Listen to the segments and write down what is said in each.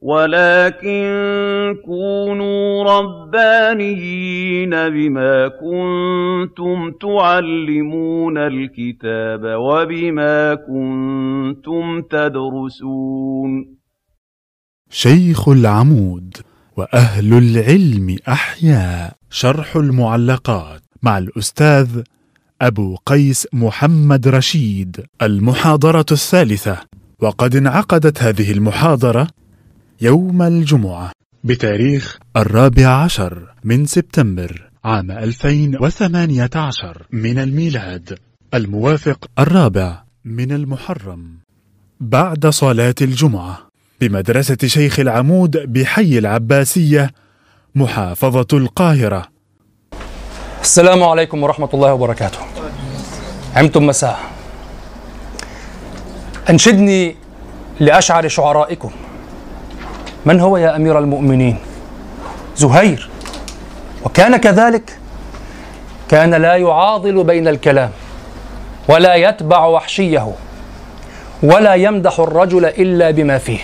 وَلَٰكِن كُونُوا رَبَّانِيِّينَ بِمَا كُنتُمْ تُعَلِّمُونَ الْكِتَابَ وَبِمَا كُنتُمْ تَدْرُسُونَ. شيخ العمود وأهل العلم أحياء شرح المعلقات مع الأستاذ أبو قيس محمد رشيد. المحاضرة الثالثة. وقد انعقدت هذه المحاضرة يوم الجمعة. بتاريخ الرابع عشر من سبتمبر عام 2018 من الميلاد. الموافق. الرابع من المحرم. بعد صلاة الجمعة بمدرسة شيخ العمود بحي العباسية محافظة القاهرة. السلام عليكم ورحمة الله وبركاته. عمتم مساء. أنشدني لأشعر شعرائكم. من هو يا أمير المؤمنين؟ زهير. وكان كذلك. كان لا يعاضل بين الكلام ولا يتبع وحشيه ولا يمدح الرجل إلا بما فيه.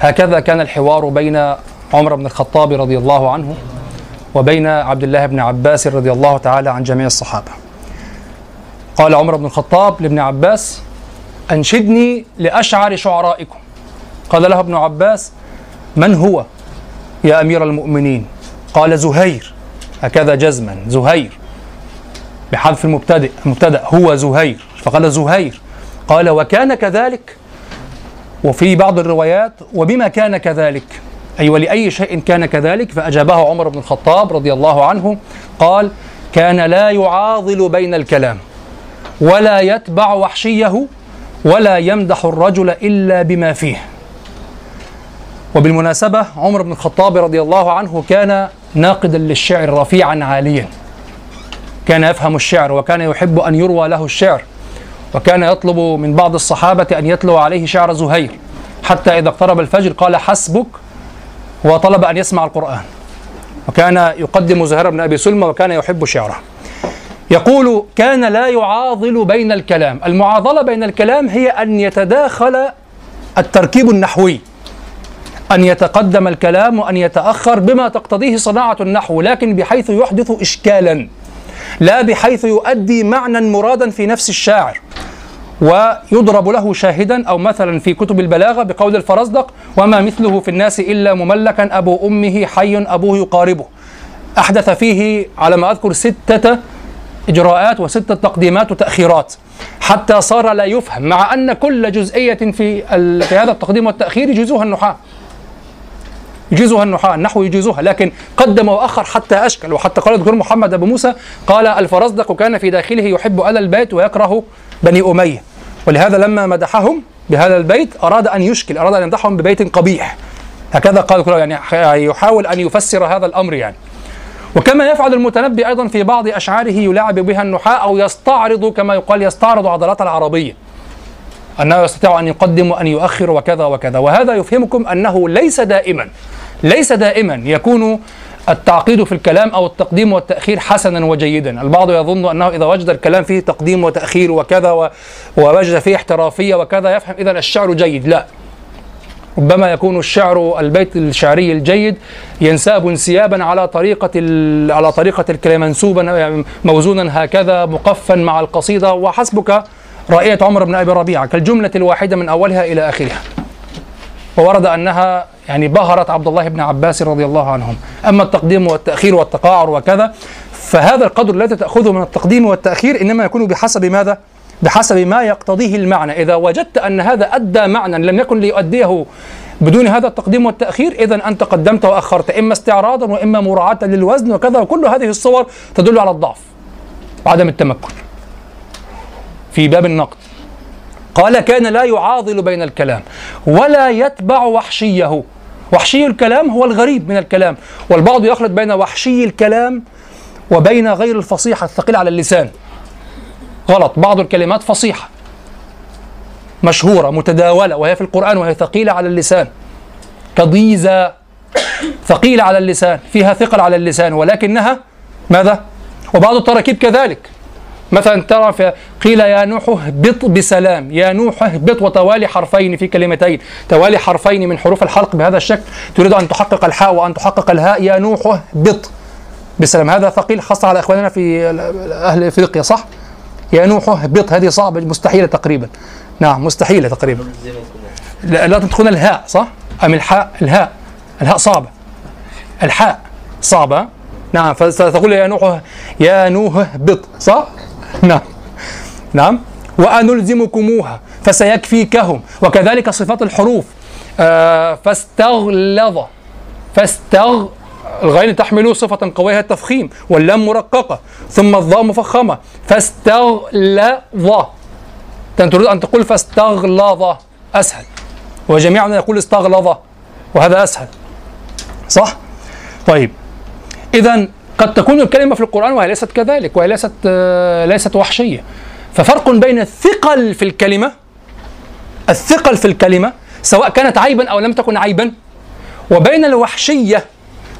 هكذا كان الحوار بين عمر بن الخطاب رضي الله عنه وبين عبد الله بن عباس رضي الله تعالى عن جميع الصحابة. قال عمر بن الخطاب لابن عباس أنشدني لأشعر شعرائكم. قال له ابن عباس من هو يا أمير المؤمنين؟ قال زهير. هكذا جزما. زهير. بحذف المبتدئ. المبتدأ هو زهير. فقال زهير. قال وكان كذلك. وفي بعض الروايات وبما كان كذلك. أي ولأي شيء كان كذلك؟ فأجابه عمر بن الخطاب رضي الله عنه. قال كان لا يعاضل بين الكلام. ولا يتبع وحشيه. ولا يمدح الرجل إلا بما فيه. وبالمناسبة عمر بن الخطاب رضي الله عنه كان ناقدا للشعر رفيعا عاليا. كان يفهم الشعر وكان يحب أن يروى له الشعر. وكان يطلب من بعض الصحابة أن يتلو عليه شعر زهير. حتى إذا اقترب الفجر قال حسبك وطلب أن يسمع القرآن. وكان يقدم زهير بن أبي سلمى وكان يحب شعره. يقول كان لا يعاضل بين الكلام. المعاضلة بين الكلام هي أن يتداخل التركيب النحوي. أن يتقدم الكلام وأن يتأخر بما تقتضيه صناعة النحو لكن بحيث يحدث إشكالا لا بحيث يؤدي معنى مرادا في نفس الشاعر. ويضرب له شاهدا أو مثلا في كتب البلاغة بقول الفرزدق وما مثله في الناس إلا مملكا أبو أمه حي أبوه يقاربه. أحدث فيه على ما أذكر ستة إجراءات وستة تقديمات وتأخيرات. حتى صار لا يفهم مع أن كل جزئية في, في هذا التقديم والتأخير يجيزها النحاة. يجيزها النحاة النحو يجيزها لكن قدم وأخر حتى أشكل. وحتى قال الدكتور محمد أبو موسى قال الفرزدق كان في داخله يحب آل البيت ويكره بني أمية. ولهذا لما مدحهم بهذا البيت أراد أن يشكل أراد أن يمدحهم ببيت قبيح. هكذا قال يعني يحاول أن يفسر هذا الأمر يعني. وكما يفعل المتنبي أيضا في بعض أشعاره يلاعب بها النحاة أو يستعرض كما يقال يستعرض عضلات العربية. أنه يستطيع أن يقدم وأن يؤخر وكذا وكذا. وهذا يفهمكم أنه ليس دائما. ليس دائما يكون التعقيد في الكلام أو التقديم والتأخير حسنا وجيدا، البعض يظن أنه إذا وجد الكلام فيه تقديم وتأخير وكذا ووجد فيه احترافية وكذا يفهم إذا الشعر جيد، لا. ربما يكون الشعر البيت الشعري الجيد ينساب انسيابا على طريقة على طريقة الكلام منسوبا موزونا هكذا مقفا مع القصيدة وحسبك رأية عمر بن أبي ربيعة كالجملة الواحدة من أولها إلى آخرها. وورد أنها يعني بهرت عبد الله بن عباس رضي الله عنهم. أما التقديم والتأخير والتقاعر وكذا فهذا القدر الذي تأخذه من التقديم والتأخير إنما يكون بحسب ماذا؟ بحسب ما يقتضيه المعنى. إذا وجدت أن هذا أدى معنى لم يكن ليؤديه بدون هذا التقديم والتأخير إذا أنت قدمت وأخرت إما استعراضا وإما مراعاة للوزن وكذا وكل هذه الصور تدل على الضعف وعدم التمكن. في باب النقد. قال كان لا يعاضل بين الكلام ولا يتبع وحشيه. وحشي الكلام هو الغريب من الكلام والبعض يخلط بين وحشي الكلام وبين غير الفصيحة الثقيلة على اللسان. غلط بعض الكلمات فصيحة مشهورة متداولة وهي في القرآن وهي ثقيلة على اللسان. كضيزة ثقيلة على اللسان فيها ثقل على اللسان ولكنها ماذا؟ وبعض التراكيب كذلك. مثلا ترى في قيل يا نوح اهبط بسلام. يا نوح اهبط وتوالي حرفين في كلمتين. توالي حرفين من حروف الحلق بهذا الشكل. تريد أن تحقق الحاء وأن تحقق الهاء. يا نوح اهبط بسلام. هذا ثقيل خاصة على إخواننا في أهل إفريقيا صح؟ يا نوح اهبط. هذه صعبة مستحيلة تقريبا. نعم مستحيلة تقريبا. لا, لا تدخلون الهاء صح؟ أم الحاء؟ الهاء. الهاء صعبة. الحاء صعبة. نعم فتقول يا نوح يا نوح اهبط صح؟ نعم. نعم. وأنلزمكموها فسيكفيكهم. وكذلك صفات الحروف. آه فاستغلظ. فاستغ الغين تحمل صفة قوية التفخيم واللام مرققة. ثم الضاء مفخمة. فاستغلظ. تريد أن تقول فاستغلظ. أسهل. وجميعنا يقول استغلظ. وهذا أسهل. صح؟ طيب. إذا قد تكون الكلمة في القرآن وهي ليست كذلك وهي ليست آه، ليست وحشية. ففرق بين الثقل في الكلمة الثقل في الكلمة سواء كانت عيبا أو لم تكن عيبا وبين الوحشية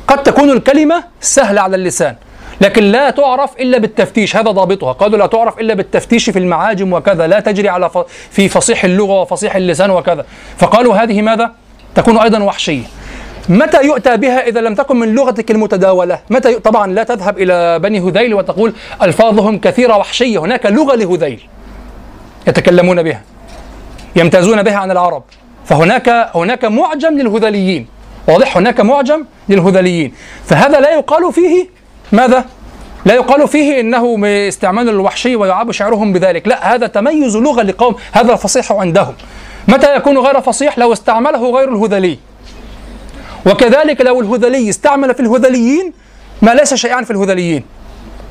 قد تكون الكلمة سهلة على اللسان لكن لا تعرف إلا بالتفتيش هذا ضابطها. قالوا لا تعرف إلا بالتفتيش في المعاجم وكذا لا تجري على في فصيح اللغة وفصيح اللسان وكذا. فقالوا هذه ماذا؟ تكون أيضا وحشية. متى يؤتى بها إذا لم تكن من لغتك المتداولة؟ متى ي... طبعا لا تذهب إلى بني هذيل وتقول ألفاظهم كثيرة وحشية. هناك لغة لهذيل يتكلمون بها يمتازون بها عن العرب. فهناك هناك معجم للهذليين. واضح؟ هناك معجم للهذليين. فهذا لا يقال فيه ماذا؟ لا يقال فيه إنه استعمال الوحشي ويعاب شعرهم بذلك. لا هذا تميز لغة لقوم هذا الفصيح عندهم. متى يكون غير فصيح؟ لو استعمله غير الهذلي. وكذلك لو الهذلي استعمل في الهذليين ما ليس شيئا في الهذليين.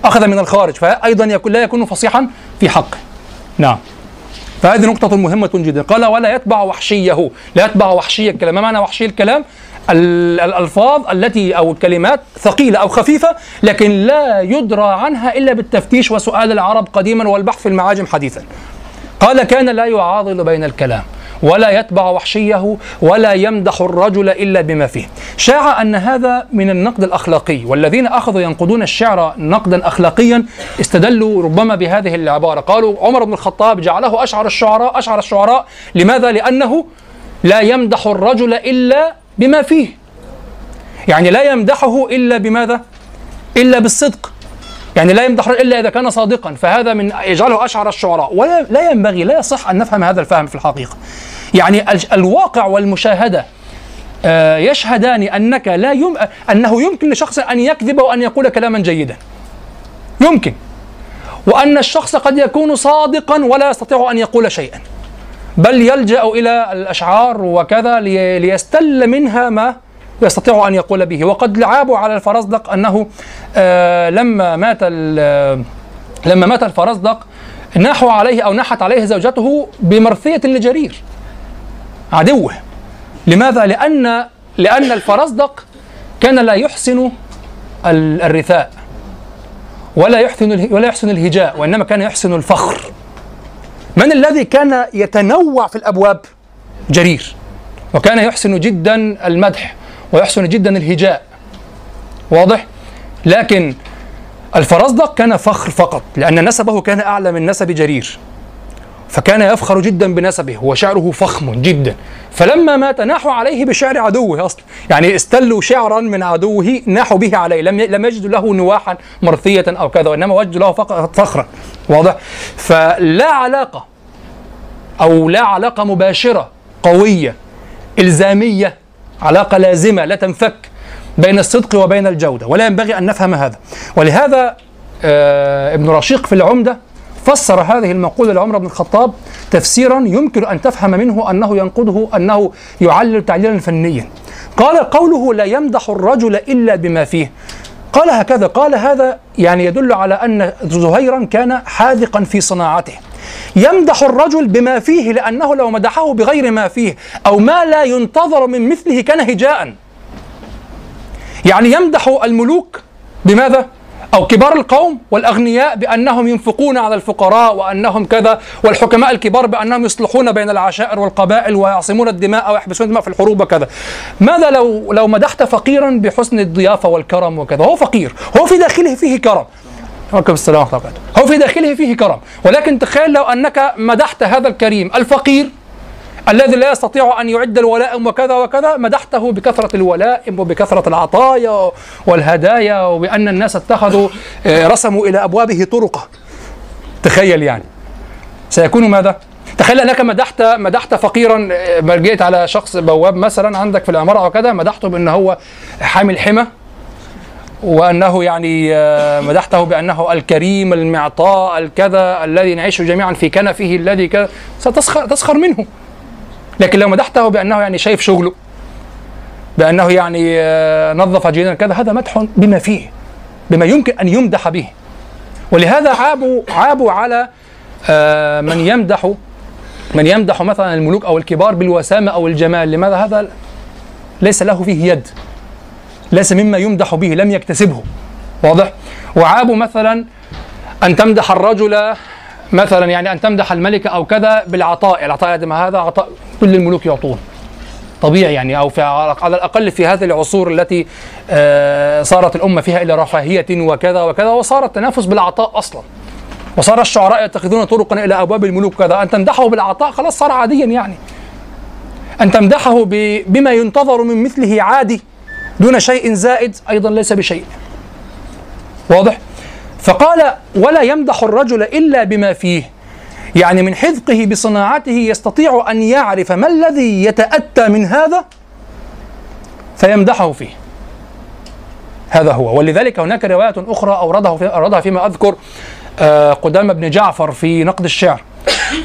أخذ من الخارج فأيضا يكون لا يكون فصيحا في حقه نعم. فهذه نقطة مهمة جدا. قال ولا يتبع وحشيه. لا يتبع وحشي الكلام. ما معنى وحشي الكلام؟ الألفاظ التي أو الكلمات ثقيلة أو خفيفة لكن لا يدرى عنها إلا بالتفتيش وسؤال العرب قديما والبحث في المعاجم حديثا. قال كان لا يعاضل بين الكلام. ولا يتبع وحشيه ولا يمدح الرجل إلا بما فيه. شاع أن هذا من النقد الأخلاقي والذين أخذوا ينقدون الشعر نقدا اخلاقيا استدلوا ربما بهذه العبارة، قالوا عمر بن الخطاب جعله أشعر الشعراء أشعر الشعراء لماذا؟ لأنه لا يمدح الرجل إلا بما فيه. يعني لا يمدحه إلا بماذا؟ إلا بالصدق. يعني لا يمدح إلا إذا كان صادقا فهذا من يجعله أشعر الشعراء. ولا لا ينبغي لا يصح أن نفهم هذا الفهم في الحقيقة. يعني الواقع والمشاهدة آه، يشهدان أنك لا يم... أنه يمكن لشخص أن يكذب وأن يقول كلاما جيدا. يمكن. وأن الشخص قد يكون صادقا ولا يستطيع أن يقول شيئا. بل يلجأ إلى الأشعار وكذا لي... ليستل منها ما يستطيع أن يقول به. وقد لعابوا على الفرزدق أنه آه لما مات لما مات الفرزدق نحوا عليه أو نحت عليه زوجته بمرثية لجرير عدوه. لماذا؟ لأن لأن الفرزدق كان لا يحسن الرثاء ولا يحسن ولا يحسن الهجاء وإنما كان يحسن الفخر. من الذي كان يتنوع في الأبواب؟ جرير. وكان يحسن جدا المدح. ويحسن جدا الهجاء. واضح؟ لكن الفرزدق كان فخر فقط لأن نسبه كان أعلى من نسب جرير. فكان يفخر جدا بنسبه وشعره فخم جدا. فلما مات ناحوا عليه بشعر عدوه أصلا يعني استلوا شعرا من عدوه ناحوا به عليه. لم لم يجدوا له نواحا مرثية أو كذا وإنما وجدوا له فخرا. واضح؟ فلا علاقة أو لا علاقة مباشرة قوية إلزامية علاقة لازمة لا تنفك بين الصدق وبين الجودة ولا ينبغي أن نفهم هذا. ولهذا آه ابن رشيق في العمدة فسر هذه المقولة لعمر بن الخطاب تفسيرا يمكن أن تفهم منه أنه ينقده أنه يعلل تعليلا فنيا. قال قوله لا يمدح الرجل إلا بما فيه. قال هكذا قال هذا يعني يدل على أن زهيرا كان حاذقا في صناعته. يمدح الرجل بما فيه لأنه لو مدحه بغير ما فيه أو ما لا ينتظر من مثله كان هجاء يعني يمدح الملوك بماذا؟ أو كبار القوم والأغنياء بأنهم ينفقون على الفقراء وأنهم كذا والحكماء الكبار بأنهم يصلحون بين العشائر والقبائل ويعصمون الدماء ويحبسون الدماء في الحروب وكذا. ماذا لو لو مدحت فقيرا بحسن الضيافة والكرم وكذا؟ هو فقير هو في داخله فيه كرم. وعليكم السلام ورحمه الله هو في داخله فيه كرم. ولكن تخيل لو أنك مدحت هذا الكريم الفقير الذي لا يستطيع أن يعد الولائم وكذا وكذا مدحته بكثرة الولائم وبكثرة العطايا والهدايا وبأن الناس اتخذوا آه، رسموا إلى أبوابه طرقة. تخيل يعني. سيكون ماذا؟ تخيل أنك مدحت مدحت فقيرا آه، جيت على شخص بواب مثلا عندك في العمارة أو كذا مدحته بان هو حامل حمى. وأنه يعني آه، مدحته بأنه الكريم المعطاء الكذا الذي نعيش جميعا في كنفه الذي كذا ستسخر تسخر منه. لكن لو مدحته بأنه يعني شايف شغله بأنه يعني آه، نظف جيدا كذا هذا مدح بما فيه بما يمكن أن يمدح به. ولهذا عابوا عابوا على آه، من يمدح من يمدح مثلا الملوك أو الكبار بالوسامة أو الجمال. لماذا؟ هذا ليس له فيه يد. ليس مما يمدح به لم يكتسبه. واضح؟ وعابوا مثلا أن تمدح الرجل مثلا يعني أن تمدح الملك أو كذا بالعطاء. العطاء ما هذا؟ عطاء كل الملوك يعطون. طبيعي يعني أو في على الأقل في هذه العصور التي آه، صارت الأمة فيها إلى رفاهية وكذا وكذا وصار التنافس بالعطاء أصلا. وصار الشعراء يتخذون طرقا إلى أبواب الملوك كذا. أن تمدحه بالعطاء خلاص صار عاديا يعني. أن تمدحه بما ينتظر من مثله عادي. دون شيء زائد أيضا ليس بشيء. واضح؟ فقال ولا يمدح الرجل إلا بما فيه. يعني من حذقه بصناعته يستطيع أن يعرف ما الذي يتأتى من هذا فيمدحه فيه. هذا هو. ولذلك هناك رواية أخرى أورده في أوردها فيما أذكر آه، قدام بن جعفر في نقد الشعر.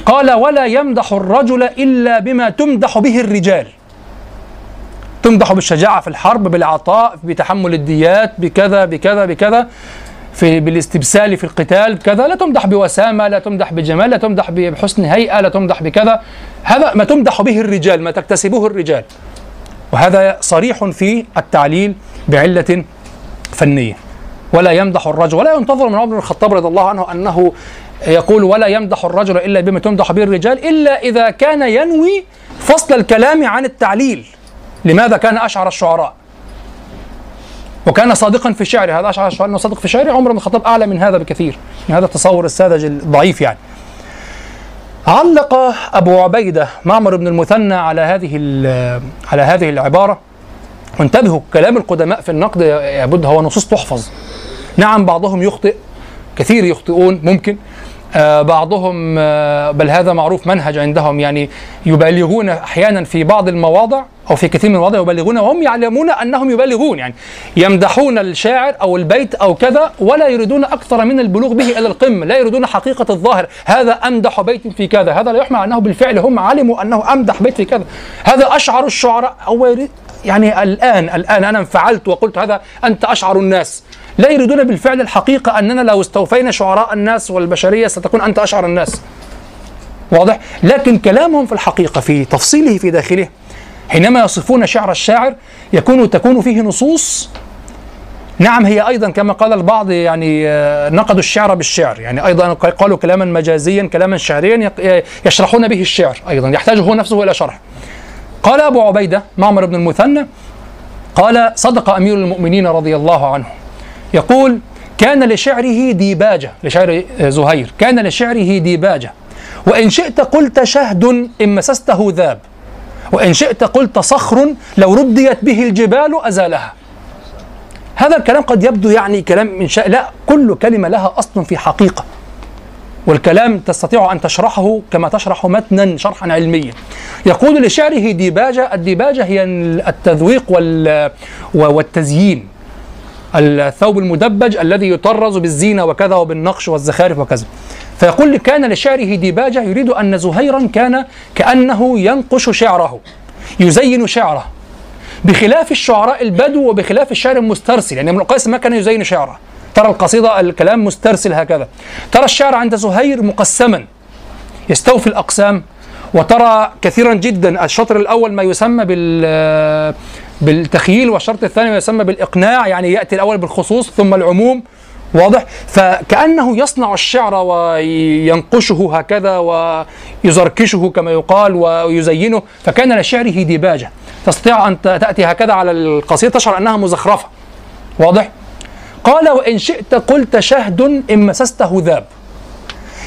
قال ولا يمدح الرجل إلا بما تمدح به الرجال. تمدح بالشجاعة في الحرب بالعطاء بتحمل الديات بكذا بكذا بكذا في بالاستبسال في القتال كذا لا تمدح بوسامة لا تمدح بجمال لا تمدح بحسن هيئة لا تمدح بكذا. هذا ما تمدح به الرجال ما تكتسبه الرجال. وهذا صريح في التعليل بعلة فنية. ولا يمدح الرجل ولا ينتظر من عمر بن الخطاب رضي الله عنه أنه يقول ولا يمدح الرجل إلا بما تمدح به الرجال إلا إذا كان ينوي فصل الكلام عن التعليل. لماذا كان أشعر الشعراء؟ وكان صادقا في شعره هذا أشعر الشعراء أنه صادق في شعره عمر بن الخطاب أعلى من هذا بكثير من هذا التصور الساذج الضعيف يعني. علق أبو عبيدة معمر بن المثنى على هذه على هذه العبارة. وانتبهوا كلام القدماء في النقد يبد هو نصوص تحفظ. نعم بعضهم يخطئ كثير يخطئون ممكن. بعضهم آه بل هذا معروف منهج عندهم يعني يبالغون أحيانا في بعض المواضع أو في كثير من المواضع يبالغون وهم يعلمون أنهم يبالغون يعني يمدحون الشاعر أو البيت أو كذا ولا يريدون أكثر من البلوغ به إلى القمة، لا يريدون حقيقة الظاهر، هذا أمدح بيت في كذا، هذا لا يحمل أنه بالفعل هم علموا أنه أمدح بيت في كذا، هذا أشعر الشعراء أو يعني الآن الآن أنا انفعلت وقلت هذا أنت أشعر الناس، لا يريدون بالفعل الحقيقة أننا لو استوفينا شعراء الناس والبشرية ستكون أنت أشعر الناس. واضح؟ لكن كلامهم في الحقيقة في تفصيله في داخله حينما يصفون شعر الشاعر يكون تكون فيه نصوص. نعم هي أيضا كما قال البعض يعني آه، نقدوا الشعر بالشعر. يعني أيضا قالوا كلاما مجازيا كلاما شعريا يشرحون به الشعر أيضا يحتاج هو نفسه إلى شرح. قال أبو عبيدة معمر بن المثنى قال صدق أمير المؤمنين رضي الله عنه يقول كان لشعره ديباجة. لشعر زهير. كان لشعره ديباجة. وإن شئت قلت شهد إن مسسته ذاب. وإن شئت قلت صخر لو رديت به الجبال أزالها. هذا الكلام قد يبدو يعني كلام من شاء لا كل كلمة لها أصل في حقيقة. والكلام تستطيع أن تشرحه كما تشرح متنا شرحا علميا. يقول لشعره ديباجة الديباجة هي التذويق والتزيين. الثوب المدبج الذي يطرز بالزينة وكذا وبالنقش والزخارف وكذا. فيقول كان لشعره ديباجة يريد أن زهيرا كان كأنه ينقش شعره يزين شعره. بخلاف الشعراء البدو وبخلاف الشعر المسترسل يعني ابن القيس ما كان يزين شعره. ترى القصيدة الكلام مسترسل هكذا. ترى الشعر عند زهير مقسما يستوفي الأقسام. وترى كثيرا جدا الشطر الأول ما يسمى بال بالتخييل والشرط الثاني ما يسمى بالإقناع يعني يأتي الأول بالخصوص ثم العموم. واضح؟ فكأنه يصنع الشعر وينقشه هكذا ويزركشه كما يقال ويزينه فكان لشعره ديباجة. تستطيع أن تأتي هكذا على القصيدة تشعر أنها مزخرفة. واضح؟ قال وإن شئت قلت شهد إن مسسته ذاب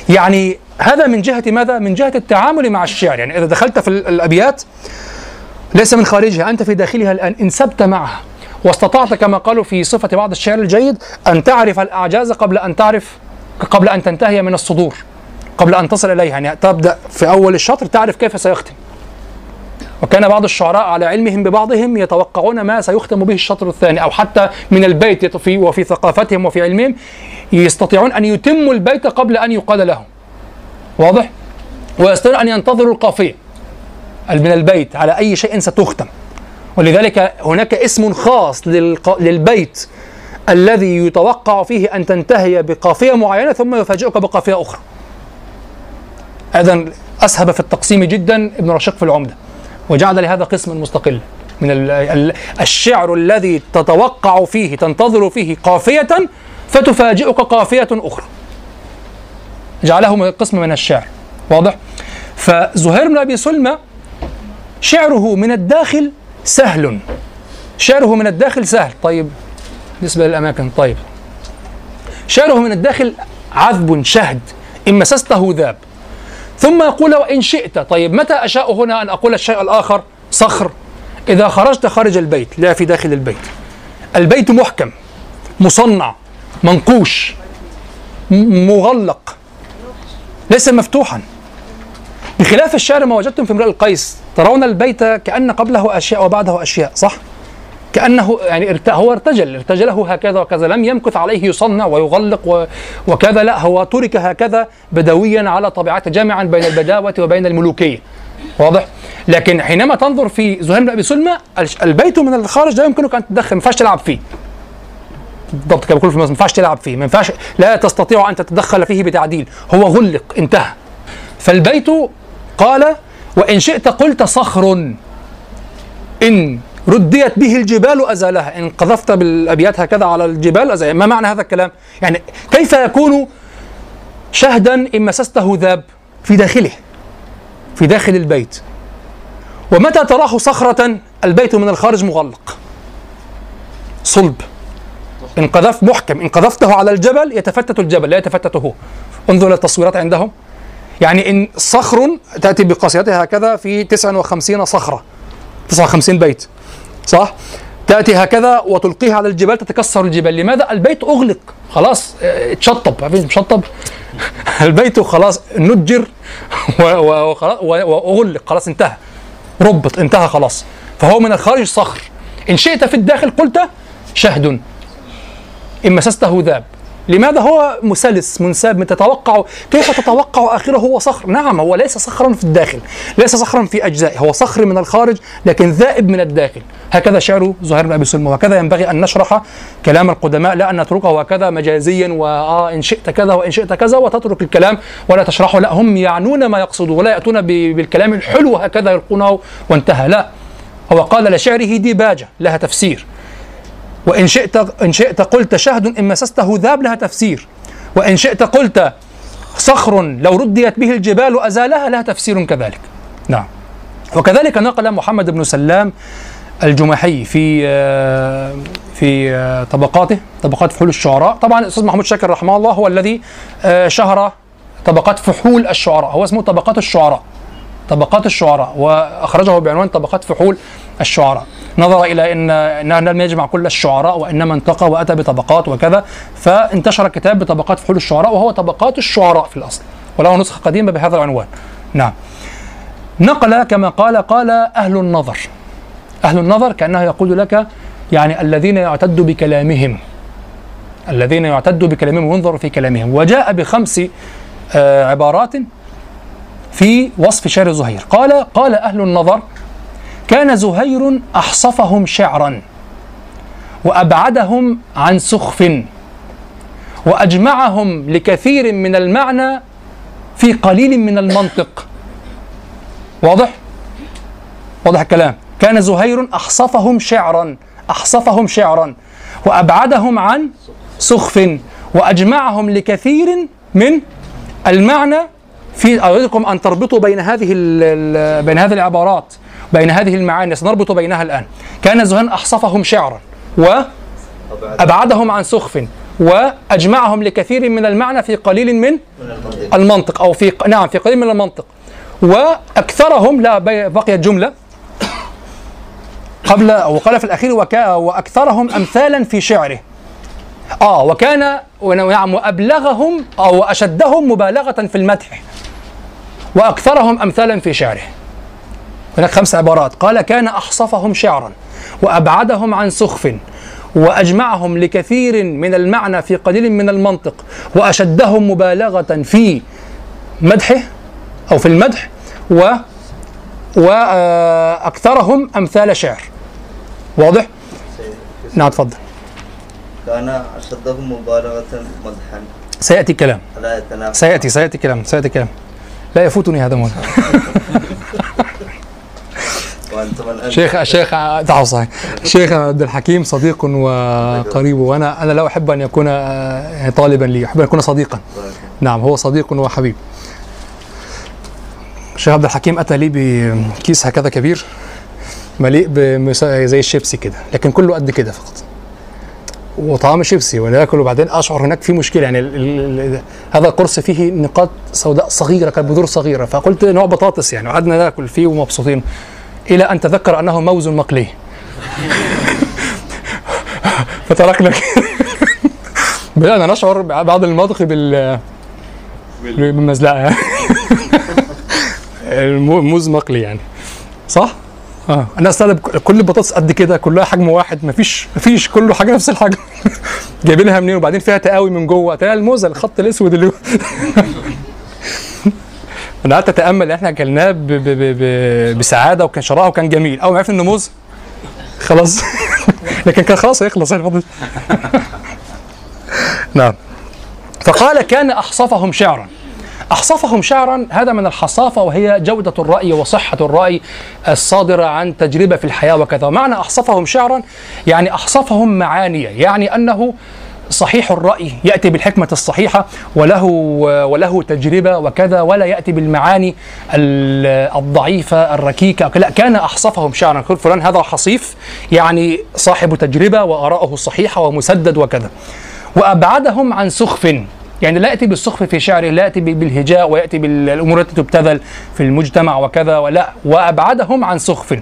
يعني هذا من جهة ماذا؟ من جهة التعامل مع الشعر. يعني إذا دخلت في الأبيات ليس من خارجها. أنت في داخلها الآن. انسبت معها واستطعت كما قالوا في صفة بعض الشعر الجيد أن تعرف الأعجاز قبل أن تعرف قبل أن تنتهي من الصدور قبل أن تصل إليها. يعني تبدأ في أول الشطر تعرف كيف سيختم. وكان بعض الشعراء على علمهم ببعضهم يتوقعون ما سيختم به الشطر الثاني أو حتى من البيت في وفي ثقافتهم وفي علمهم يستطيعون أن يتموا البيت قبل أن يقال لهم. واضح؟ ويستطيعون أن ينتظروا القافية. من البيت على أي شيء ستختم. ولذلك هناك اسم خاص للبيت الذي يتوقع فيه أن تنتهي بقافية معينة ثم يفاجئك بقافية أخرى. إذا أسهب في التقسيم جدا ابن رشيق في العمدة. وجعل لهذا قسما مستقلا من الشعر الذي تتوقع فيه تنتظر فيه قافية فتفاجئك قافية أخرى. جعله قسم من الشعر. واضح؟ فزهير بن أبي سلمى شعره من الداخل سهل. شعره من الداخل سهل. طيب بالنسبة للأماكن طيب. شعره من الداخل عذب شهد. إن مسسته ذاب. ثم يقول وإن شئت. طيب متى أشاء هنا أن أقول الشيء الآخر؟ صخر. إذا خرجت خارج البيت. لا في داخل البيت. البيت محكم مصنع منقوش مغلق. ليس مفتوحا. بخلاف الشعر ما وجدتم في امرئ القيس. ترون البيت كأن قبله أشياء وبعده أشياء صح؟ كأنه يعني هو ارتجل ارتجله هكذا وكذا لم يمكث عليه يصنع ويغلق وكذا لا هو ترك هكذا بدويا على طبيعته جامعا بين البداوة وبين الملوكية واضح؟ لكن حينما تنظر في زهير بن أبي سلمى البيت من الخارج لا يمكنك أن تدخل ما ينفعش تلعب فيه بالضبط كما بقول في ما ينفعش تلعب فيه ما ينفعش لا تستطيع أن تتدخل فيه بتعديل هو غلق انتهى فالبيت قال وإن شئت قلت صخر. إن رديت به الجبال أزالها إن قذفت بالأبيات هكذا على الجبال أزالها ما معنى هذا الكلام؟ يعني كيف يكون شهدا إن مسسته ذاب؟ في داخله. في داخل البيت. ومتى تراه صخرة؟ البيت من الخارج مغلق. صلب. إن قذفت محكم. إن قذفته على الجبل يتفتت الجبل لا يتفتت هو انظر التصويرات عندهم. يعني إن صخر تأتي بقاسيتها هكذا في 59 صخرة. 59 بيت. صح؟ تأتي هكذا وتلقيها على الجبال تتكسر الجبال. لماذا؟ البيت أغلق. خلاص اتشطب عارفين مشطب. البيت خلاص نجر وأغلق. خلاص انتهى. ربط انتهى خلاص. فهو من الخارج صخر. إن شئت في الداخل قلت شهد. إن مسسته ذاب. لماذا هو مسلس منساب تتوقع كيف تتوقع آخره هو صخر؟ نعم هو ليس صخرا في الداخل ليس صخرا في اجزائه هو صخر من الخارج لكن ذائب من الداخل. هكذا شعر زهير بن أبي سلمى وهكذا ينبغي أن نشرح كلام القدماء لا أن نتركه هكذا مجازيا واه إن شئت كذا وإن شئت كذا وتترك الكلام ولا تشرحه. لا هم يعنون ما يقصدون ولا يأتون بالكلام الحلو هكذا يلقونه وانتهى. لا هو قال لشعره ديباجة لها تفسير. وإن شئت إن شئت قلت شهد إن مسسته ذاب لها تفسير. وإن شئت قلت صخر لو رديت به الجبال أزالها لها تفسير كذلك. نعم. وكذلك نقل محمد بن سلام الجمحي في آه، في آه، طبقاته طبقات فحول الشعراء. طبعا الاستاذ محمود شاكر رحمه الله هو الذي آه، شهر طبقات فحول الشعراء. هو اسمه طبقات الشعراء. طبقات الشعراء وأخرجه بعنوان طبقات فحول الشعراء. نظر إلى إن انه لم يجمع كل الشعراء وإنما انتقى وأتى بطبقات وكذا فانتشر كتاب بطبقات فحول الشعراء وهو طبقات الشعراء في الأصل. وله نسخة قديمة بهذا العنوان. نعم. نقل كما قال قال أهل النظر. أهل النظر كأنه يقول لك يعني الذين يعتد بكلامهم. الذين يعتد بكلامهم وينظر في كلامهم. وجاء بخمس آه عبارات في وصف شعر زهير. قال قال أهل النظر كان زهير أحصفهم شعرا وأبعدهم عن سخف وأجمعهم لكثير من المعنى في قليل من المنطق. واضح؟ واضح الكلام. كان زهير أحصفهم شعرا أحصفهم شعرا وأبعدهم عن سخف وأجمعهم لكثير من المعنى في أريدكم أن تربطوا بين هذه بين هذه العبارات بين هذه المعاني سنربط بينها الآن. كان زهان أحصفهم شعرا و أبعدهم عن سخف وأجمعهم لكثير من المعنى في قليل من المنطق أو في نعم في قليل من المنطق. وأكثرهم لا بقيت جملة. قبل وقال في الأخير وكا وأكثرهم أمثالا في شعره. آه وكان نعم وأبلغهم أو أشدهم مبالغة في المدح. وأكثرهم أمثالا في شعره. هناك خمس عبارات. قال كان أحصفهم شعرا وأبعدهم عن سخف وأجمعهم لكثير من المعنى في قليل من المنطق وأشدهم مبالغة في مدحه أو في المدح و وأكثرهم أمثال شعر. واضح؟ نعم تفضل. كان أشدهم مبالغة مدحا. سيأتي كلام لا يتنافى. سيأتي سيأتي كلام سيأتي كلام لا يفوتني هذا مولانا شيخ تعال صحيح. الشيخ عبد الحكيم صديق وقريب وأنا أنا لا أحب أن يكون آه، طالبا لي أحب أن يكون صديقا. نعم هو صديق وحبيب. الشيخ عبد الحكيم أتى لي بكيس هكذا كبير مليء زي الشيبسي كده لكن كله قد كده فقط. وطعام شيبسي وأنا اكل وبعدين أشعر هناك في مشكلة. يعني ال ال ال هذا القرص فيه نقاط سوداء صغيرة كبذور صغيرة. فقلت نوع بطاطس يعني وقعدنا ناكل فيه ومبسوطين. إلى أن تذكر أنه موز مقلي. فتركنا كده. بدانا نشعر بعد المضغ بال بالمزلقة. يعني الموز مقلي يعني. صح؟ آه. أنا استغرب كل البطاطس قد كده كلها حجم واحد مفيش مفيش كله حاجة نفس الحجم. جايبينها منين؟ وبعدين فيها تقاوي من جوه. تلاقي الموزة الخط الأسود اللي أنا قعدت أتأمل إحنا أكلناه ب- ب- ب- بسعادة وكان شراهه وكان جميل. أول ما عرفت إنه موز خلاص. لكن كان خلاص هيخلص. يعني نعم. فقال كان أحصفهم شعرا. أحصفهم شعرا هذا من الحصافة وهي جودة الرأي وصحة الرأي الصادرة عن تجربة في الحياة وكذا. معنى أحصفهم شعرا يعني أحصفهم معانيه يعني أنه صحيح الرأي يأتي بالحكمة الصحيحة وله وله تجربة وكذا ولا يأتي بالمعاني ال- الضعيفة الركيكة. لا كان أحصفهم شعرا. فلان هذا حصيف يعني صاحب تجربة وآراءه صحيحة ومسدد وكذا. وأبعدهم عن سخف. يعني لا يأتي بالسخف في شعره لا يأتي بالهجاء ويأتي بالأمور التي تبتذل في المجتمع وكذا ولا وأبعدهم عن سخف.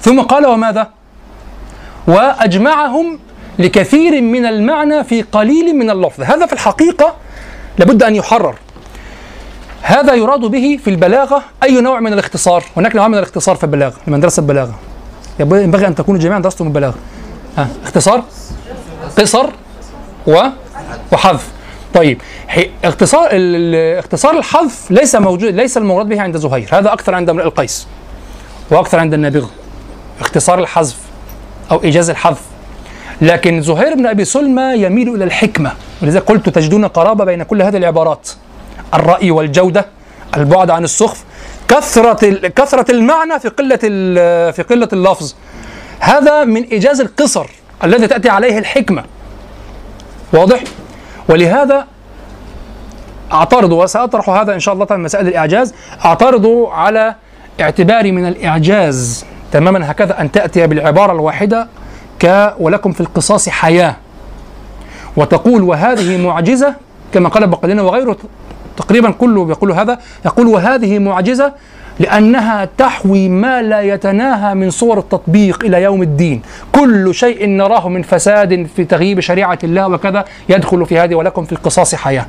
ثم قال وماذا؟ وأجمعهم لكثير من المعنى في قليل من اللفظ. هذا في الحقيقة لابد أن يحرر. هذا يراد به في البلاغة أي نوع من الاختصار. هناك نوع من الاختصار في البلاغة لمن درس البلاغة. ينبغي أن تكونوا جميعا درستم البلاغة. اختصار؟ قصر و وحذف طيب اختصار اختصار الحذف ليس موجود ليس المراد به عند زهير هذا أكثر عند امرئ القيس وأكثر عند النابغة اختصار الحذف أو إيجاز الحذف. لكن زهير بن أبي سلمى يميل إلى الحكمة ولذلك قلت تجدون قرابة بين كل هذه العبارات الرأي والجودة البعد عن السخف كثرة ال- كثرة المعنى في ال- في قلة اللفظ. هذا من إيجاز القصر الذي تأتي عليه الحكمة. واضح؟ ولهذا أعترض وسأطرح هذا إن شاء الله مسائل الإعجاز. أعترض على اعتباري من الإعجاز تماما هكذا أن تأتي بالعبارة الواحدة ك ولكم في القصاص حياة. وتقول وهذه معجزة كما قال بقلين وغيره تقريبا كله بيقول هذا. يقول وهذه معجزة لأنها تحوي ما لا يتناهى من صور التطبيق إلى يوم الدين. كل شيء نراه من فساد في تغييب شريعة الله وكذا يدخل في هذه ولكم في القصاص حياة.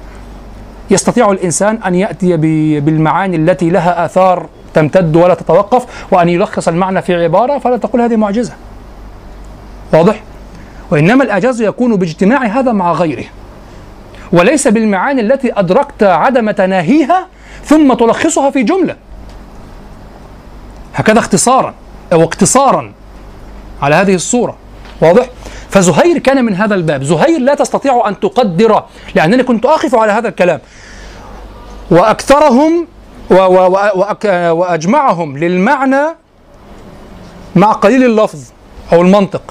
يستطيع الإنسان أن يأتي ب- بالمعاني التي لها آثار تمتد ولا تتوقف وأن يلخص المعنى في عبارة فلا تقول هذه معجزة. واضح؟ وإنما الأعجاز يكون باجتماع هذا مع غيره. وليس بالمعاني التي أدركت عدم تناهيها ثم تلخصها في جملة. هكذا اختصارا أو اقتصارا على هذه الصورة. واضح؟ فزهير كان من هذا الباب. زهير لا تستطيع أن تقدر لأنني كنت أقف على هذا الكلام. وأكثرهم و و و وأك وأجمعهم للمعنى مع قليل اللفظ أو المنطق.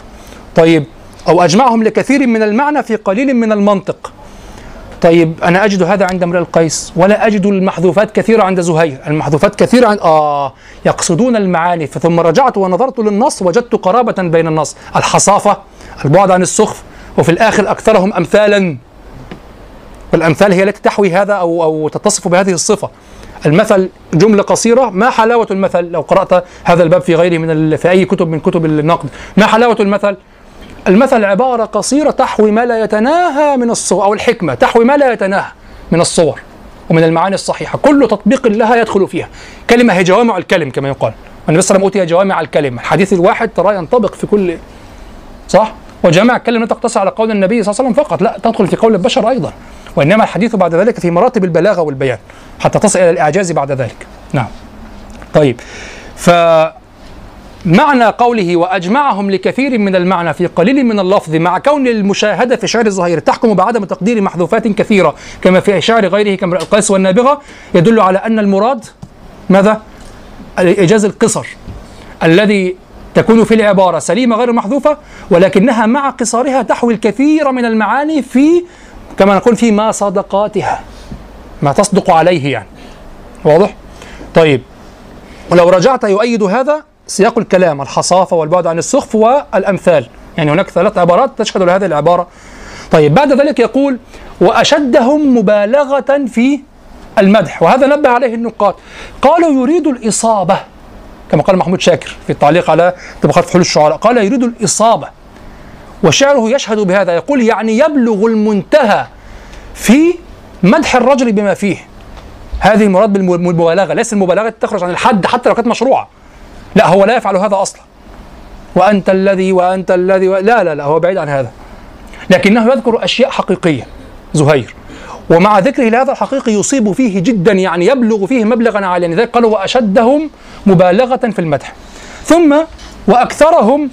طيب أو أجمعهم لكثير من المعنى في قليل من المنطق. طيب أنا أجد هذا عند امرئ القيس ولا أجد المحذوفات كثيرة عند زهير. المحذوفات كثيرة عند آه يقصدون المعاني. ثم رجعت ونظرت للنص وجدت قرابة بين النص. الحصافة البعد عن السخف وفي الآخر أكثرهم أمثالا. والأمثال هي التي تحوي هذا أو أو تتصف بهذه الصفة. المثل جملة قصيرة ما حلاوة المثل؟ لو قرأت هذا الباب في غيره من ال... في أي كتب من كتب النقد. ما حلاوة المثل؟ المثل عبارة قصيرة تحوي ما لا يتناهى من الصور أو الحكمة تحوي ما لا يتناهى من الصور ومن المعاني الصحيحة. كل تطبيق لها يدخل فيها. كلمة هي جوامع الكلم كما يقال. النبي صلى الله عليه وسلم أوتي جوامع الكلم الحديث الواحد ترى ينطبق في كل صح؟ وجامع الكلم لا تقتصر على قول النبي صلى الله عليه وسلم فقط لا تدخل في قول البشر أيضا. وإنما الحديث بعد ذلك في مراتب البلاغة والبيان حتى تصل إلى الإعجاز بعد ذلك. نعم. طيب. ف معنى قوله وأجمعهم لكثير من المعنى في قليل من اللفظ مع كون المشاهدة في شعر الزهير تحكم بعدم تقدير محذوفات كثيرة كما في شعر غيره كما القيس والنابغة يدل على أن المراد ماذا؟ ايجاز القصر الذي تكون في العبارة سليمة غير محذوفة ولكنها مع قصارها تحوي الكثير من المعاني في كما نقول في ما صدقاتها ما تصدق عليه يعني واضح؟ طيب ولو رجعت يؤيد هذا سياق الكلام الحصافة والبعد عن السخف والأمثال. يعني هناك ثلاث عبارات تشهد لهذه العبارة. طيب بعد ذلك يقول وأشدهم مبالغة في المدح. وهذا نبه عليه النقاد. قالوا يريد الإصابة. كما قال محمود شاكر في التعليق على طبقات فحول الشعراء. قال يريد الإصابة. وشعره يشهد بهذا. يقول يعني يبلغ المنتهى في مدح الرجل بما فيه. هذه المراد بالمبالغة ليس المبالغة تخرج عن الحد حتى لو كانت مشروعة. لا هو لا يفعل هذا أصلا. وأنت الذي وأنت الذي و... لا لا لا هو بعيد عن هذا. لكنه يذكر أشياء حقيقية زهير. ومع ذكره لهذا الحقيقي يصيب فيه جدا يعني يبلغ فيه مبلغا عاليا. لذلك قالوا وأشدهم مبالغة في المدح. ثم وأكثرهم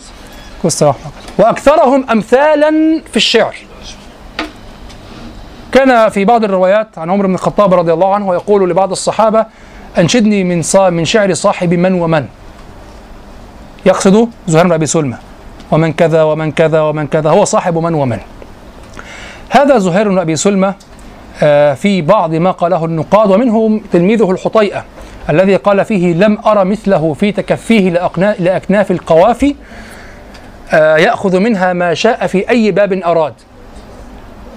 وأكثرهم امثالا في الشعر. كان في بعض الروايات عن عمر بن الخطاب رضي الله عنه يقول لبعض الصحابة أنشدني من من شعر صاحب من ومن. يقصد زهير بن أبي سلمى ومن كذا ومن كذا ومن كذا. هو صاحب من ومن. هذا زهير بن أبي سلمى آه، في بعض ما قاله النقاد ومنهم تلميذه الحطيئة الذي قال فيه لم ارى مثله في تكفيه لأكناف القوافي آه، يأخذ منها ما شاء في أي باب أراد.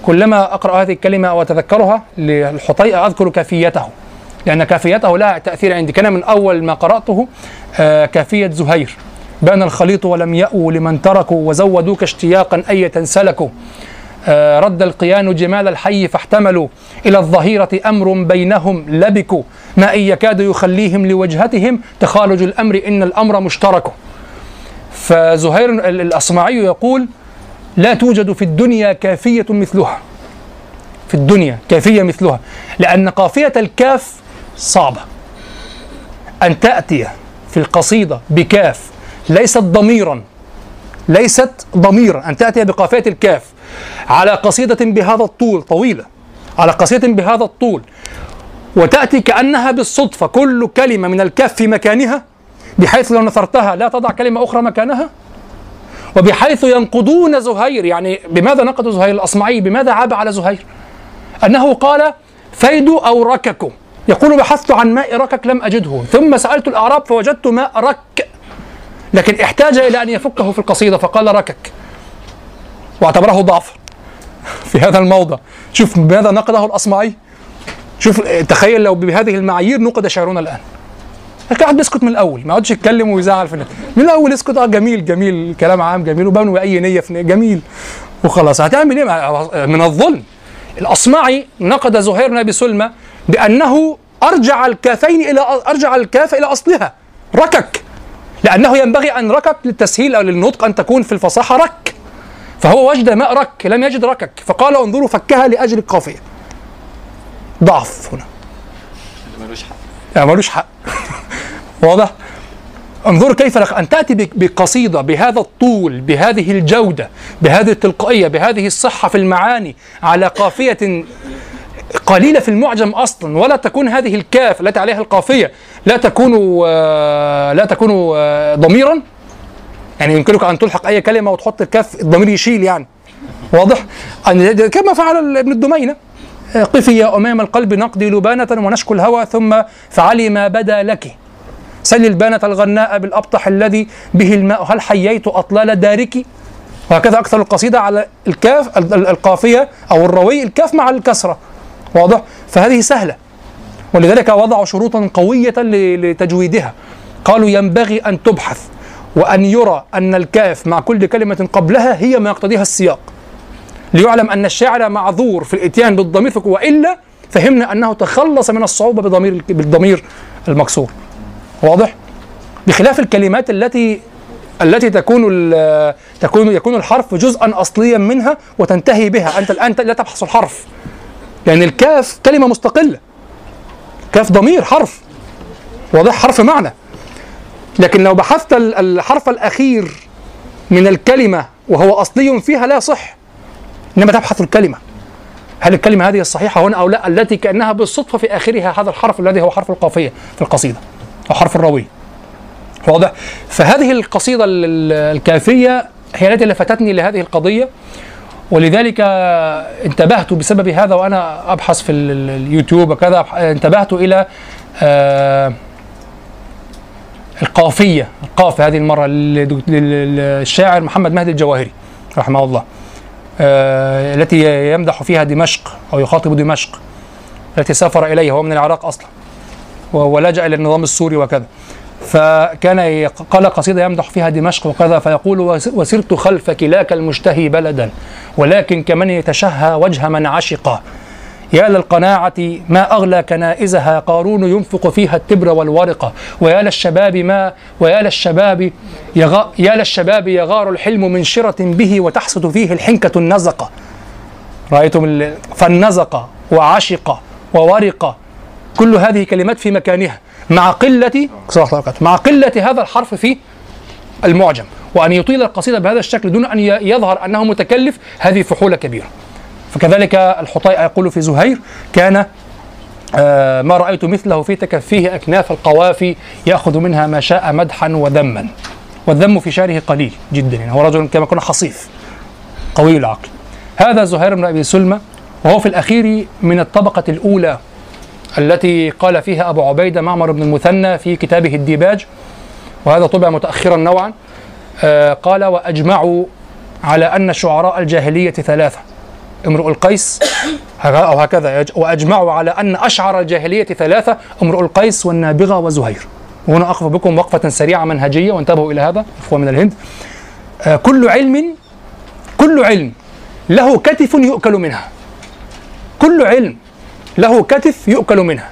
كلما أقرأ هذه الكلمة وأتذكرها للحطيئة أذكر كافيته لأن كافيته لها تأثير عندي. كان من أول ما قرأته آه، كافية زهير. بان الخليط ولم يأوا لمن تركوا وزودوك اشتياقا أية سلكوا. آه رد القيان جمال الحي فاحتملوا. إلى الظهيرة أمر بينهم لبكوا. ما إن يكاد يخليهم لوجهتهم تخالج الأمر إن الأمر مشترك. فزهير الأصمعي يقول لا توجد في الدنيا كافية مثلها. في الدنيا كافية مثلها. لأن قافية الكاف صعبة. أن تأتي في القصيدة بكاف ليست ضميرا. ليست ضميرا. أن تأتي بقافية الكاف على قصيدة بهذا الطول طويلة. على قصيدة بهذا الطول. وتأتي كأنها بالصدفة. كل كلمة من الكاف في مكانها بحيث لو نثرتها لا تضع كلمة أخرى مكانها. وبحيث ينقضون زهير. يعني بماذا نقضوا زهير الأصمعي؟ بماذا عاب على زهير؟ أنه قال فيد أو ركك يقول بحثت عن ماء ركك لم أجده. ثم سألت الأعراب فوجدت ماء رك لكن احتاج إلى أن يفكه في القصيدة فقال ركك. واعتبره ضعفا في هذا الموضع. شوف ماذا نقده الأصمعي. شوف تخيل لو بهذه المعايير نقد شعرنا الآن. قاعد بيسكت من الأول. ما يقعدش يتكلم ويزعل في النت. من الأول اسكت آه جميل جميل كلام عام جميل وبنوي أي نية في جميل. وخلاص. هتعمل إيه من الظلم. الأصمعي نقد زهير بن أبي سلمى بأنه أرجع الكافين إلى أرجع الكاف إلى أصلها. ركك. لأنه ينبغي أن ركك للتسهيل أو للنطق أن تكون في الفصاحة رك. فهو وجد ماء رك لم يجد ركك. فقال انظروا فكها لأجل القافية. ضعف هنا. ملوش حق يعني ملوش حق. واضح؟ انظروا كيف لك أن تأتي بقصيدة بهذا الطول بهذه الجودة بهذه التلقائية بهذه الصحة في المعاني على قافية قليلة في المعجم أصلا ولا تكون هذه الكاف التي عليها القافية لا تكون آه، لا تكون آه، ضميرا؟ يعني يمكنك أن تلحق أي كلمة وتحط الكاف الضمير يشيل يعني. واضح؟ كما فعل ابن الدمينة. آه، قفي يا أمام القلب نقضي لبانة ونشكو الهوى ثم فعلي ما بدا لك. سل البانة الغناء بالأبطح الذي به الماء. هل حييت أطلال دارك؟ وهكذا أكثر القصيدة على الكاف ال- ال- القافية أو الروي الكاف مع الكسرة. واضح؟ فهذه سهلة. ولذلك وضعوا شروطا قوية ل- لتجويدها. قالوا ينبغي أن تبحث وأن يرى أن الكاف مع كل كلمة قبلها هي ما يقتضيها السياق. ليعلم أن الشاعر معذور في الإتيان بالضمير وإلا فهمنا أنه تخلص من الصعوبة بضمير بالضمير المكسور. واضح؟ بخلاف الكلمات التي التي تكون تكون يكون الحرف جزءا اصليا منها وتنتهي بها. أنت الآن لا تبحث الحرف. لأن الكاف كلمة مستقلة. كاف ضمير حرف. واضح؟ حرف معنى. لكن لو بحثت ال- الحرف الأخير من الكلمة وهو أصلي فيها لا يصح. إنما تبحث الكلمة. هل الكلمة هذه الصحيحة هنا أو لا؟ التي كأنها بالصدفة في آخرها هذا الحرف الذي هو حرف القافية في القصيدة أو حرف الروي واضح؟ فهذه القصيدة ال- ال- الكافية هي التي لفتتني لهذه القضية. ولذلك انتبهت بسبب هذا وأنا أبحث في ال- ال- اليوتيوب وكذا انتبهت إلى آه، القافية القافية هذه لل- للشاعر محمد مهدي الجواهري رحمه الله آه، التي يمدح فيها دمشق أو يخاطب دمشق التي سافر إليها هو من العراق أصلا و- ولجأ إلى النظام السوري وكذا. فكان قال قصيدة يمدح فيها دمشق وكذا فيقول "وس- وسرت خلف كلاك المشتهي بلدا ولكن كمن يتشهى وجه من عشق. يا للقناعة ما أغلى كنائزها قارون ينفق فيها التبر والورقة ويا للشباب ما ويا للشباب يغ... يا للشباب يغار الحلم من شرة به وتحسد فيه الحنكة النزقة رأيتم ال... فالنزق وعشق وورق. كل هذه كلمات في مكانها. مع قلة مع قلة هذا الحرف في المعجم وأن يطيل القصيدة بهذا الشكل دون أن يظهر أنه متكلف هذه فحولة كبيرة. فكذلك الحطيئة يقول في زهير كان آه، ما رأيت مثله في تكفيه أكناف القوافي يأخذ منها ما شاء مدحا وذما. والذم في شعره قليل جدا يعني هو رجل كما كنا حصيف قوي العقل. هذا زهير بن أبي سلمى وهو في الأخير من الطبقة الأولى التي قال فيها أبو عبيدة معمر بن المثنى في كتابه الديباج وهذا طبع متأخرا نوعا آه، قال وأجمعوا على أن شعراء الجاهلية ثلاثة امرؤ القيس أو هكذا وأجمعوا على أن أشعر الجاهلية ثلاثة امرؤ القيس والنابغة وزهير. وهنا أقف بكم وقفة سريعة منهجية وانتبهوا إلى هذا إخوة من الهند. آه، كل علم كل علم له كتف يؤكل منها. كل علم له كتف يؤكل منها.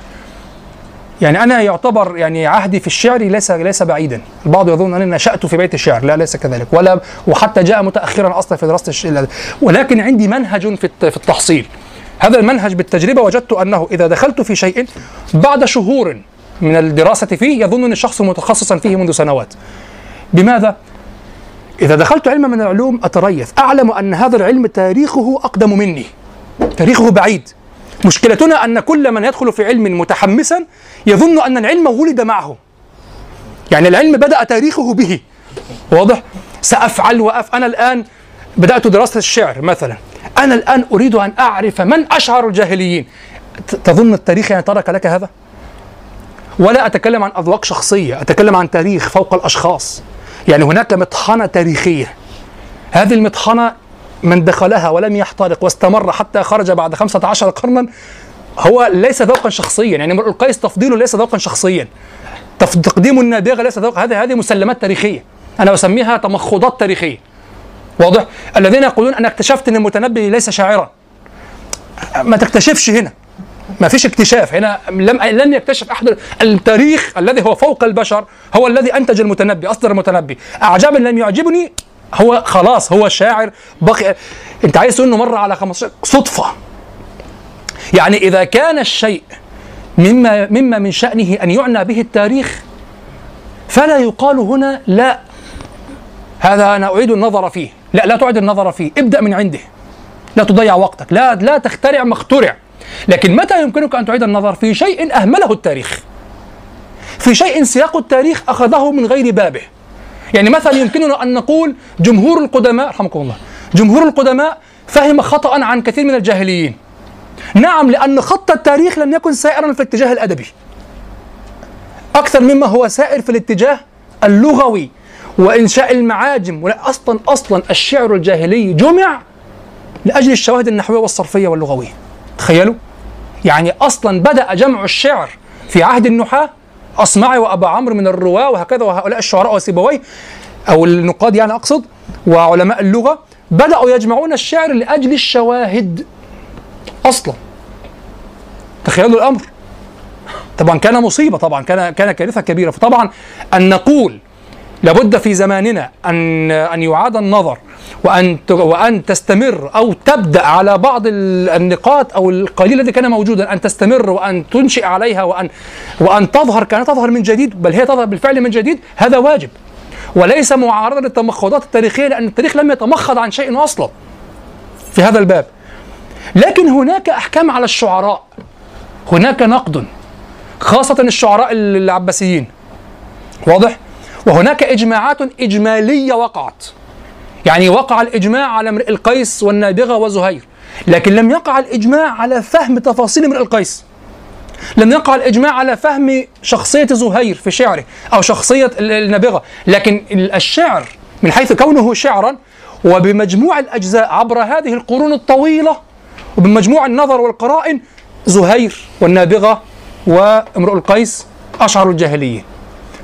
يعني أنا يعتبر يعني عهدي في الشعر ليس ليس بعيدا. البعض يظن انني نشأت في بيت الشعر. لا ليس كذلك. ولا وحتى جاء متاخرا أصلا في دراسه الشعر ولكن عندي منهج في الت- في التحصيل. هذا المنهج بالتجربة وجدت أنه إذا دخلت في شيء بعد شهور من الدراسة فيه يظنني الشخص متخصصا فيه منذ سنوات. بماذا؟ إذا دخلت علما من العلوم أتريث. أعلم أن هذا العلم تاريخه أقدم مني. تاريخه بعيد. مشكلتنا أن كل من يدخل في علم متحمسا يظن أن العلم ولد معه. يعني العلم بدأ تاريخه به. واضح؟ سأفعل وأف أنا الآن بدأت دراسة الشعر مثلا. أنا الآن أريد أن أعرف من أشعر الجاهليين. تظن التاريخ يعني ترك لك هذا؟ ولا أتكلم عن أذواق شخصية أتكلم عن تاريخ فوق الأشخاص. يعني هناك مطحنة تاريخية. هذه المطحنة من دخلها ولم يحترق واستمر حتى خرج بعد 15 قرنا هو ليس ذوقا شخصيا. يعني امرؤ القيس تفضيله ليس ذوقا شخصيا. تقديم النابغه ليس ذوق هذه هذه مسلمات تاريخية. أنا أسميها تمخضات تاريخية. واضح؟ الذين يقولون أنا اكتشفت أن المتنبي ليس شاعرا. ما تكتشفش هنا. ما فيش اكتشاف. هنا لم لم يكتشف أحد. التاريخ الذي هو فوق البشر هو الذي أنتج المتنبي أصدر المتنبي. اعجبا لم يعجبني هو خلاص هو شاعر بقي. انت عايز تقول إنه مر على 15 صدفة. يعني إذا كان الشيء مما مما من شأنه أن يعنى به التاريخ فلا يقال هنا لا. هذا أنا أعيد النظر فيه. لا لا تعيد النظر فيه. ابدأ من عنده. لا تضيع وقتك. لا لا تخترع ما اخترع لكن متى يمكنك أن تعيد النظر؟ في شيء أهمله التاريخ. في شيء سياق التاريخ أخذه من غير بابه. يعني مثلا يمكننا أن نقول جمهور القدماء رحمكم الله جمهور القدماء فهم خطأ عن كثير من الجاهليين. نعم لأن خط التاريخ لم يكن سائرا في الاتجاه الأدبي. أكثر مما هو سائر في الاتجاه اللغوي. وإنشاء المعاجم أصلا أصلا الشعر الجاهلي جمع لأجل الشواهد النحوية والصرفية واللغوية. تخيلوا؟ يعني أصلا بدأ جمع الشعر في عهد النحاة أصمعي وأبا عمرو من الرواة وهكذا وهؤلاء الشعراء وسيبويه أو النقاد يعني أقصد وعلماء اللغة بدأوا يجمعون الشعر لأجل الشواهد أصلا. تخيلوا الأمر. طبعا كان مصيبة طبعا كان كان كارثة كبيرة. فطبعا أن نقول لابد في زماننا أن أن يعاد النظر وأن ت- وأن تستمر أو تبدأ على بعض ال- النقاط أو القليل الذي كان موجودا أن تستمر وأن تنشئ عليها وأن وأن تظهر كانت تظهر من جديد بل هي تظهر بالفعل من جديد هذا واجب. وليس معارضة للتمخضات التاريخية لأن التاريخ لم يتمخض عن شيء أصلا في هذا الباب. لكن هناك أحكام على الشعراء. هناك نقد خاصة الشعراء العباسيين. واضح؟ وهناك إجماعات إجمالية وقعت. يعني وقع الإجماع على امرئ القيس والنابغة وزهير لكن لم يقع الإجماع على فهم تفاصيل امرئ القيس. لم يقع الإجماع على فهم شخصية زهير في شعره أو شخصية ال- النابغة لكن ال- الشعر من حيث كونه شعرا وبمجموع الأجزاء عبر هذه القرون الطويلة وبمجموع النظر والقرائن زهير والنابغة وامرؤ القيس أشعر الجاهليين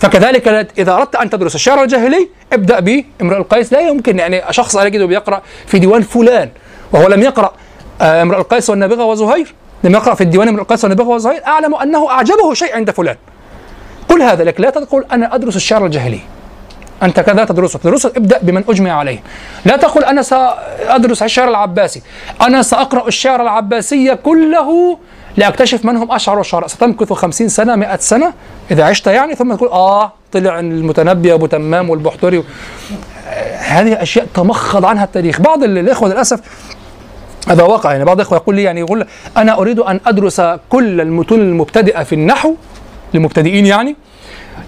فكذلك إذا أردت أن تدرس الشعر الجاهلي ابدأ بامرؤ القيس. لا يمكن يعني شخص أنا أجده بيقرأ في ديوان فلان وهو لم يقرأ آه، امرؤ القيس والنابغة وزهير. لم يقرأ في الديوان امرؤ القيس والنابغة وزهير. أعلم أنه أعجبه شيء عند فلان. قل هذا لك. لا تقول أنا أدرس الشعر الجاهلي. أنت كذا تدرسه. تدرسه ابدأ بمن أجمع عليه. لا تقل أنا سأدرس الشعر العباسي. أنا سأقرأ الشعر العباسي كله لأكتشف من هم أشعر الشعراء ستمكث خمسين سنة مئة سنة. إذا عشت يعني ثم تقول آه طلع المتنبي أبو تمام والبحتري. آه، هذه أشياء تمخض عنها التاريخ. بعض ال- الإخوة للأسف هذا واقع يعني بعض الإخوة يقول لي يعني يقول أنا أريد أن أدرس كل المتون المبتدئة في النحو للمبتدئين يعني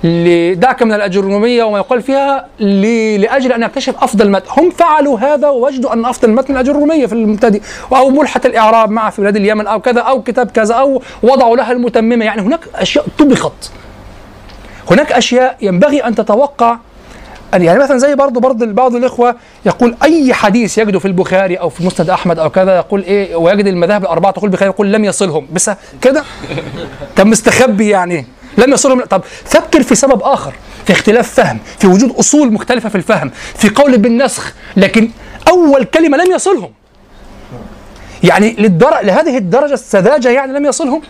لدعك من الأجرومية وما يقال فيها ل- لأجل أن أكتشف أفضل متن هم فعلوا هذا ووجدوا أن أفضل متن الأجرومية في المبتدئ أو ملحة الإعراب مع في بلاد اليمن أو كذا أو كتاب كذا أو وضعوا لها المتممة. يعني هناك أشياء طبخت. هناك أشياء ينبغي أن تتوقع. أن يعني مثلا زي برضه برضه بعض الإخوة يقول أي حديث يجده في البخاري أو في مسند أحمد أو كذا يقول إيه ويجد المذاهب الأربعة تقول البخاري يقول لم يصلهم. بس كده؟ طب مستخبي يعني. لم يصلهم طب فكر في سبب آخر في اختلاف فهم في وجود أصول مختلفة في الفهم في قول بالنسخ لكن أول كلمة لم يصلهم. يعني للدرجة لهذه الدرجة السذاجة يعني لم يصلهم؟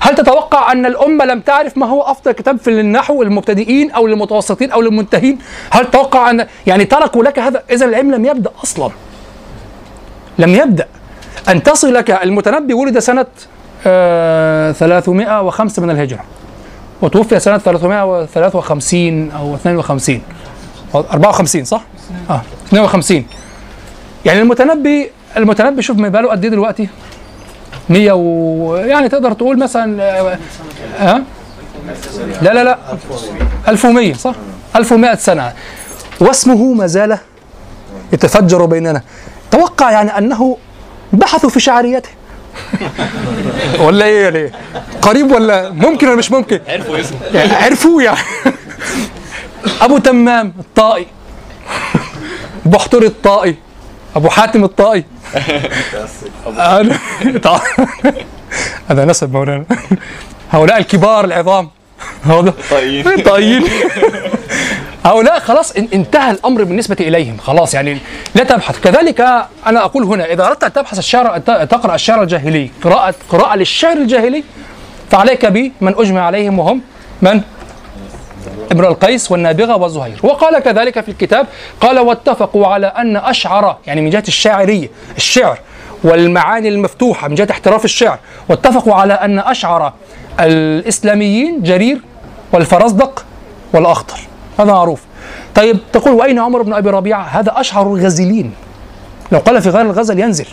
هل تتوقع أن الأمة لم تعرف ما هو أفضل كتاب في النحو للمبتدئين أو للمتوسطين أو للمنتهين؟ هل تتوقع أن يعني تركوا لك هذا؟ إذا العلم لم يبدأ أصلا. لم يبدأ. أن تصلك المتنبي ولد سنة آه 305 من الهجرة. وتوفي سنة 353 أو 52 أو 54 صح؟ آه 52 يعني المتنبي المتنبي شوف ما بقاله قد إيه دلوقتي؟ 100 و يعني تقدر تقول مثلا ها آه آه؟ لا لا لا. 1100 صح؟ 1100 سنة. واسمه ما زال يتفجر بيننا. توقع يعني أنه بحثوا في شعريته. ولا إيه يعني؟ قريب ولا ممكن ولا مش ممكن؟ عرفوا اسمه. يعني عرفوه يعني أبو تمام الطائي. بحتري الطائي. أبو حاتم الطائي. هذا نسب مولانا. هؤلاء الكبار العظام. هؤلاء طيب طيب هؤلاء خلاص إن- انتهى الأمر بالنسبة إليهم خلاص يعني لا تبحث. كذلك أنا أقول هنا إذا أردت أن تبحث الشعر تقرأ الشعر الجاهلي قراءه قراءة للشعر الجاهلي فعليك بمن أجمع عليهم وهم من؟ امرؤ القيس والنابغة وزهير وقال كذلك في الكتاب قال واتفقوا على أن اشعر يعني من جهة الشاعرية الشعر والمعاني المفتوحة من جهة احتراف الشعر. واتفقوا على أن أشعر الإسلاميين جرير والفرزدق والأخطر. هذا معروف. طيب تقول وأين عمر بن أبي ربيعة؟ هذا أشعر الغزلين لو قال في غير الغزل ينزل.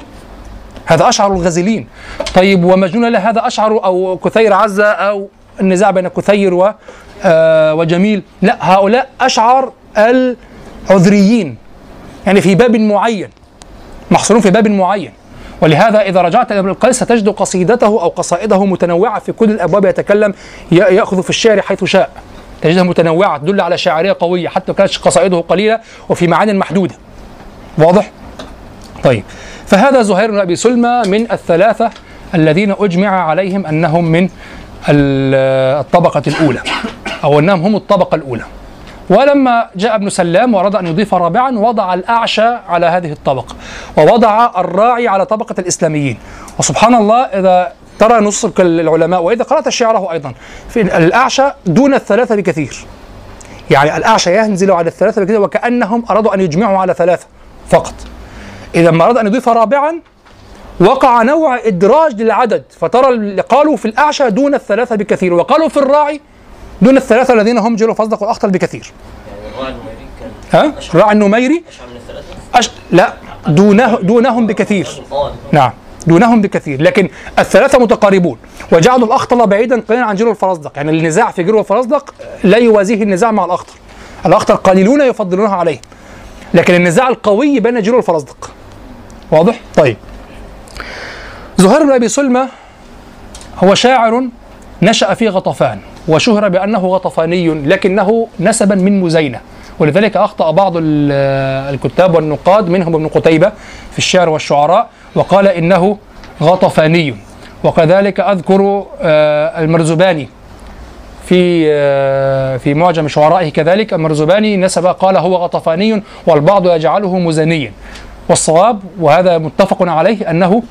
هذا أشعر الغزلين طيب ومجنون له هذا أشعر أو كثير عزه أو النزاع بين كثير و آه وجميل. لا هؤلاء أشعر العذريين. يعني في باب معين. محصورون في باب معين. ولهذا إذا رجعت إلى ابن القيس ستجد قصيدته أو قصائده متنوعة في كل الأبواب يتكلم يأخذ في الشعر حيث شاء. تجدها متنوعة تدل على شاعرية قوية حتى كانت قصائده قليلة وفي معان محدودة. واضح؟ طيب. فهذا زهير بن أبي سلمى من الثلاثة الذين أجمع عليهم أنهم من ال- الطبقة الأولى أو أنهم هم الطبقة الأولى. ولما جاء ابن سلام وأراد أن يضيف رابعا وضع الأعشى على هذه الطبقة ووضع الراعي على طبقة الإسلاميين. وسبحان الله إذا ترى نص العلماء وإذا قرأت شعره أيضا. في الأعشى دون الثلاثة بكثير. يعني الأعشى ينزل على الثلاثة بكثير وكأنهم أرادوا أن يجمعوا على ثلاثة فقط. إذا ما أراد أن يضيف رابعا وقع نوع إدراج للعدد. فترى اللي قالوا في الأعشى دون الثلاثة بكثير وقالوا في الراعي دون الثلاثة الذين هم جرير والفرزدق والأخطل بكثير. الراعي النميري كان ها؟ الراعي النميري؟ أشعر من الثلاثة؟ أش... لا دونه دونهم بكثير. نعم. دونهم بكثير. لكن الثلاثة متقاربون. وجعلوا الأخطل بعيدا قليلا عن جرير والفرزدق. يعني النزاع في جرير والفرزدق لا يوازيه النزاع مع الأخطل. الأخطل قليلون يفضلونها عليه. لكن النزاع القوي بين جلو الفرزدق. واضح؟ طيب. زهير بن أبي سلمى هو شاعر نشأ في غطفان وشهر بأنه غطفاني لكنه نسبا من مزينة. ولذلك أخطأ بعض ال- الكتاب والنقاد منهم ابن قتيبة في الشعر والشعراء وقال إنه غطفاني. وكذلك أذكر آه، المرزباني في آه، في معجم شعرائه كذلك المرزباني نسب قال هو غطفاني والبعض يجعله مزنيا والصواب وهذا متفق عليه أنه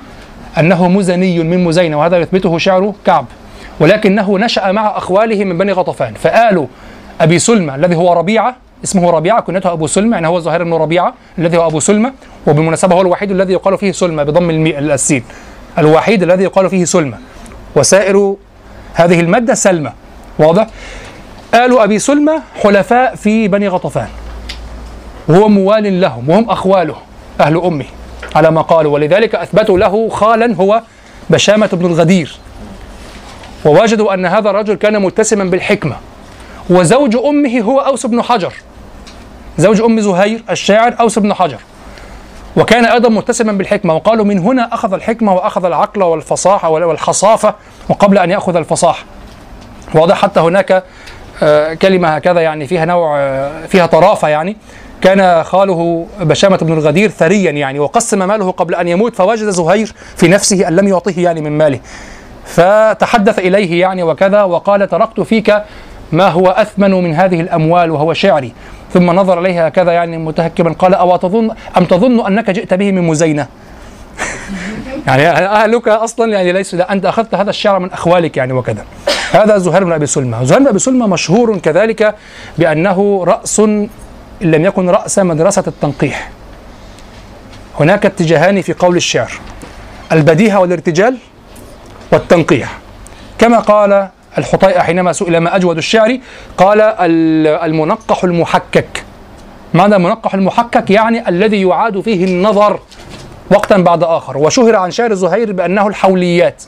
أنه مزني من مزينة وهذا يثبته شعر كعب. ولكنه نشأ مع أخواله من بني غطفان فآل أبي سلمى الذي هو ربيعة اسمه ربيعة كنيته أبو سلمى يعني هو زهير بن ربيعة الذي هو أبو سلمى وبالمناسبة هو الوحيد الذي يقال فيه سلمى بضم. السين الوحيد الذي يقال فيه سلمى وسائر هذه المادة سلمى واضح؟ آل أبي سلمى حلفاء في بني غطفان. وهو موال لهم وهم أخواله أهل أمه على ما قالوا. ولذلك أثبتوا له خالا هو بشامة بن الغدير. ووجدوا أن هذا الرجل كان متسما بالحكمة. وزوج أمه هو أوس بن حجر. زوج أم زهير الشاعر أوس بن حجر. وكان أيضا متسما بالحكمة وقالوا من هنا أخذ الحكمة وأخذ العقل والفصاحة والحصافة وقبل أن يأخذ الفصاحة. واضح حتى هناك آه، كلمة هكذا يعني فيها نوع آه، فيها طرافة يعني. كان خاله بشامة بن الغدير ثريا يعني وقسم ماله قبل أن يموت فوجد زهير في نفسه أن لم يعطيه يعني من ماله. فتحدث إليه يعني وكذا وقال تركت فيك ما هو أثمن من هذه الأموال وهو شعري؟ ثم نظر إليها كذا يعني متهكما قال أو تظن أم تظن أنك جئت به من مزينة؟ يعني أهلك أصلا يعني ليسوا لا، أنت أخذت هذا الشعر من أخوالك يعني وكذا. هذا زهير بن أبي سلمى زهير بن أبي سلمى مشهور كذلك بأنه رأس إن لم يكن رأس مدرسة التنقيح. هناك اتجاهان في قول الشعر البديهة والارتجال والتنقيح. كما قال الحطيئة حينما سئل ما أجود الشعر قال ال- المنقح المحكك. ماذا منقح المحكك؟ يعني الذي يعاد فيه النظر وقتا بعد آخر. وشهر عن شعر زهير بأنه الحوليات.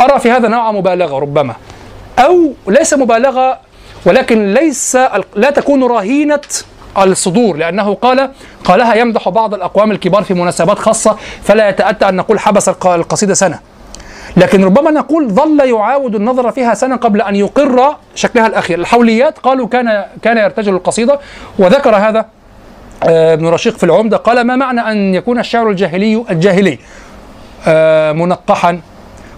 أرى في هذا نوع مبالغة ربما. أو ليس مبالغة ولكن ليس لا تكون رهينة الصدور لأنه قال قالها يمدح بعض الأقوام الكبار في مناسبات خاصة فلا يتأتى أن نقول حبس الق- القصيدة سنة. لكن ربما نقول ظل يعاود النظر فيها سنة قبل أن يقر شكلها الأخير. الحوليات قالوا كان كان يرتجل القصيدة وذكر هذا آه، ابن رشيق في العمدة قال ما معنى أن يكون الشعر الجاهلي الجاهلي؟ آه، منقحا.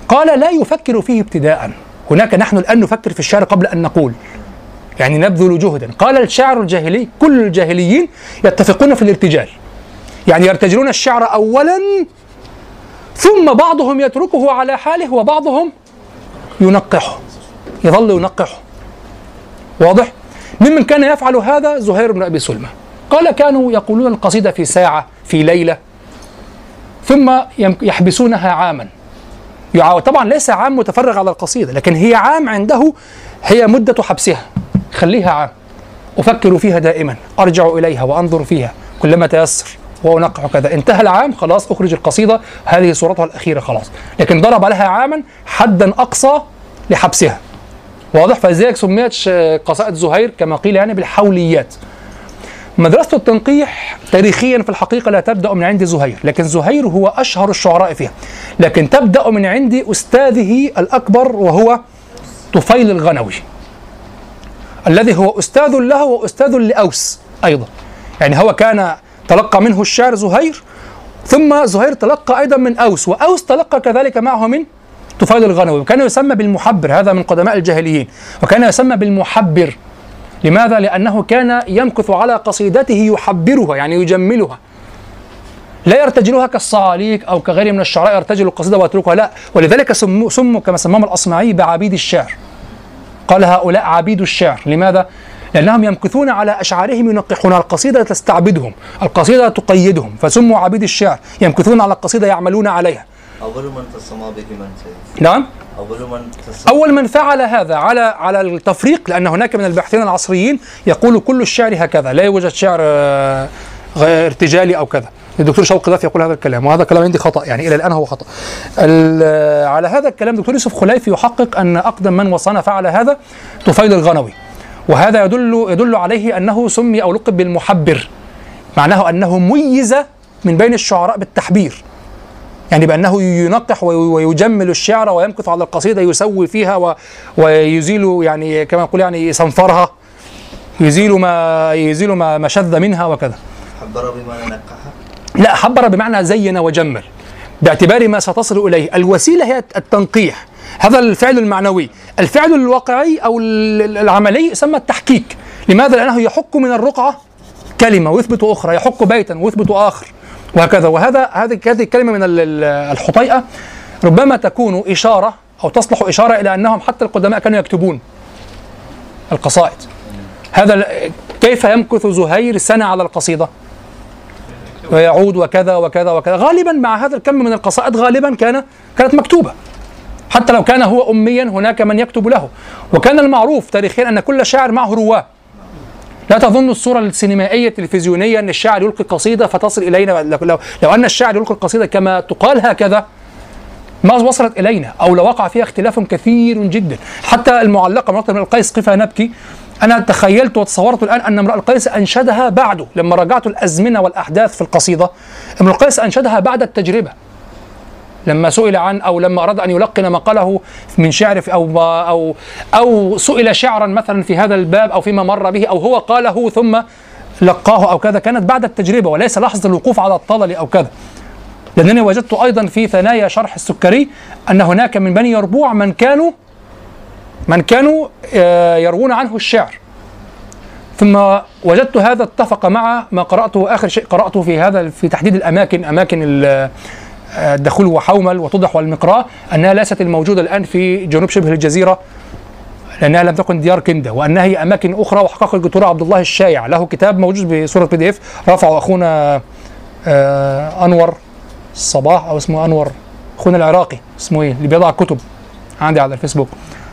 قال لا يفكر فيه ابتداء. هناك نحن الآن نفكر في الشعر قبل أن نقول. يعني نبذل جهدا. قال الشاعر الجاهلي كل الجاهليين يتفقون في الارتجال. يعني يرتجلون الشعر أولا ثم بعضهم يتركه على حاله وبعضهم ينقحه يظل ينقحه. واضح؟ ممن كان يفعل هذا زهير بن أبي سلمى قال كانوا يقولون القصيدة في ساعة في ليلة ثم يحبسونها عاما. طبعا ليس عام متفرغ على القصيدة لكن هي عام عنده هي مدة حبسها. خليها عام. أفكر فيها دائما أرجع إليها وأنظر فيها كلما تيسر. وأنقح كذا. انتهى العام خلاص أخرج القصيدة. هذه صورتها الأخيرة خلاص. لكن ضرب لها عاما حدا أقصى لحبسها. واضح؟ فلذلك سميت قصائد زهير كما قيل يعني بالحوليات. مدرسة التنقيح تاريخيا في الحقيقة لا تبدأ من عند زهير لكن زهير هو أشهر الشعراء فيها. لكن تبدأ من عند أستاذه الأكبر وهو طفيل الغنوي الذي هو أستاذ له وأستاذ لأوس أيضا. يعني هو كان تلقى منه الشعر زهير ثم زهير تلقى أيضا من أوس وأوس تلقى كذلك معه من طفيل الغنوي وكان يسمى بالمحبر هذا من قدماء الجاهليين وكان يسمى بالمحبر. لماذا؟ لأنه كان يمكث على قصيدته يحبرها يعني يجملها. لا يرتجلها كالصعاليك أو كغيره من الشعراء يرتجل القصيدة ويتركها لا. ولذلك سموا سموا كما سماهم الأصمعي بعبيد الشعر. قال هؤلاء عبيد الشعر. لماذا؟ لأنهم يمكثون على أشعارهم ينقحون. القصيدة تستعبدهم القصيدة تقيدهم. فسموا عبيد الشعر. يمكثون على القصيدة يعملون عليها. أول من تسمى به من سيد؟ نعم؟ أول من أول من فعل هذا على على التفريق لأن هناك من الباحثين العصريين يقول كل الشعر هكذا. لا يوجد شعر آه، غير ارتجالي أو كذا. الدكتور شوقي ضيف يقول هذا الكلام وهذا كلام عندي خطأ. يعني إلى الآن هو خطأ. ال- على هذا الكلام دكتور يوسف خليفي يحقق أن أقدم من وصانا فعل هذا طفيل الغنوي. وهذا يدل يدل عليه أنه سمي أو لقب بالمحبر. معناه أنه ميز من بين الشعراء بالتحبير. يعني بأنه ينقح وي- ويجمل الشعر ويمكث على القصيدة يسوي فيها و- ويزيل يعني كما يقول يعني يصنفرها يزيل ما يزيل ما ما شذ منها وكذا. حبر بما نقحه لا حبر بمعنى زين وجمل. باعتبار ما ستصل إليه. الوسيلة هي التنقيح. هذا الفعل المعنوي. الفعل الواقعي ال- العملي يسمى التحكيك لماذا؟ لأنه يحك من الرقعة كلمة ويثبت أخرى يحك بيتا ويثبت آخر وهكذا. وهذا هذه هذه الكلمة من ال- ال- الحطيئة. ربما تكون إشارة أو تصلح إشارة إلى أنهم حتى القدماء كانوا يكتبون القصائد. هذا كيف يمكث زهير سنة على القصيدة؟ ويعود وكذا وكذا وكذا. غالبا مع هذا الكم من القصائد غالبا كان كانت مكتوبة. حتى لو كان هو اميا هناك من يكتب له. وكان المعروف تاريخيا أن كل شاعر معه رواة. لا تظن الصورة السينمائية التلفزيونية أن الشاعر يلقي قصيدة فتصل إلينا. لو, لو, أن الشاعر يلقي القصيدة كما تقال هكذا ما وصلت إلينا أو لو وقع فيها اختلاف كثير جدا. حتى المعلقة مرة من القيس قفا نبكي أنا تخيلت وتصورت الآن أن امرأ القيس أنشدها بعده لما رجعت الأزمنة والأحداث في القصيدة امرؤ القيس أنشدها بعد التجربة. لما سئل عن أو لما أراد أن يلقن ما قاله من شعر أو أو أو سئل شعرا مثلا في هذا الباب أو فيما مر به أو هو قاله ثم لقاه أو كذا. كانت بعد التجربة وليس لحظة الوقوف على الطلل أو كذا. لأنني وجدت أيضا في ثنايا شرح السكري أن هناك من بني يربوع من كانوا من كانوا آه، يروون عنه الشعر. ثم وجدت هذا اتفق مع ما قرأته آخر شيء قرأته في هذا في تحديد الاماكن أماكن الدخول وحومل وتضح والمقراء أنها ليست الموجودة الآن في جنوب شبه الجزيرة لأنها لم تكن ديار كنده وأنها هي أماكن أخرى وحقق الدكتور عبد الله الشايع. له كتاب موجود بصوره بي دي إف رفعه أخونا آه أنور الصباح أو اسمه أنور أخونا العراقي اسمه إيه؟ اللي بيضع كتب عندي على الفيسبوك.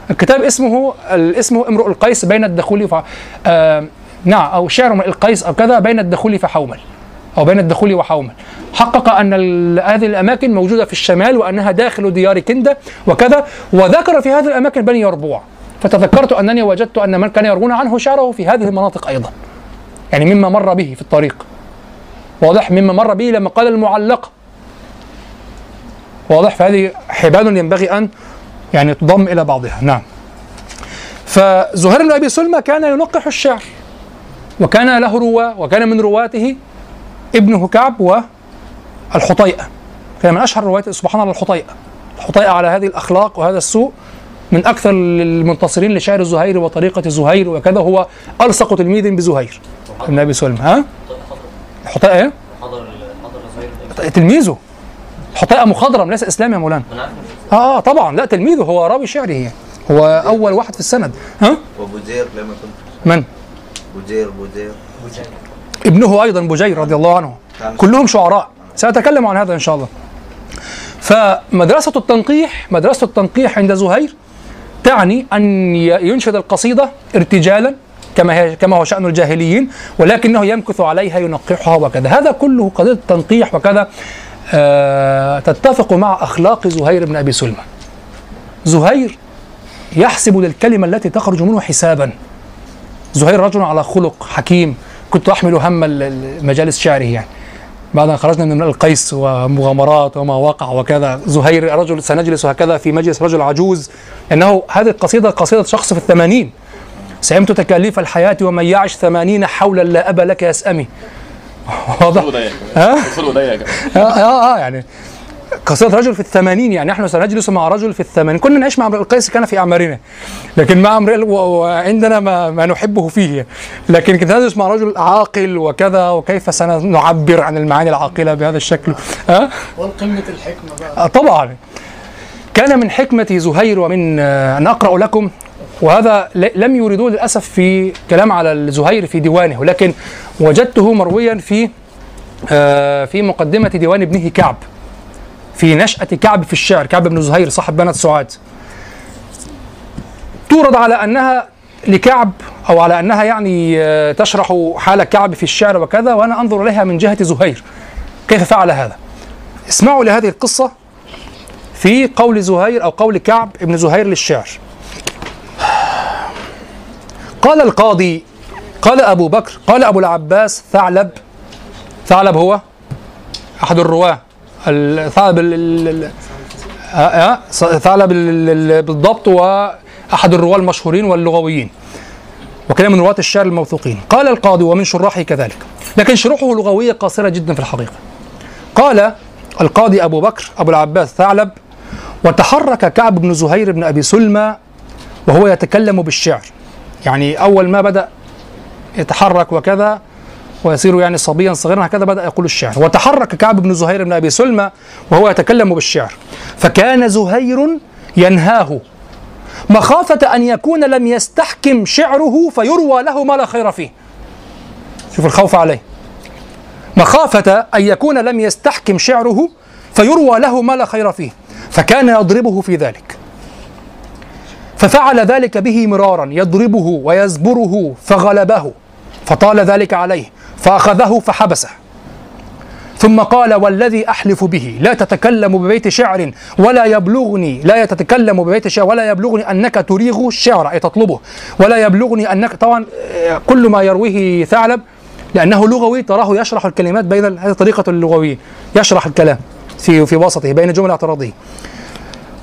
الكتاب اسمه اسمه امرؤ القيس بين الدخول ف آه نعم أو شعر القيس أو كذا بين الدخول فحومل. أو بين الدخول وحومل. حقق ال- هذه الأماكن موجودة في الشمال وأنها داخل ديار كنده وكذا وذكر في هذه الأماكن بني يربوع. فتذكرت أنني وجدت أن من كان يروون عنه شعره في هذه المناطق أيضا. يعني مما مر به في الطريق. واضح مما مر به لما قال المعلقه واضح فهذه حبال ينبغي أن يعني تضم إلى بعضها. نعم. فزهير بن أبي سلمى كان ينقح الشعر وكان له رواة وكان من رواته ابنه كعب والحطيئة كان من أشهر روايات سبحان الله الحطيئة. الحطيئة على هذه الأخلاق وهذا السوء من أكثر المنتصرين لشعر زهير وطريقة زهير وكذا هو ألصق تلميذ بزهير. ابن أبي سلمى ها؟ الحطيئة إيه؟ تلميذه. الحطيئة مخضرم ليس إسلامي يا مولانا. آه, آه طبعا. لا تلميذه هو راوي شعره يعني هو أول واحد في السند. ها؟ وبوزير لم يكن من؟ بوزير بوزير ابنه أيضا بجير رضي الله عنه. كلهم شعراء. سأتكلم عن هذا إن شاء الله. فمدرسة التنقيح مدرسة التنقيح عند زهير تعني ي- ينشد القصيدة ارتجالا كما هي كما هو شأن الجاهليين ولكنه يمكث عليها ينقحها وكذا. هذا كله قضية التنقيح وكذا آه تتفق مع أخلاق زهير بن أبي سلمى زهير يحسب للكلمة التي تخرج منه حسابا. زهير رجل على خلق حكيم. كنت أحمل هم ال- ال- مجالس شعره يعني. بعد ان خرجنا من القيس ومغامرات وما وقع وكذا. زهير رجل سنجلس هكذا في مجلس رجل عجوز. انه هذه القصيدة قصيدة شخص في الثمانين. سئمت تكاليف الحياة ومن يعش ثمانين حولا لا أبا لك يسأمي. واضح؟ ها؟ آه آه آه يعني قصيدة رجل في الثمانين يعني نحن سنجلس مع رجل في الثمانين. كنا نعيش مع امرئ القيس كان في أعمارنا لكن مع امرئ وعندنا ما, ما نحبه فيه. لكن كنت نجلس مع رجل عاقل وكذا وكيف سنعبر عن المعاني العاقلة بهذا الشكل؟ ها؟ والقمة الحكمة بقى. آه، طبعا. كان من حكمة زهير ومن آه، أن أقرأ لكم وهذا لم يوردوه للأسف في كلام على الزهير في ديوانه ولكن وجدته مرويا في في مقدمة ديوان ابنه كعب. في نشأة كعب في الشعر كعب بن زهير صاحب بنات سعاد تورد على أنها لكعب أو على أنها يعني آه، تشرح حال كعب في الشعر وكذا وأنا أنظر إليها من جهة زهير. كيف فعل هذا؟ اسمعوا لهذه القصة في قول زهير أو قول كعب ابن زهير للشعر. قال القاضي قال أبو بكر قال أبو العباس ثعلب ثعلب هو أحد الرواة. الثعلب ال- ال- ال- آه، آه، ثعلب ال- ال- بالضبط وأحد الرواة المشهورين واللغويين. وكان من رواة الشعر الموثوقين. قال القاضي ومن شراحه كذلك. لكن شروحه لغوية قاصرة جدا في الحقيقة. قال القاضي أبو بكر أبو العباس ثعلب وتحرك كعب بن زهير بن أبي سلمى وهو يتكلم بالشعر. يعني أول ما بدأ يتحرك وكذا ويصير يعني صبيا صغيرا هكذا بدأ يقول الشعر وتحرك كعب بن زهير بن أبي سلمى وهو يتكلم بالشعر. فكان زهير ينهاه. مخافة أن يكون لم يستحكم شعره فيروى له ما لا خير فيه. شوف الخوف عليه. مخافة أن يكون لم يستحكم شعره فيروى له ما لا خير فيه. فكان يضربه في ذلك. ففعل ذلك به مرارا يضربه ويزبره فغلبه فطال ذلك عليه. فأخذه فحبسه. ثم قال والذي أحلف به لا تتكلم ببيت شعر ولا يبلغني لا تتكلم ببيت شعر ولا يبلغني أنك تريغ الشعر أي تطلبه. ولا يبلغني أنك طبعا كل ما يرويه ثعلب لأنه لغوي تراه يشرح الكلمات بين هذه طريقة اللغويين يشرح الكلام في في وسطه بين جمل اعتراضية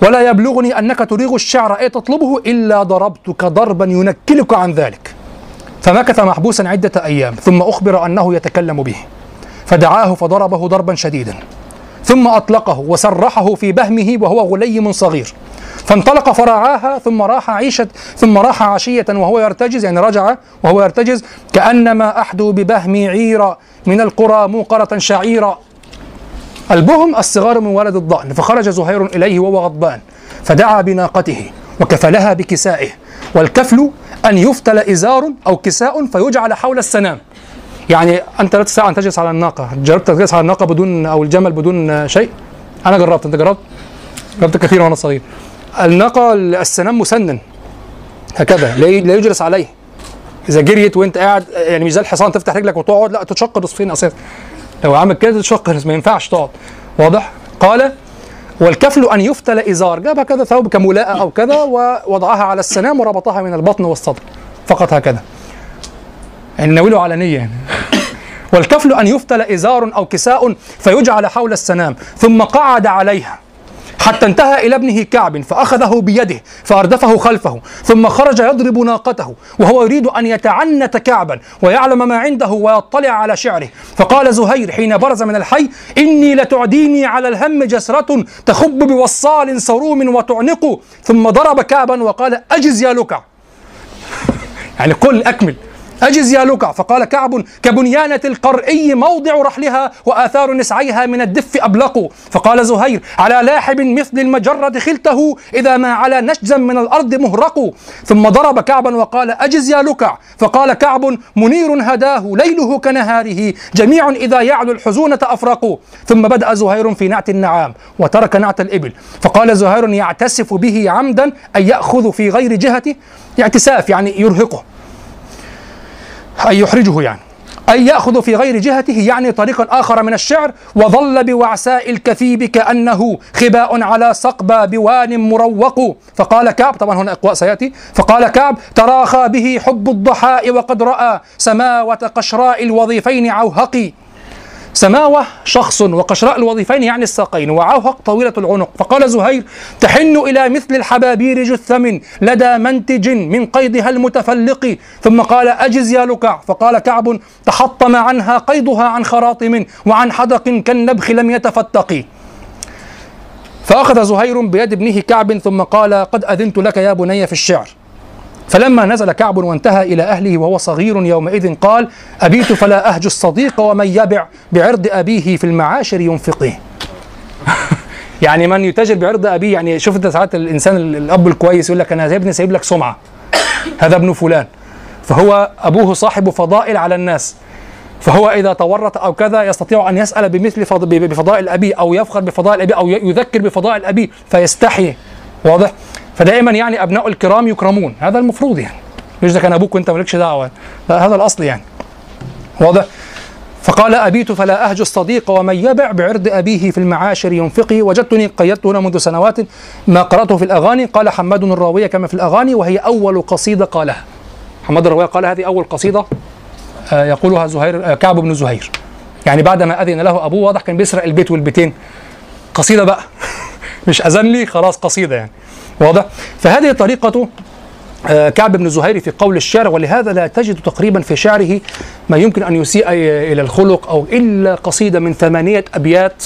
ولا يبلغني أنك تريغ الشعر أي تطلبه إلا ضربتك ضربا ينكلك عن ذلك. فمكث محبوسا عدة أيام ثم أخبر أنه يتكلم به. فدعاه فضربه ضربا شديدا. ثم أطلقه وسرحه في بهمه وهو غليم صغير. فانطلق فرعاها ثم راح عيشة ثم راح عشية وهو يرتجز يعني رجع وهو يرتجز كأنما أحدو ببهمي عيرا من القرى موقرة شعيرا. البهم الصغار من ولد الضأن فخرج زهير إليه وهو غضبان فدعا بناقته وكفلها بكسائه والكفل أن يفتل إزار أو كساء فيجعل حول السنام. يعني أنت لا تستطيع أن تجلس على الناقة. جربت تجلس على الناقة بدون أو الجمل بدون شيء؟ أنا جربت. أنت جربت؟ جربت كثيرا وأنا صغير. الناقة السنام مسنن. هكذا. لا يجلس عليه. إذا جريت وأنت قاعد يعني مش زي الحصان تفتح رجلك وتقعد لا تشق نصفين أساسا. لو عمل كده تشق ما ينفعش تقعد. واضح؟ قال والكفل أن يفتل إزار. جاب كذا ثوب كملاءه أو كذا ووضعها على السنام وربطها من البطن والصدر. فقط هكذا. يعني ناوله على نيه يعني. والكفل أن يفتل إزار أو كساء فيجعل حول السنام ثم قعد عليها. حتى انتهى إلى ابنه كعب فأخذه بيده فأردفه خلفه ثم خرج يضرب ناقته وهو يريد أن يتعنت كعبا ويعلم ما عنده ويطلع على شعره. فقال زهير حين برز من الحي إني لتعديني على الهم جسرة تخب بوصال صروم وتعنق. ثم ضرب كعبا وقال أجز يا لكع يعني قل أكمل. أجز يا لكع فقال كعب كبنيانة القرئي موضع رحلها وآثار نسعيها من الدف أبلق فقال زهير على لاحب مثل المجرة خلته إذا ما على نشزا من الأرض مهرق. ثم ضرب كعبا وقال أجز يا لكع فقال كعب منير هداه ليله كنهاره جميع إذا يعلو الحزونة أفرق. ثم بدأ زهير في نعت النعام وترك نعت الإبل. فقال زهير يعتسف به عمدا أن يأخذ في غير جهته اعتساف يعني يرهقه. أي يحرجه يعني. أي يأخذ في غير جهته يعني طريقا آخر من الشعر وظل بوعساء الكثيب كأنه خباء على صقبى بوان مروق. فقال كعب طبعا هنا إقواء سيأتي. فقال كعب تراخى به حب الضحاء وقد رأى سماوة قشراء الوظيفين عوهقي. سماوة شخص وقشراء الوظيفين يعني الساقين وعوهق طويلة العنق. فقال زهير تحن إلى مثل الحبابير جثم لدى منتج من قيدها المتفلق. ثم قال أجز يا لكع. فقال كعب تحطم عنها قيدها عن خراطم وعن حدق كالنبخ لم يتفتق. فأخذ زهير بيد ابنه كعب ثم قال قد أذنت لك يا بني في الشعر. فلما نزل كعب وانتهى إلى أهله وهو صغير يومئذ قال أبيت فلا أهجو الصديق ومن يبع بعرض أبيه في المعاشر ينفقه يعني من يتاجر بعرض أبيه يعني شوف أنت ساعات الإنسان الأب الكويس يقول لك أنا يا ابني سايب لك سمعة هذا ابن فلان. فهو أبوه صاحب فضائل على الناس. فهو إذا تورط أو كذا يستطيع أن يسأل بمثل فض- بفضائل أبيه أو يفخر بفضائل أبيه أو يذكر بفضائل أبيه فيستحي. واضح؟ فدائما يعني أبناء الكرام يكرمون. هذا المفروض يعني. مش ده كان أبوك وأنت مالكش دعوة. لا هذا الأصل يعني. واضح؟ فقال أبيت فلا أهجو الصديق ومن يبع بعرض أبيه في المعاشر ينفقي. وجدتني قيدت هنا منذ سنوات ما قرأته في الأغاني. قال حماد الراوية كما في الأغاني وهي أول قصيدة قالها. حماد الراوية قال هذه أول قصيدة؟ آه، يقولها زهير آه، كعب بن زهير. يعني بعد ما أذن له أبوه واضح كان بيسرق البيت والبيتين. قصيدة بقى. مش أذن لي خلاص قصيدة يعني. واضح فهذه طريقة آه، كعب بن زهير في قول الشعر ولهذا لا تجد تقريبا في شعره ما يمكن أن يسيء إلى الخلق أو إلا قصيدة من ثمانية أبيات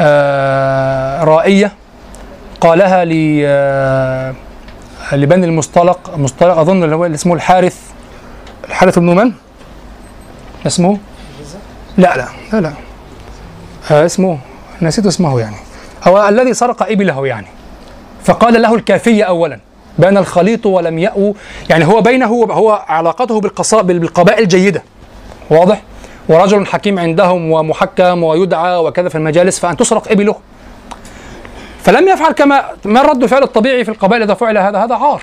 آه، رائية قالها آه، لبني المصطلق مصطلق أظن اللي هو اسمه الحارث الحارث بن من؟ اسمه؟ لا لا لا لا اسمه نسيت اسمه يعني هو الذي سرق إبله يعني فقال له الكافية أولا بأن الخليط ولم يأو يعني هو بينه هو علاقته بالقبائل جيدة. واضح؟ ورجل حكيم عندهم ومحكم ويدعى وكذا في المجالس فأن تسرق إبله فلم يفعل كما ما الرد الفعل الطبيعي في القبائل إذا فعل هذا؟ هذا عار.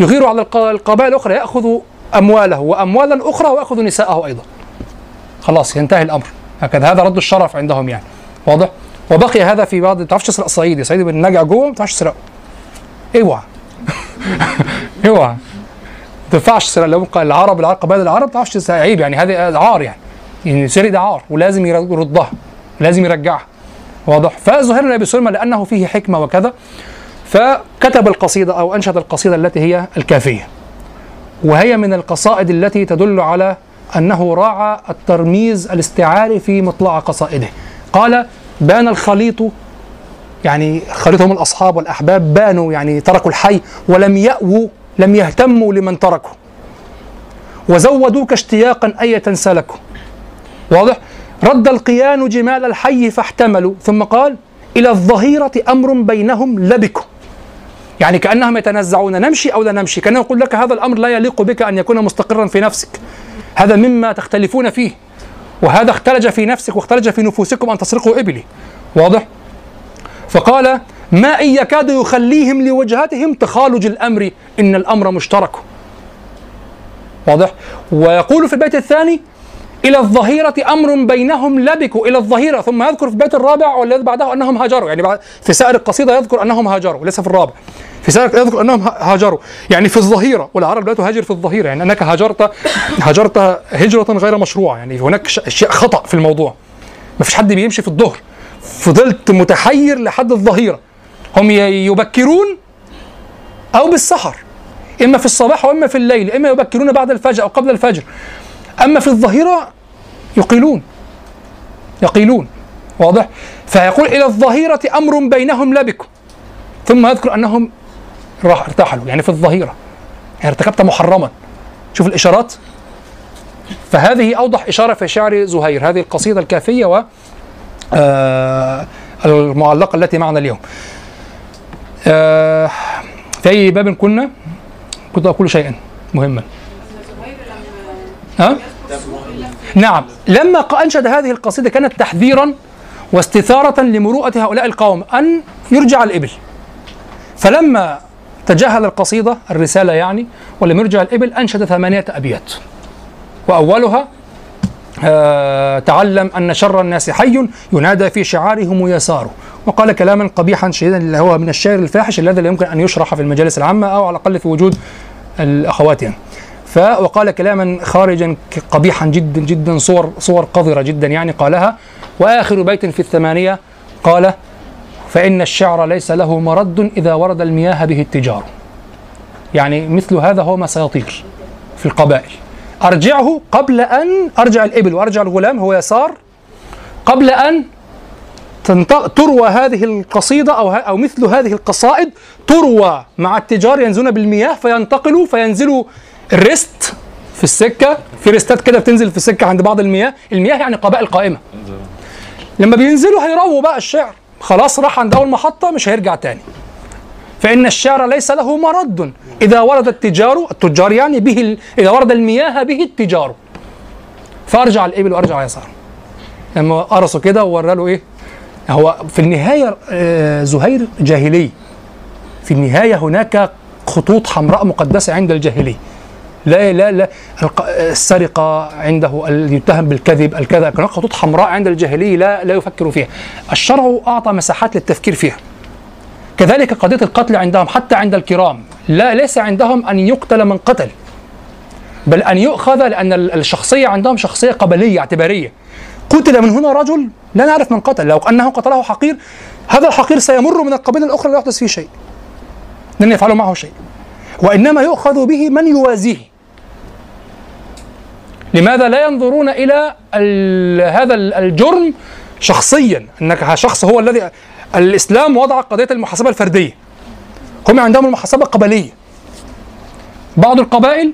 يغير على الق- القبائل الأخرى يأخذ أمواله وأموالا أخرى ويأخذ نساءه أيضا. خلاص ينتهي الأمر. هكذا هذا رد الشرف عندهم يعني. واضح؟ وبقي هذا في بعض ما تعرفش تسرق صعيدي صعيدي بالنجع جوه ما تعرفش تسرقه. اوعى. اوعى. ما تنفعش تسرق لو العرب العرب قبائل العرب ما تعرفش عيب يعني هذا عار يعني. يعني سرق ده عار ولازم يردها لازم يرجعها. واضح. فزهير بن أبي سلمى لأنه فيه حكمة وكذا فكتب القصيدة أو أنشد القصيدة التي هي الكافية. وهي من القصائد التي تدل على أنه راعى الترميز الاستعاري في مطلع قصائده. قال بان الخليط يعني الخليط هم الأصحاب والأحباب بانوا يعني تركوا الحي ولم يأووا لم يهتموا لمن تركوا. وزودوك اشتياقا اية سلكوا واضح؟ رد القيان جمال الحي فاحتملوا. ثم قال إلى الظهيرة أمر بينهم لبكوا. يعني كأنهم يتنازعون نمشي أو لا نمشي؟ كأنه يقول لك هذا الأمر لا يليق بك أن يكون مستقرا في نفسك. هذا مما تختلفون فيه. وهذا اختلج في نفسك واختلج في نفوسكم أن تسرقوا إبلي. واضح؟ فقال ما إن يكاد يخليهم لوجهتهم تخالج الأمر إن الأمر مشترك. واضح؟ ويقول في البيت الثاني إلى الظهيرة أمر بينهم لبكوا. إلى الظهيرة ثم يذكر في البيت الرابع والذي بعده أنهم هاجروا. يعني في سائر القصيدة يذكر أنهم هاجروا ليس في الرابع. في سائر يذكر أنهم ها- هاجروا. يعني في الظهيرة والعرب لا تهاجر في الظهيرة. يعني أنك هاجرت هاجرت هجرة غير مشروعة. يعني هناك اشياء خطأ في الموضوع. ما فيش حد بيمشي في الظهر. فضلت متحير لحد الظهيرة. هم يبكرون أو بالسحر. إما في الصباح واما في الليل. إما يبكرون بعد الفجر أو قبل الفجر. أما في الظهيرة يقيلون. يقيلون. واضح؟ فيقول إلى الظهيرة أمر بينهم لبك ثم يذكر أنهم راح ارتحلوا يعني في الظهيرة. يعني ارتكبت محرما. شوف الإشارات. فهذه أوضح إشارة في شعر زهير هذه القصيدة الكافية و آه، المعلقة التي معنا اليوم. آه، في أي باب كنا؟ كنت أقول شيئا مهما. ها؟ نعم. لما أنشد هذه القصيدة كانت تحذيرا واستثارة لمروءة هؤلاء القوم أن يرجع الإبل. فلما تجاهل القصيدة الرسالة يعني ولم يرجع الإبل أنشد ثمانية أبيات. وأولها آه تعلم أن شر الناس حي ينادى في شعارهم يساره وقال كلاما قبيحا شديدا اللي هو من الشعر الفاحش الذي لا يمكن أن يشرح في المجالس العامة أو على الأقل في وجود الاخوات يعني وقال كلاما خارجا قبيحا جدا جدا صور صور قذرة جدا يعني قالها. وآخر بيت في الثمانية قال فإن الشعر ليس له مرد إذا ورد المياه به التجار. يعني مثل هذا هو ما سيطير في القبائل. أرجعه قبل أن أرجع الإبل وأرجع الغلام هو يسار قبل أن تروى هذه القصيدة أو أو مثل هذه القصائد تروى مع التجار ينزلون بالمياه فينتقلوا فينزلوا الريست في السكة في ريستات كده بتنزل في السكة عند بعض المياه. المياه يعني قبائل قائمة. لما بينزلوا هيرووا بقى الشعر. خلاص راح عند أول محطة مش هيرجع تاني. فإن الشعر ليس له مرد. إذا ورد التجار التجار يعني به ال- إذا ورد المياه به التجار. فأرجع الإبل وأرجع يسار. لما قرصوا كده وورى له إيه؟ هو في النهاية آه، زهير جاهلي. في النهاية هناك خطوط حمراء مقدسة عند الجاهلي. لا لا لا. السرقة عنده يتهم بالكذب الكذا خطوط حمراء عند الجاهلي لا لا يفكر فيها. الشرع أعطى مساحات للتفكير فيها. كذلك قضية القتل عندهم حتى عند الكرام لا ليس عندهم أن يقتل من قتل بل أن يؤخذ لأن ال- الشخصية عندهم شخصية قبلية اعتبارية. قتل من هنا رجل لا نعرف من قتل. لو أنه قتله حقير هذا الحقير سيمر من القبيلة الأخرى لا يحدث فيه شيء لن يفعلوا معه شيء. وإنما يؤخذ به من يوازيه. لماذا لا ينظرون إلى هذا ال- الجرم شخصيا؟ أنك شخص هو الذي الإسلام وضع قضية المحاسبة الفردية. هم عندهم المحاسبة القبلية. بعض القبائل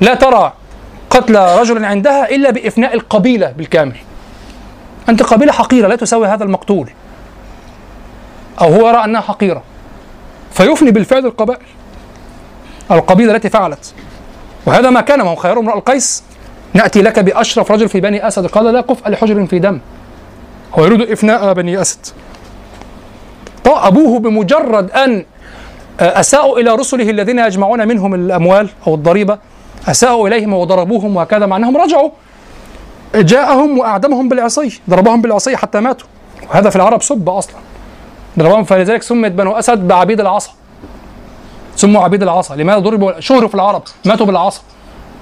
لا ترى قتل رجل عندها إلا بإفناء القبيلة بالكامل. أنت قبيلة حقيرة لا تساوي هذا المقتول. أو هو يرى أنها حقيرة. فيفني بالفعل القبائل. القبيلة التي فعلت. وهذا ما كان ما هو خيار امرأ القيس نأتي لك بأشرف رجل في بني أسد. قال لا كفء لحجر في دم. هو يريد إفناء بني أسد. أبوه بمجرد أن أساءوا إلى رسله الذين يجمعون منهم الأموال أو الضريبة. أساءوا إليهم وضربوهم وكذا مع أنهم رجعوا. جاءهم وأعدمهم بالعصي ضربهم بالعصي حتى ماتوا. وهذا في العرب سب أصلا. ضربهم فلذلك سمت بنو أسد بعبيد العصا. سموا عبيد العصا. لماذا ضربوا؟ شهروا في العرب. ماتوا بالعصا.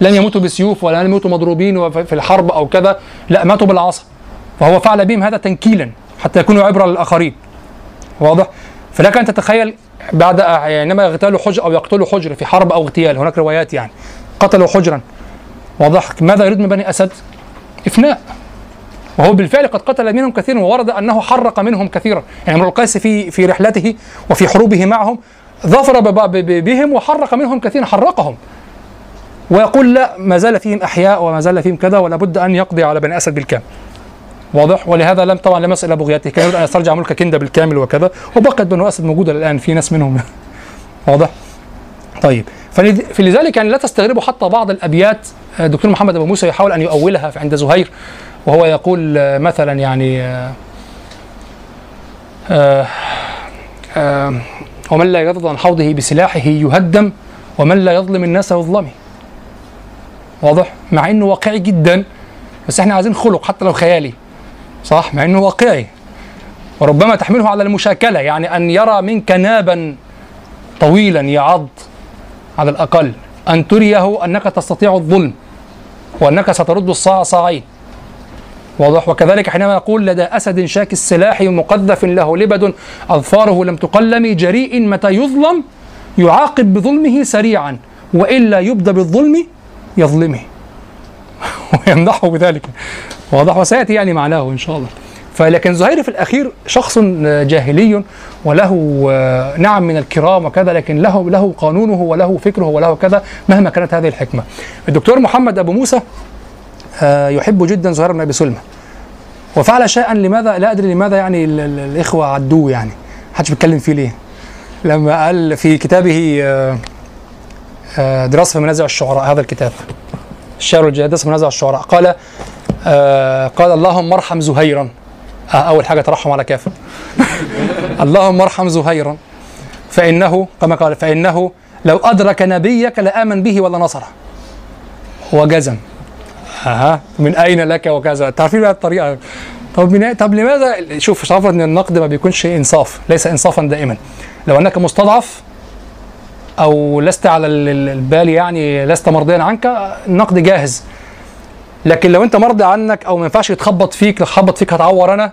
لن يموتوا بسيوف ولا لن يموتوا مضروبين في الحرب أو كذا. لا ماتوا بالعصا. فهو فعل بهم هذا تنكيلا حتى يكونوا عبرة للآخرين واضح؟ فلك أن تتخيل بعد عندما يغتالوا حجر أو يقتلوا حجر في حرب أو اغتيال. هناك روايات يعني. قتلوا حجرا. واضح؟ ماذا يريد من بني أسد؟ إفناء. وهو بالفعل قد قتل منهم كثيرا وورد أنه حرق منهم كثيرا. يعني امرؤ القيس في في رحلته وفي حروبه معهم ظفر بهم وحرق منهم كثيرا حرقهم. ويقول لا ما زال فيهم أحياء وما زال فيهم كذا ولا بد أن يقضي على بني أسد بالكامل. واضح؟ ولهذا لم طبعا لم يصل إلى بغيته كان يريد أن يسترجع ملك كندا بالكامل وكذا. وبقت بنو أسد موجودة الآن في ناس منهم. واضح؟ طيب. فلذ- فلذلك يعني لا تستغربوا حتى بعض الأبيات. آه، دكتور محمد أبو موسى يحاول أن يؤولها عند زهير وهو يقول مثلا يعني آه، آه، آه، ومن لا يرضى عن حوضه بسلاحه يهدم ومن لا يظلم الناس يظلمه. واضح؟ مع إنه واقعي جدا. بس إحنا عايزين خلق حتى لو خيالي. صح؟ مع إنه واقعي. وربما تحمله على المشاكلة. يعني أن يرى منك نابا طويلا يعض على الأقل. أن تريه أنك تستطيع الظلم. وأنك سترد الصاع صاعين واضح؟ وكذلك حينما يقول لدى أسد شاك السلاح مقذف له لبد أظفاره لم تقلم جريء متى يظلم؟ يعاقب بظلمه سريعا. وإلا يبدى بالظلم يظلمه. ويمدحه بذلك. واضح. وسيأتي يعني معناه إن شاء الله. فلكن زهير في الأخير شخص جاهلي وله آه، نعم من الكرام وكذا لكن له له قانونه وله فكره وله كذا مهما كانت هذه الحكمة. الدكتور محمد أبو موسى آه، يحب جدا زهير بن أبي سلمى وفعل شيئا لماذا؟ لا أدري لماذا يعني ال- ال- الإخوة عدوه يعني. محدش بيتكلم فيه ليه؟ لما قال في كتابه آه، آه، دراسة في منازع الشعراء هذا الكتاب. الشعر والجهاد دراسه في منازع الشعراء. قال آه، قال اللهم ارحم زهيرا. آه، أول حاجة ترحم على كافر اللهم ارحم زهيرا. فإنه كما قال فإنه لو أدرك نبيك لآمن به ولا نصره وجزم. أها من أين لك وكذا؟ تعرفين بقى الطريقة؟ طب من طب لماذا؟ شوف شوف إن النقد ما بيكونش إنصاف ليس انصافا دائما. لو أنك مستضعف أو لست على ال- ال- البال يعني لست مرضيا عنك النقد جاهز. لكن لو أنت مرضي عنك أو ما ينفعش يتخبط فيك لو خبط فيك هتعور أنا.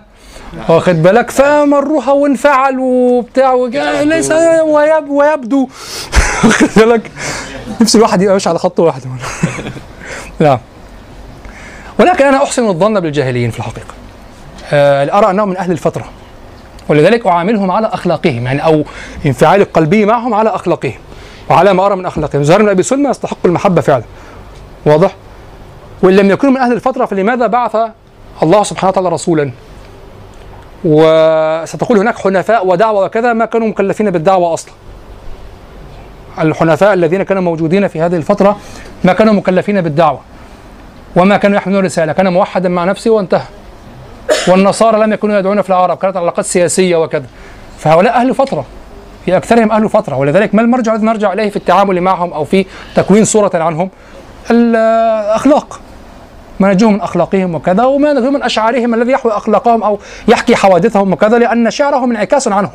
واخد بالك؟ فمروها وانفعل وبتاع ليس ويب ويبدو. واخد بالك؟ نفسي الواحد يبقى ماشي على خط واحد. نعم. ولكن أنا أحسن الظن بالجاهليين في الحقيقة. آه، ارى أنهم من أهل الفترة ولذلك أعاملهم على أخلاقهم يعني أو انفعالي القلبي معهم على أخلاقهم. وعلى ما أرى من اخلاقهم زهير بن أبي سلمى يستحق المحبة فعلا. واضح؟ وإن لم يكونوا من أهل الفترة فلماذا بعث الله سبحانه وتعالى رسولا؟ وستقول هناك حنفاء ودعوة وكذا ما كانوا مكلفين بالدعوة أصلا. الحنفاء الذين كانوا موجودين في هذه الفترة ما كانوا مكلفين بالدعوة. وما كانوا يحملون رساله كان موحدا مع نفسه وانتهى. والنصارى لم يكونوا يدعون في العرب كانت علاقات سياسية وكذا. فهؤلاء أهل فترة. في أكثرهم أهل فترة ولذلك ما المرجع الذي نرجع إليه في التعامل معهم أو في تكوين صورة عنهم؟ الأخلاق ما نجوه من أخلاقهم وكذا وما نجوه من أشعارهم الذي يحوي أخلاقهم أو يحكي حوادثهم وكذا لأن شعرهم انعكاس عنهم.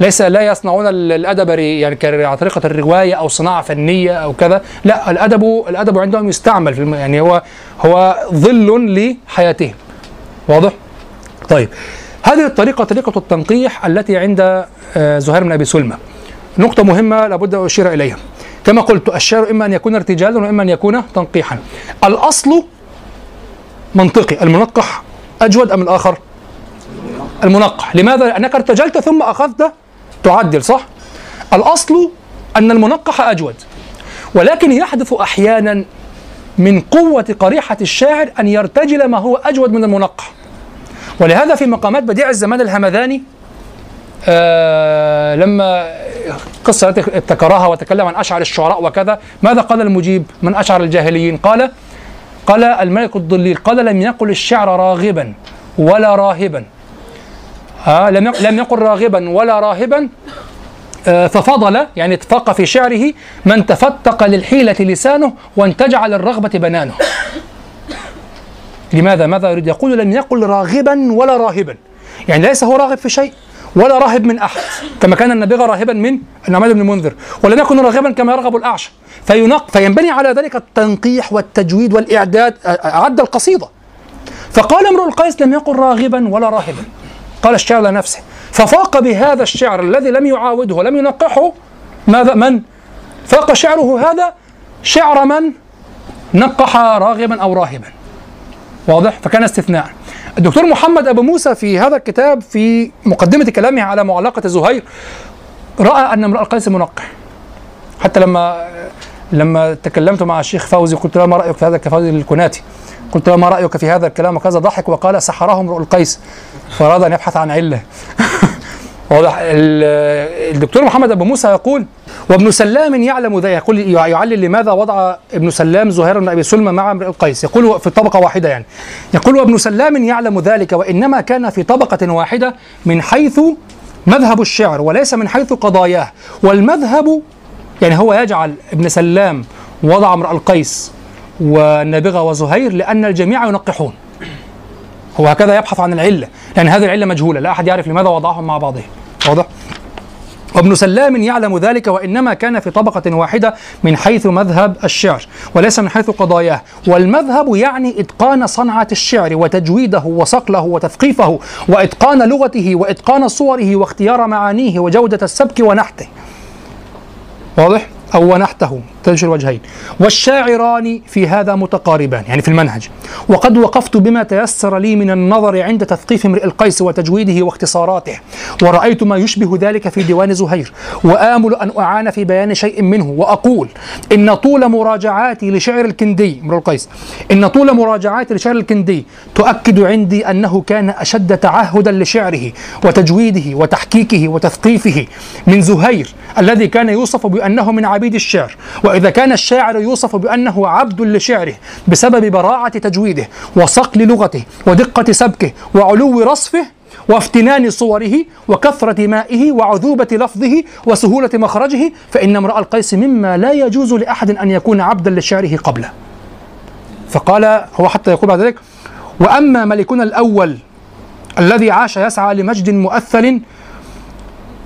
ليس لا يصنعون ال- الأدب يعني على طريقة الرواية أو صناعة فنية أو كذا لا الأدب الأدب عندهم يستعمل في الم... يعني هو هو ظل لحياتهم. واضح؟ طيب. هذه الطريقة طريقة التنقيح التي عند آه، زهير بن أبي سلمى نقطة مهمة لابد أن أشير إليها. كما قلت الشعر إما أن يكون ارتجالا وإما أن يكون تنقيحا. الأصل منطقي. المنقح أجود أم الآخر؟ المنقح. لماذا؟ لأنك ارتجلت ثم أخذت تعدل صح؟ الأصل أن المنقح أجود. ولكن يحدث أحيانا من قوة قريحة الشاعر أن يرتجل ما هو أجود من المنقح. ولهذا في مقامات بديع الزمان الهمذاني آه لما قصة ابتكرها وتكلم عن أشعر الشعراء وكذا ماذا قال المجيب من أشعر الجاهليين؟ قال قال الملك الضليل قال لم يقل الشعر راغبا ولا راهبا. آه لم لم يقل راغبا ولا راهبا. آه ففضل يعني اتفق في شعره من تفتق للحيلة لسانه وانتجع للرغبة بنانه. لماذا؟ ماذا يريد؟ يقول لم يقل راغبا ولا راهبا. يعني ليس هو راغب في شيء ولا راهب من أحد. كما كان النبغه راهبا من النعمان بن المنذر. ولم يكن راغبا كما يرغب الاعشى فينق فينبني على ذلك التنقيح والتجويد والإعداد أعد القصيدة. فقال امرؤ القيس لم يقل راغبا ولا راهبا. قال الشاعر لنفسه ففاق بهذا الشعر الذي لم يعاوده ولم ينقحه ماذا؟ من؟ فاق شعره هذا شعر من؟ نقح راغبا أو راهبا. واضح؟ فكان استثناء. الدكتور محمد أبو موسى في هذا الكتاب في مقدمة كلامه على معلقة زهير رأى أن امرؤ القيس منقح. حتى لما لما تكلمت مع الشيخ فوزي قلت له ما رأيك في هذا كفوزي الكناتي؟ قلت له ما رأيك في هذا الكلام؟ وكذا ضحك وقال سحره امرؤ القيس. فأراد أن يبحث عن علة. واضح ال- الدكتور محمد أبو موسى يقول وابن سلام يعلم ذا يقول يعلل لماذا وضع ابن سلام زهير بن أبي سلمى مع امرئ القيس يقول في طبقة واحدة يعني. يقول وابن سلام يعلم ذلك وإنما كان في طبقة واحدة من حيث مذهب الشعر وليس من حيث قضاياه. والمذهب يعني هو يجعل ابن سلام وضع امرئ القيس والنابغه وزهير لأن الجميع ينقحون. هو هكذا يبحث عن العلة لأن هذه العلة مجهولة لا أحد يعرف لماذا وضعهم مع بعضهم. واضح؟ وابن سلام يعلم ذلك وإنما كان في طبقة واحدة من حيث مذهب الشعر وليس من حيث قضاياه. والمذهب يعني إتقان صنعة الشعر وتجويده وصقله وتثقيفه وإتقان لغته وإتقان صوره واختيار معانيه وجودة السبك ونحته. واضح؟ أو ونحته تدش الوجهين والشاعران في هذا متقاربان يعني في المنهج. وقد وقفت بما تيسر لي من النظر عند تثقيف امرئ القيس وتجويده واختصاراته. ورأيت ما يشبه ذلك في ديوان زهير. وآمل أن أعان في بيان شيء منه. وأقول إن طول مراجعاتي لشعر الكندي امرؤ القيس إن طول مراجعاتي لشعر الكندي تؤكد عندي أنه كان أشد تعهدا لشعره وتجويده وتحكيكه وتثقيفه من زهير الذي كان يوصف بأنه من عبيد الشعر. وإذا كان الشاعر يوصف بأنه عبد لشعره بسبب براعة تجويده وصقل لغته ودقة سبكه وعلو رصفه وافتنان صوره وكثرة مائه وعذوبة لفظه وسهولة مخرجه فإن امرأ القيس مما لا يجوز لأحد أن يكون عبدا لشعره قبله. فقال هو حتى يقول بعد ذلك وأما ملكنا الأول الذي عاش يسعى لمجد مؤثل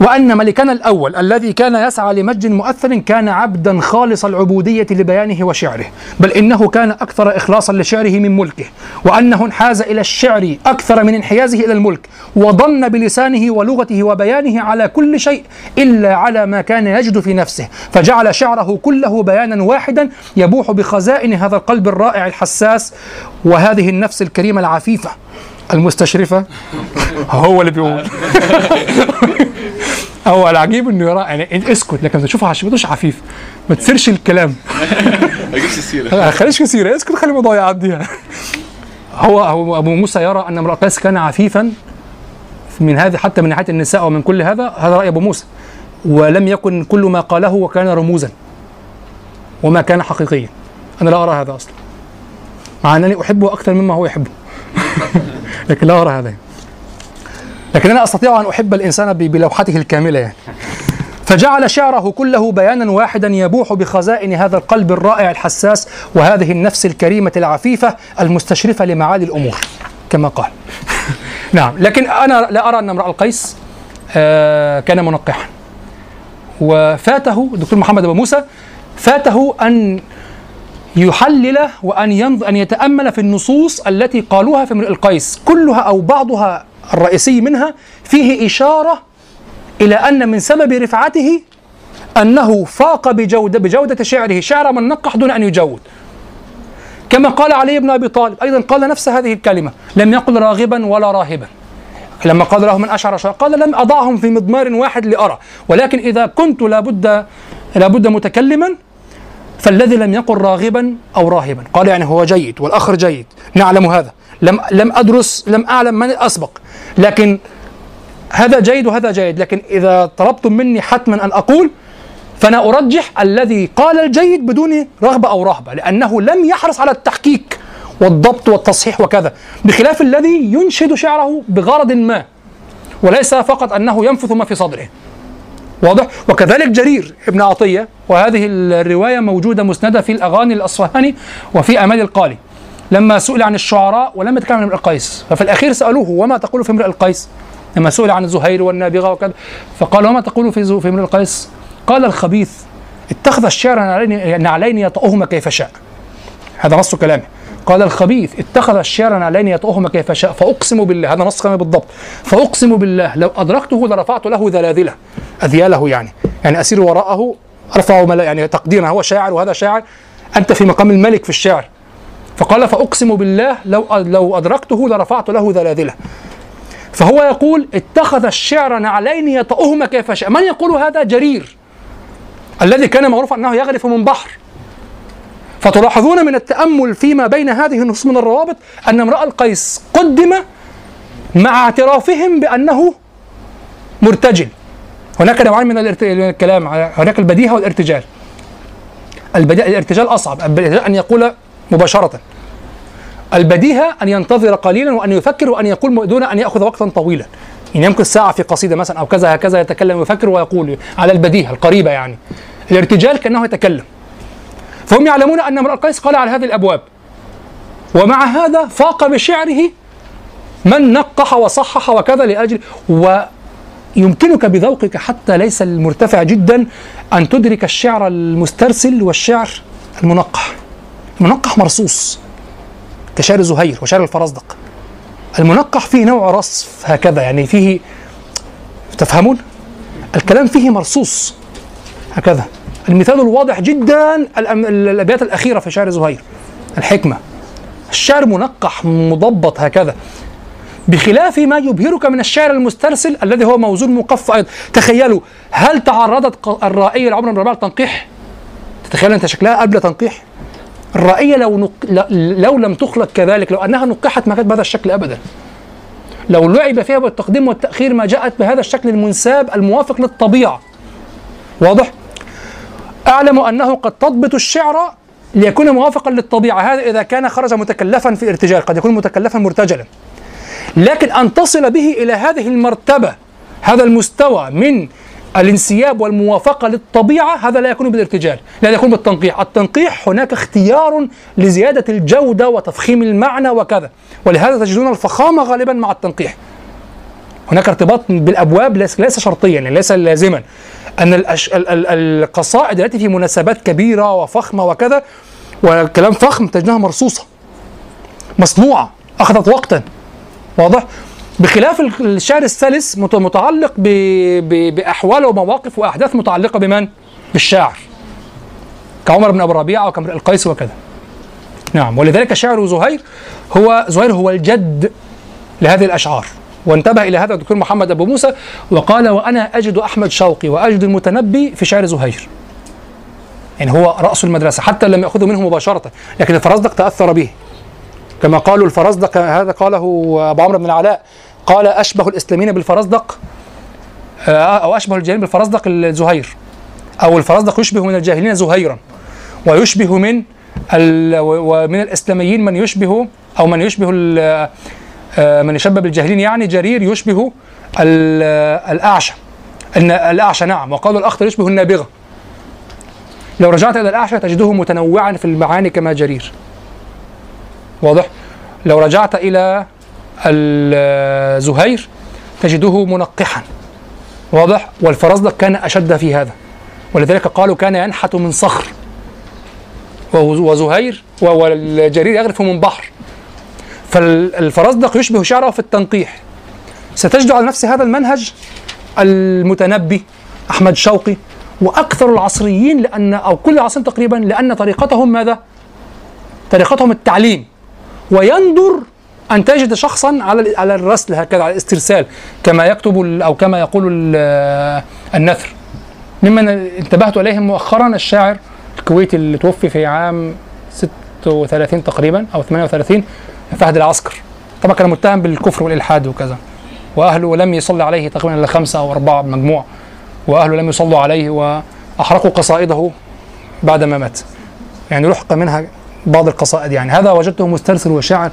وأن ملكنا الأول الذي كان يسعى لمجد مؤثر كان عبدا خالص العبودية لبيانه وشعره بل إنه كان أكثر إخلاصا لشعره من ملكه وأنه انحاز إلى الشعر أكثر من انحيازه إلى الملك وضن بلسانه ولغته وبيانه على كل شيء إلا على ما كان يجد في نفسه فجعل شعره كله بيانا واحدا يبوح بخزائن هذا القلب الرائع الحساس وهذه النفس الكريمة العفيفة المستشرفة هو اللي بيقول. هو العجيب إنه يرى يعني انت اسكت لكن تشوفها ما تبقاش عفيف. ما تسيرش الكلام. ما تجيبش السيره ما خليش كثير اسكت خلي الموضوع يعدي. يعني. هو هو أبو موسى يرى أن امرأ قيس كان عفيفا من هذه حتى من ناحية النساء ومن كل هذا. هذا رأي أبو موسى. ولم يكن كل ما قاله وكان رموزا. وما كان حقيقيا. أنا لا أرى هذا أصلا. مع أنني أحبه أكثر مما هو يحبه. لكن لا أرى هذا. لكن أنا أستطيع أن أحب الإنسان ب- بلوحته الكاملة. يعني فجعل شعره كله بيانا واحدا يبوح بخزائن هذا القلب الرائع الحساس وهذه النفس الكريمة العفيفة المستشرفة لمعالي الأمور كما قال. نعم لكن أنا لا أرى أن امرأ القيس آه، كان منقحا. وفاته الدكتور محمد أبو موسى فاته أن يحلل وأن ينظ أن يتأمل في النصوص التي قالوها في امرئ القيس كلها أو بعضها الرئيسي منها فيه إشارة إلى أن من سبب رفعته أنه فاق بجوده بجودة شعره. شعر من نقح دون أن يجود. كما قال علي بن أبي طالب أيضا قال نفس هذه الكلمة لم يقل راغبا ولا راهبا. لما قال له من أشعر شعر قال لم أضعهم في مضمار واحد لأرى. ولكن إذا كنت لابد لابد متكلما فالذي لم يقل راغبا أو راهبا. قال يعني هو جيد والآخر جيد. نعلم هذا. لم لم أدرس لم أعلم من أسبق. لكن هذا جيد وهذا جيد لكن إذا طلبتم مني حتما أن أقول فأنا أرجح الذي قال الجيد بدون رغبة أو رهبة لأنه لم يحرص على التحقيق والضبط والتصحيح وكذا بخلاف الذي ينشد شعره بغرض ما وليس فقط أنه ينفث ما في صدره. واضح؟ وكذلك جرير ابن عطية وهذه الرواية موجودة مسندة في الأغاني الأصفهاني وفي آمال القالي لما سئل عن الشعراء ولم يتكلم عن امرئ القيس. ففي الأخير سألوه وما تقول في امرئ القيس؟ لما سئل عن زهير والنابغة وكذا. فقال وما تقول في في امرئ القيس؟ قال الخبيث اتخذ الشعر نعلين يطأهما كيف شاء. هذا نص كلامه. قال الخبيث اتخذ الشعر نعلين يطأهما كيف شاء فأقسم بالله. هذا نص كلامه بالضبط. فأقسم بالله لو أدركته لرفعت له ذلاذله أذياله يعني. يعني أسير وراءه أرفع يعني تقديرا هو شاعر وهذا شاعر أنت في مقام الملك في الشعر. فقال فأقسم بالله لو لو أدركته لرفعت له ذلاذله فهو يقول اتخذ الشعر نعلين يطأهما كيف شاء. من يقول هذا؟ جرير. الذي كان معروف أنه يغرف من بحر. فتلاحظون من التأمل فيما بين هذه النصوص من الروابط أن امرأ القيس قدم مع اعترافهم بأنه مرتجل. هناك نوعان من الكلام هناك البديهة والارتجال. البديهة الارتجال أصعب. أن يقول مباشرة. البديهة أن ينتظر قليلا وأن يفكر وأن يقول دون أن يأخذ وقتا طويلا. يعني يمكن ساعة في قصيدة مثلا أو كذا هكذا يتكلم ويفكر ويقول على البديهة القريبة يعني. الارتجال كأنه يتكلم. فهم يعلمون أن امرؤ القيس قال على هذه الأبواب. ومع هذا فاق بشعره من نقح وصحح وكذا لأجل ويمكنك بذوقك حتى ليس المرتفع جدا أن تدرك الشعر المسترسل والشعر المنقح. المنقح مرصوص كشعر زهير وشعر الفرزدق. المنقح فيه نوع رصف هكذا يعني فيه تفهمون؟ الكلام فيه مرصوص هكذا. المثال الواضح جدا الأبيات الأخيرة في شعر زهير. الحكمة. الشعر منقح مضبط هكذا. بخلاف ما يبهرك من الشعر المسترسل الذي هو موزون مقف أيضا. تخيلوا هل تعرضت الرائيه لعمر بن للتنقيح تتخيل أنت شكلها قبل تنقيح؟ الرائيه لو. ل- لو لم تخلق كذلك لو أنها نقحت ما كانت بهذا الشكل ابدا. لو لعب فيها بالتقديم والتأخير ما جاءت بهذا الشكل المنساب الموافق للطبيعة. واضح؟ أعلم أنه قد تضبط الشعر ليكون موافقا للطبيعة. هذا إذا كان خرج متكلفا في ارتجال قد يكون متكلفا مرتجلا. لكن أن تصل به إلى هذه المرتبة هذا المستوى من الانسياب والموافقة للطبيعة هذا لا يكون بالارتجال لا يكون بالتنقيح. التنقيح هناك اختيار لزيادة الجودة وتفخيم المعنى وكذا. ولهذا تجدون الفخامة غالبا مع التنقيح. هناك ارتباط بالأبواب ليس شرطيا يعني ليس لازما. أن الأش... ال... ال... القصائد التي في مناسبات كبيرة وفخمة وكذا وكلام فخم تجدها مرصوصة مصنوعة أخذت وقتا. واضح؟ بخلاف ال- الشعر السلس مت- متعلق ب... ب... باحوال ومواقف وأحداث متعلقة بمن؟ بالشاعر. كعمر بن ابي ربيعة وكامرئ القيس وكذا. نعم ولذلك شعر زهير هو زهير هو الجد لهذه الأشعار. وانتبه إلى هذا الدكتور محمد أبو موسى وقال وأنا أجد أحمد شوقي وأجد المتنبي في شعر زهير. يعني هو رأس المدرسة حتى لم يأخذه منه مباشرة لكن الفرزدق تأثر به. كما قالوا الفرزدق هذا قاله أبو عمرو بن العلاء قال أشبه الإسلاميين بالفرزدق آه، أو أشبه الجاهلين بالفرزدق الزهير أو الفرزدق يشبه من الجاهلين زهيرا ويشبه من ومن الإسلاميين من يشبه أو من يشبه آه، من يشبه بالجاهلين يعني جرير يشبه آه، الأعشى الن- الأعشى نعم وقالوا الأخطر يشبه النابغة. لو رجعت إلى الأعشى تجده متنوعا في المعاني كما جرير. واضح؟ لو رجعت إلى الزهير تجده منقحا. واضح؟ والفرزدق كان أشد في هذا. ولذلك قالوا كان ينحت من صخر. وزهير والجرير يغرف من بحر. فالفرزدق يشبه شعره في التنقيح. ستجد على نفس هذا المنهج المتنبي أحمد شوقي وأكثر العصريين لأن أو كل العصريين تقريبا لأن طريقتهم ماذا؟ طريقتهم التعليم. ويندر أن تجد شخصا على على الرسل هكذا على الاسترسال كما يكتب أو كما يقول ال- النثر. ممن انتبهت إليهم مؤخرا الشاعر الكويتي اللي توفي في عام 36 تقريبا أو 38 فهد العسكر. طبعا كان متهم بالكفر والإلحاد وكذا. وأهله لم يصلي عليه تقريبا إلا خمسة أو أربعة مجموع. وأهله لم يصلوا عليه وأحرقوا قصائده بعدما مات. يعني لحق منها بعض القصائد يعني. هذا وجدته مسترسل وشاعر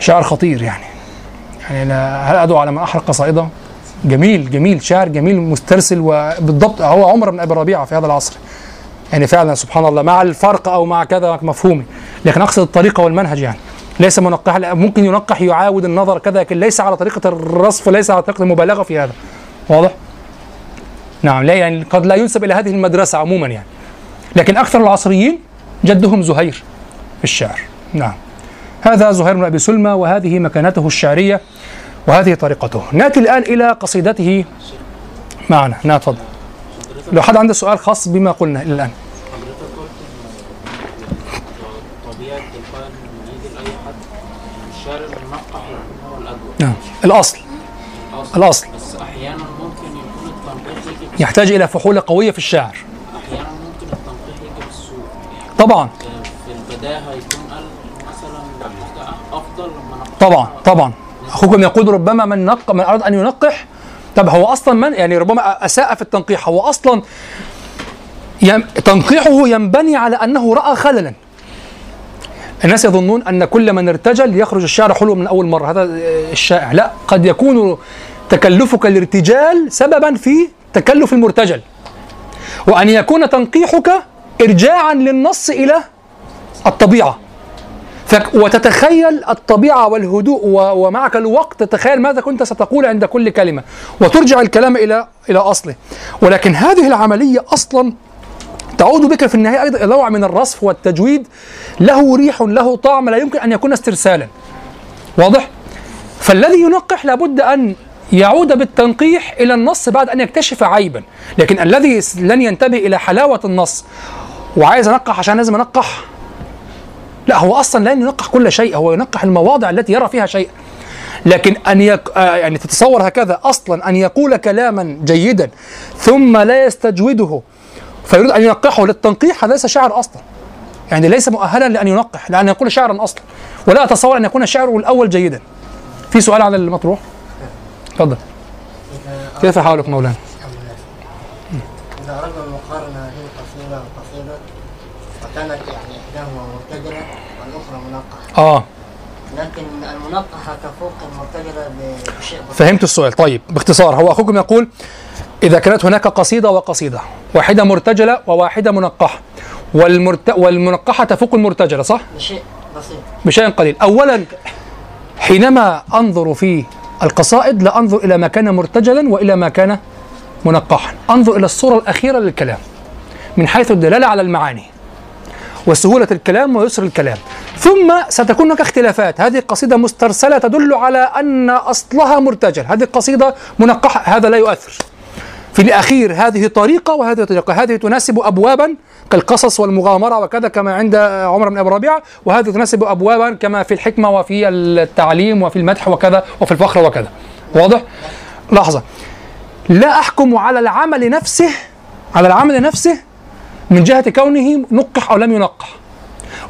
شاعر خطير يعني. يعني أنا هل أدعو على من أحرق قصائده؟ جميل جميل شاعر جميل مسترسل وبالضبط هو عمر بن أبي ربيعة في هذا العصر. يعني فعلا سبحان الله مع الفرق أو مع كذا مفهومي لكن أقصد الطريقة والمنهج يعني. ليس منقح ممكن ينقح يعاود النظر كذا لكن ليس على طريقة الرصف ليس على طريقة المبالغة في هذا. واضح؟ نعم لا يعني قد لا ينسب إلى هذه المدرسة عموما يعني. لكن أكثر العصريين جدهم زهير في الشعر. نعم. هذا زهير بن أبي سلمى وهذه مكانته الشعرية وهذه طريقته. نأتي الآن إلى قصيدته. معنا. نعم تفضل. لو حد عنده سؤال خاص بما قلنا هو الاجود نعم. الأصل. الأصل. الاصل بس أحيانا ممكن يكون التنقيح يحتاج إلى فحولة قوية في الشعر. أحيانا ممكن التنقيح يجي بالسوء. طبعا. في يكون قال مثلا ده افضل لما نقح طبعا طبعا. أخوكم يقول ربما من نق من أراد أن ينقح. طب هو أصلا من؟ يعني ربما أساء في التنقيح. هو أصلا يم تنقيحه ينبني على أنه رأى خللا. الناس يظنون أن كل من ارتجل يخرج الشعر حلو من أول مرة. هذا آه، الشائع. لا قد يكون تكلفك الارتجال سببا في تكلف المرتجل. وأن يكون تنقيحك ارجاعا للنص إلى الطبيعة. وتتخيل الطبيعة والهدوء ومعك الوقت تتخيل ماذا كنت ستقول عند كل كلمة. وترجع الكلام إلى إلى أصله. ولكن هذه العملية أصلا تعود بك في النهاية أيضا إلى نوع من الرصف والتجويد. له ريح له طعم لا يمكن أن يكون استرسالا. واضح؟ فالذي ينقح لابد أن يعود بالتنقيح إلى النص بعد أن يكتشف عيبا. لكن الذي لن ينتبه إلى حلاوة النص وعايز أنقح عشان لازم أنقح لا هو أصلا لن ينقح كل شيء هو ينقح المواضع التي يرى فيها شيء. لكن أن يك... آه يعني تتصور هكذا أصلا أن يقول كلاما جيدا ثم لا يستجوده فيريد أن ينقحه للتنقيح هذا ليس شاعر أصلا. يعني ليس مؤهلا لأن ينقح لأن يقول شعرا أصلا. ولا أتصور أن يكون الشعر الأول جيدا. في سؤال على المطروح؟ تفضل. كيف حالك مولانا؟ إذا أردنا المقارنة بين قصيدة وقصيدة فكانت يعني إحداهما مرتجلة والأخرى منقحة آه. لكن المنقحة تفوق المرتجلة بشيء فهمت السؤال. طيب باختصار هو أخوكم يقول إذا كانت هناك قصيدة وقصيدة واحدة مرتجلة وواحدة منقحة والمرت... والمنقحة تفوق المرتجلة صح؟ بشيء بسيط. بشيء قليل. اولا حينما أنظر في القصائد لا أنظر إلى ما كان مرتجلا وإلى ما كان منقحا. أنظر إلى الصورة الأخيرة للكلام من حيث الدلالة على المعاني. وسهولة الكلام ويسر الكلام. ثم ستكون هناك اختلافات. هذه القصيدة مسترسلة تدل على أن أصلها مرتجل. هذه القصيدة منقحة. هذا لا يؤثر. في الأخير هذه طريقة وهذه طريقة. هذه تناسب أبوابا كالقصص والمغامرة وكذا كما عند عمر بن أبي ربيعة وهذه تناسب أبوابا كما في الحكمة وفي التعليم وفي المدح وكذا وفي الفخر وكذا. واضح؟ لحظة. لا أحكم على العمل نفسه على العمل نفسه من جهة كونه نقح أو لم ينقح.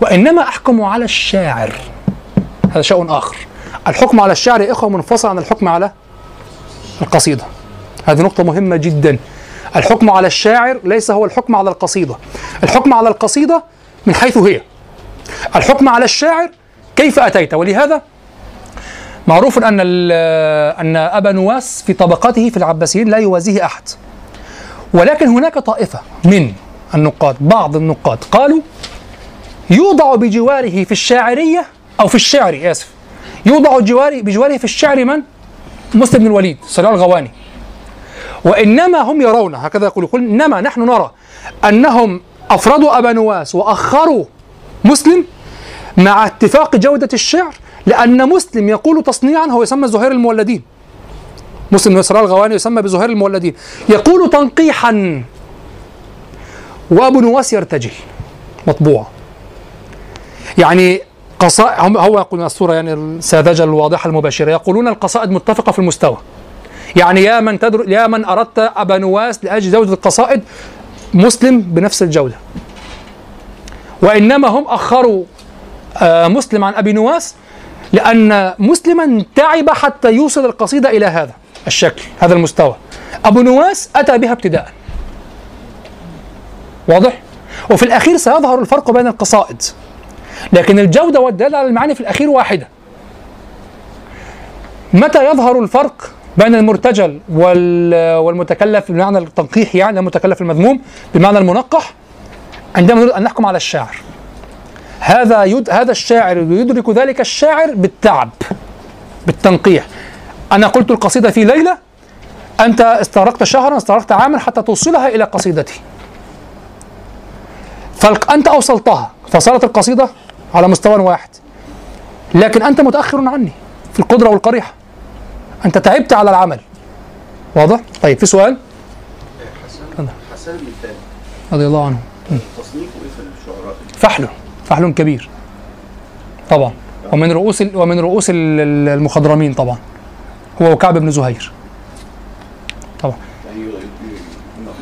وإنما أحكم على الشاعر. هذا شيء آخر. الحكم على الشعر يا إخوة منفصل عن الحكم على القصيدة. هذه نقطة مهمة جدا. الحكم على الشاعر ليس هو الحكم على القصيدة. الحكم على القصيدة من حيث هي. الحكم على الشاعر كيف أتيت؟ ولهذا معروف أن أن أبا نواس في طبقته في العباسيين لا يوازيه أحد. ولكن هناك طائفة من النقاد بعض النقاد قالوا يوضع بجواره في الشاعرية أو في الشعر آسف. يوضع جواري بجواره في الشعر من؟ مسلم بن الوليد صلاح الغواني. وإنما هم يرون هكذا يقول يقول إنما نحن نرى أنهم أفردوا أبا نواس وأخروا مسلم مع اتفاق جودة الشعر لأن مسلم يقول تصنيعا هو يسمى زهير المولدين. مسلم بن الغواني يسمى بزهير المولدين. يقول تنقيحا. وأبو نواس يرتجل مطبوع. يعني قصائد هو يقول الصورة يعني الساذجة الواضحة المباشرة. يقولون القصائد متفقة في المستوى. يعني يا من تدر يا من أردت أبا نواس لأجل جودة القصائد مسلم بنفس الجودة. وإنما هم أخروا آه مسلم عن أبي نواس لأن مسلما تعب حتى يوصل القصيدة إلى هذا الشكل هذا المستوى. أبو نواس أتى بها ابتداء. واضح؟ وفي الأخير سيظهر الفرق بين القصائد. لكن الجودة والدلالة على المعاني في الأخير واحدة. متى يظهر الفرق بين المرتجل والمتكلف بمعنى التنقيح يعني المتكلف المذموم بمعنى المنقح؟ عندما نريد أن نحكم على الشاعر. هذا يد هذا الشاعر يدرك ذلك الشاعر بالتعب بالتنقيح. أنا قلت القصيدة في ليلة أنت استغرقت شهرا استغرقت عاما حتى توصلها إلى قصيدتي. فانت أوصلتها. فصارت القصيدة على مستوى واحد. لكن أنت متأخر عني في القدرة والقريحة. أنت تعبت على العمل. واضح؟ طيب في سؤال؟ حسان مثال رضي الله عنه. تصنيفه إيه في الشعراء؟ فحل فحل كبير. طبعا. ومن رؤوس ومن رؤوس المخضرمين طبعا. هو وكعب بن زهير. طبعا يعني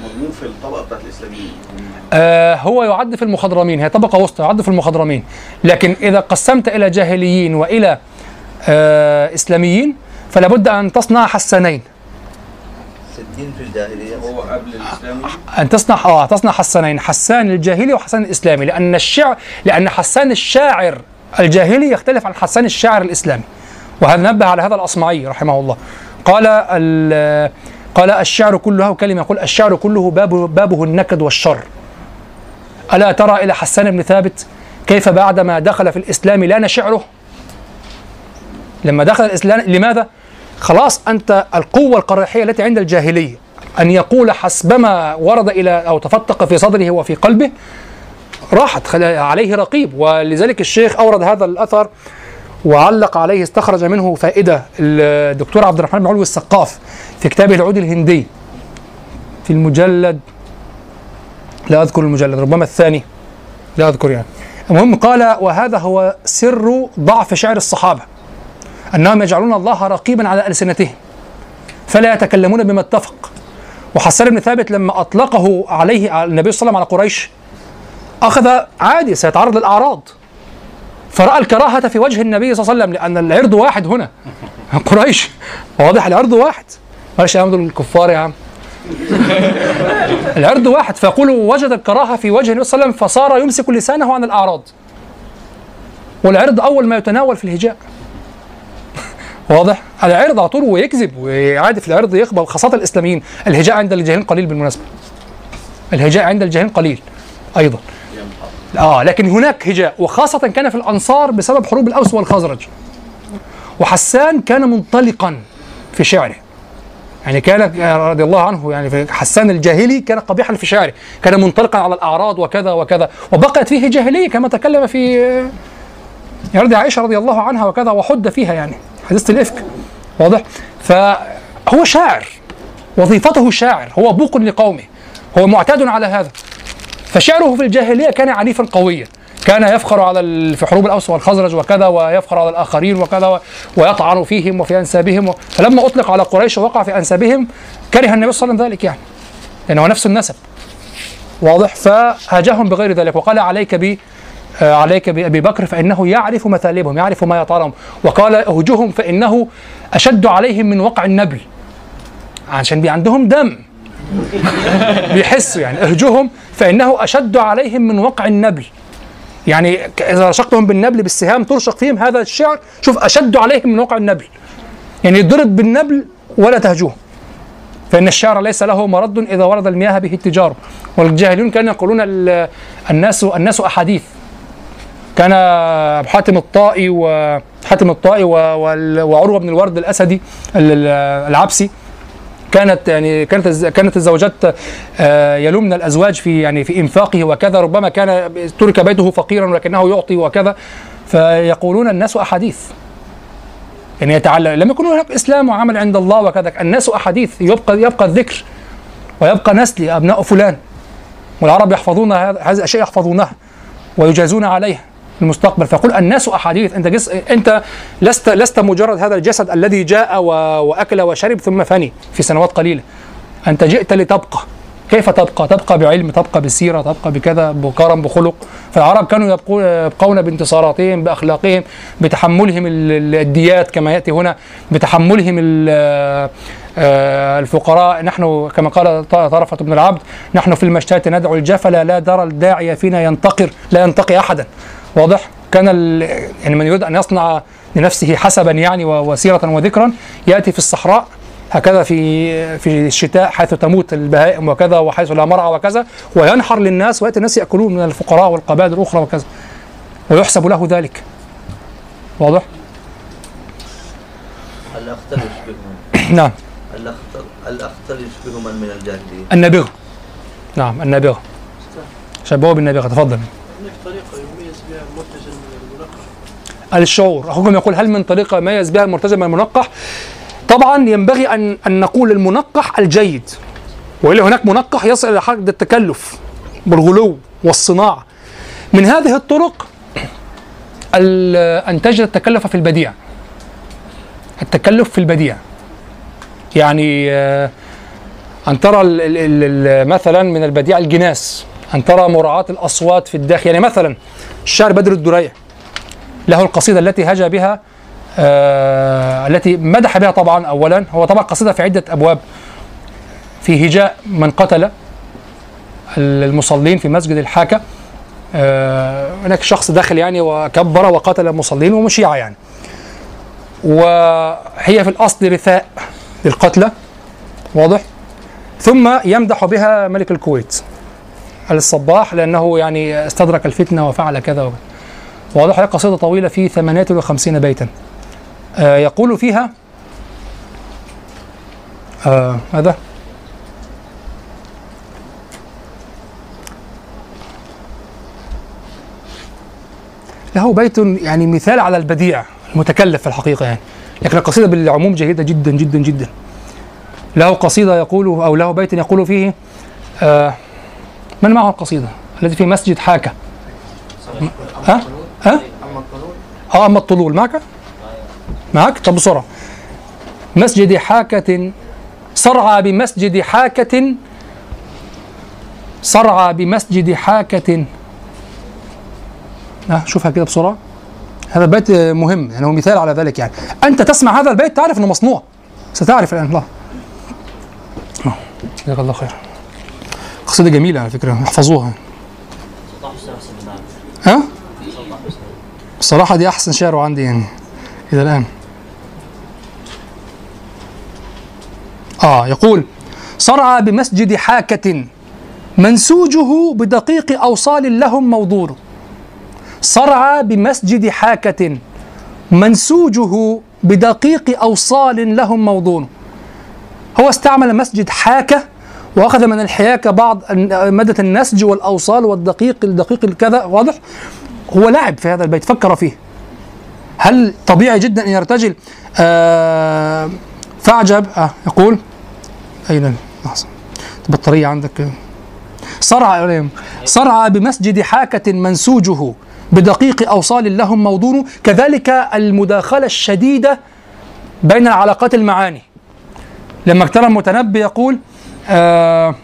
مضمون في الطبقه بتاعت الاسلاميين آه هو يعد في المخضرمين هي طبقة وسطى يعد في المخضرمين. لكن إذا قسمت إلى جاهليين وإلى آه إسلاميين فلا بد أن تصنع حسانين ستين في الجاهلية. هو قبل الإسلامي؟ أن تصنع آه تصنع حسانين حسان الجاهلي وحسان الإسلامي لأن الشعر لأن حسان الشاعر الجاهلي يختلف عن حسان الشاعر الإسلامي. وهذا نبه على هذا الأصمعي رحمه الله. قال قال الشعر كله كلمة يقول الشعر كله بابه, بابه النكد والشر. ألا ترى إلى حسان بن ثابت كيف بعدما دخل في الإسلام لأن شعره لما دخل الإسلام لماذا؟ خلاص أنت القوة القريحية التي عند الجاهلية أن يقول حسبما ورد إلى أو تفتق في صدره وفي قلبه راحت عليه رقيب. ولذلك الشيخ أورد هذا الأثر وعلق عليه استخرج منه فائدة. الدكتور عبد الرحمن بن علوي السقاف في كتابه العود الهندي في المجلد لا أذكر المجلد ربما الثاني. لا أذكر يعني. المهم قال وهذا هو سر ضعف شعر الصحابة أنهم يجعلون الله رقيبا على السنتهم فلا يتكلمون بما اتفق. وحسان بن ثابت لما أطلقه عليه على النبي صلى الله عليه وسلم على قريش أخذ عادي سيتعرض للأعراض. فرأى الكراهة في وجه النبي صلى الله عليه وسلم لأن العرض واحد هنا. قريش واضح العرض واحد. معلش يا الكفار يا عم. العرض واحد فيقول وجد الكراهه في وجه النبي صلى الله عليه وسلم فصار يمسك لسانه عن الأعراض. والعرض أول ما يتناول في الهجاء. واضح؟ العرض على طول ويكذب وعادي في العرض يقبل خاصة الإسلاميين. الهجاء عند الجاهلين قليل بالمناسبة. الهجاء عند الجاهلين قليل أيضا. آه لكن هناك هجاء وخاصة كان في الأنصار بسبب حروب الأوس والخزرج. وحسان كان منطلقا في شعره. يعني كان رضي الله عنه يعني في حسان الجاهلي كان قبيحا في شعره كان منطلقا على الأعراض وكذا وكذا وبقيت فيه جاهلية كما تكلم في يرضي عائشة رضي الله عنها وكذا وحد فيها يعني حديثه الإفك واضح؟ فهو شاعر وظيفته شاعر هو بوق لقومه هو معتاد على هذا. فشعره في الجاهلية كان عنيفا قويا. كان يفخر على في حروب الأوس والخزرج وكذا ويفخر على الآخرين وكذا ويطعن فيهم وفي أنسابهم. فلما أطلق على قريش ووقع في أنسابهم كره النبي صلى الله عليه وسلم ذلك يعني. لأنه نفس النسب. واضح. فهاجهم بغير ذلك. وقال عليك ب آه، عليك بأبي بكر فإنه يعرف مثالبهم يعرف ما يطالهم وقال أهجهم فإنه أشد عليهم من وقع النبل. عشان بي عندهم دم. بيحسوا يعني. أهجهم فإنه أشد عليهم من وقع النبل. يعني إذا رشقتهم بالنبل بالسهام ترشق فيهم هذا الشعر شوف أشد عليهم من وقع النبل. يعني يضرب بالنبل ولا تهجوه. فإن الشعر ليس له مرد إذا ورد المياه به التجار والجاهلون كانوا يقولون ال- الناس الناس أحاديث. كان أبو حاتم الطائي وحاتم الطائي وعروة بن الورد الأسدي ال- ال- العبسي كانت يعني كانت كانت الزوجات آه، يلومن الأزواج في يعني في إنفاقه وكذا ربما كان ترك بيته فقيرا ولكنه يعطي وكذا. فيقولون الناس أحاديث. يعني يتعلم لم يكن هناك إسلام وعمل عند الله وكذا. الناس أحاديث يبقى يبقى الذكر ويبقى نسلي ابناء فلان. والعرب يحفظون هذا- الاشياء يحفظونها ويجازون عليها المستقبل. فيقول الناس أحاديث. أنت جس أنت لست لست مجرد هذا الجسد الذي جاء و... وأكل وشرب ثم فني في سنوات قليلة. أنت جئت لتبقى. كيف تبقى؟ تبقى بعلم، تبقى بسيره، تبقى بكذا، بكرم، بخلق، فالعرب كانوا يبقون بانتصاراتهم، بأخلاقهم، بتحملهم ال- ال- الديات كما يأتي هنا، بتحملهم آه، الفقراء، نحن كما قال طرفة بن العبد، نحن في المشتات ندعو الجفل لا درى الداعي فينا ينتقر، لا ينتقي أحدا. واضح؟ كان يعني من يريد أن يصنع لنفسه حسبا يعني وسيرة وذكرا يأتي في الصحراء هكذا في في الشتاء حيث تموت البهائم وكذا وحيث لا مرعى وكذا وينحر للناس ويأتي الناس يأكلون من الفقراء والقبائل الأخرى وكذا. ويحسب له ذلك. واضح؟ الأخطر يشبههم نعم. الأخطر الأخطر يشبه من من الجاهلية؟ النابغه نعم النابغه شبهه بالنابغه تفضل هناك طريقة يميز بها المرتجل من المنقح الشعور. اخوكم يقول هل من طريقة يميز بها المرتجل من المنقح؟ طبعا ينبغي ان أن نقول المنقح الجيد. والا هناك منقح يصل إلى حد التكلف بالغلو والصناعة. من هذه الطرق ال- أن تجد التكلف في البديع. التكلف في البديع. يعني آه، أن ترى مثلا من البديع الجناس. أن ترى مراعاة الأصوات في الداخل. يعني مثلا الشاعر بدر الدريع. له القصيدة التي هجا بها آه التي مدح بها طبعا أولا. هو طبعا قصيدة في عدة أبواب. في هجاء من قتل المصلين في مسجد الحاكة آه هناك شخص دخل يعني وكبر وقتل المصلين ومشيعة يعني. وهي في الأصل رثاء للقتلى. واضح؟ ثم يمدح بها ملك الكويت الصباح لأنه يعني استدرك الفتنة وفعل كذا وكذا. واضح هي قصيدة طويلة في 58 بيتا. آه يقول فيها آه ماذا؟ له بيت يعني مثال على البديع المتكلف في الحقيقة يعني. لكن القصيدة بالعموم جيدة جدا جدا جدا. له قصيدة يقول أو له بيت يقول فيه آه من معه القصيدة؟ التي في مسجد حاكة. ها؟ ها؟ أما القانون آه أما الطلول. معك؟ معك؟ طب بسرعة. مسجد حاكة صرعى بمسجد حاكة. صرعى بمسجد حاكة. آه شوفها كده بسرعة. هذا البيت مهم يعني هو مثال على ذلك يعني. أنت تسمع هذا البيت تعرف أنه مصنوع. ستعرف الآن. الله. آه، جزاك الله خير. قصيدة جميلة على فكرة. احفظوها. ها؟ الصراحة دي أحسن شعر عندي يعني إلى الآن. آه يقول صرعى بمسجد حاكة منسوجه بدقيق أوصال لهم موضوع. صرعى بمسجد حاكة منسوجه بدقيق أوصال لهم موضون هو استعمل مسجد حاكة وأخذ من الحياكة بعض مادة النسج والأوصال والدقيق الدقيق الكذا واضح؟ هو لعب في هذا البيت فكر فيه. هل طبيعي جدا أن يرتجل؟ آه فأعجب. آه يقول أين لحظة البطارية عندك. صرع صرع بمسجد حاكة منسوجه. بدقيق أوصال لهم موضون كذلك المداخلة الشديدة بين العلاقات المعاني. لما ترى المتنبي يقول آه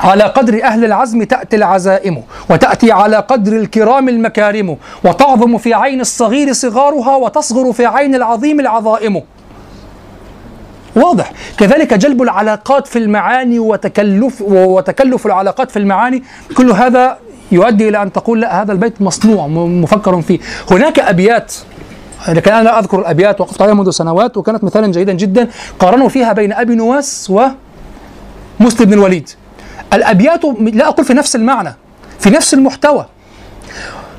على قدر أهل العزم تأتي العزائم وتأتي على قدر الكرام المكارم وتعظم في عين الصغير صغارها وتصغر في عين العظيم العظائم. واضح. كذلك جلب العلاقات في المعاني وتكلف وتكلف العلاقات في المعاني. كل هذا يؤدي إلى أن تقول لا هذا البيت مصنوع مفكر فيه. هناك أبيات. لكن أنا لا أذكر الأبيات وقفت عليها منذ سنوات وكانت مثالا جيدا جدا. قارنوا فيها بين أبي نواس ومسلم بن الوليد. الأبيات لا أقول في نفس المعنى في نفس المحتوى.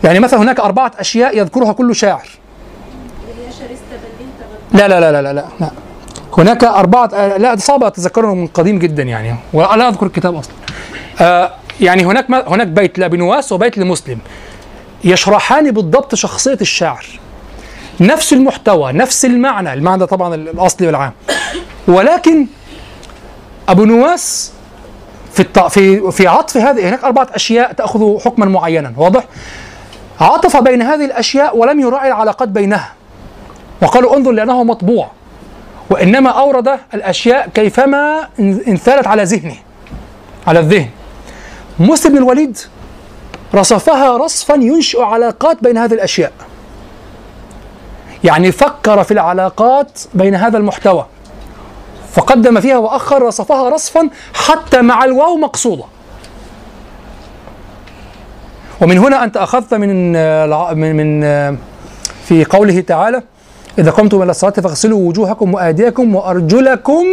يعني مثلا هناك أربعة أشياء يذكرها كل شاعر. لا لا لا لا لا, لا. هناك أربعة لا صعب أتذكره من قديم جدا يعني ولا أذكر الكتاب أصلا. آه يعني هناك هناك بيت لأبي نواس وبيت لمسلم. يشرحان بالضبط شخصية الشاعر. نفس المحتوى نفس المعنى المعنى طبعا الأصلي والعام. ولكن أبو نواس في. في في عطف هذه هناك أربعة أشياء تأخذ حكما معينا واضح؟ عطف بين هذه الأشياء ولم يراعي العلاقات بينها. وقالوا انظر لأنه مطبوع وإنما أورد الأشياء كيفما انثالت على ذهنه على الذهن. مسلم بن الوليد رصفها رصفا ينشئ علاقات بين هذه الأشياء. يعني فكر في العلاقات بين هذا المحتوى. فقدم فيها وأخر رصفها رصفا حتى مع الواو مقصودة. ومن هنا أنت أخذت من من في قوله تعالى إذا قمتم إلى الصلاة فاغسلوا وجوهكم وأيديكم وأرجلكم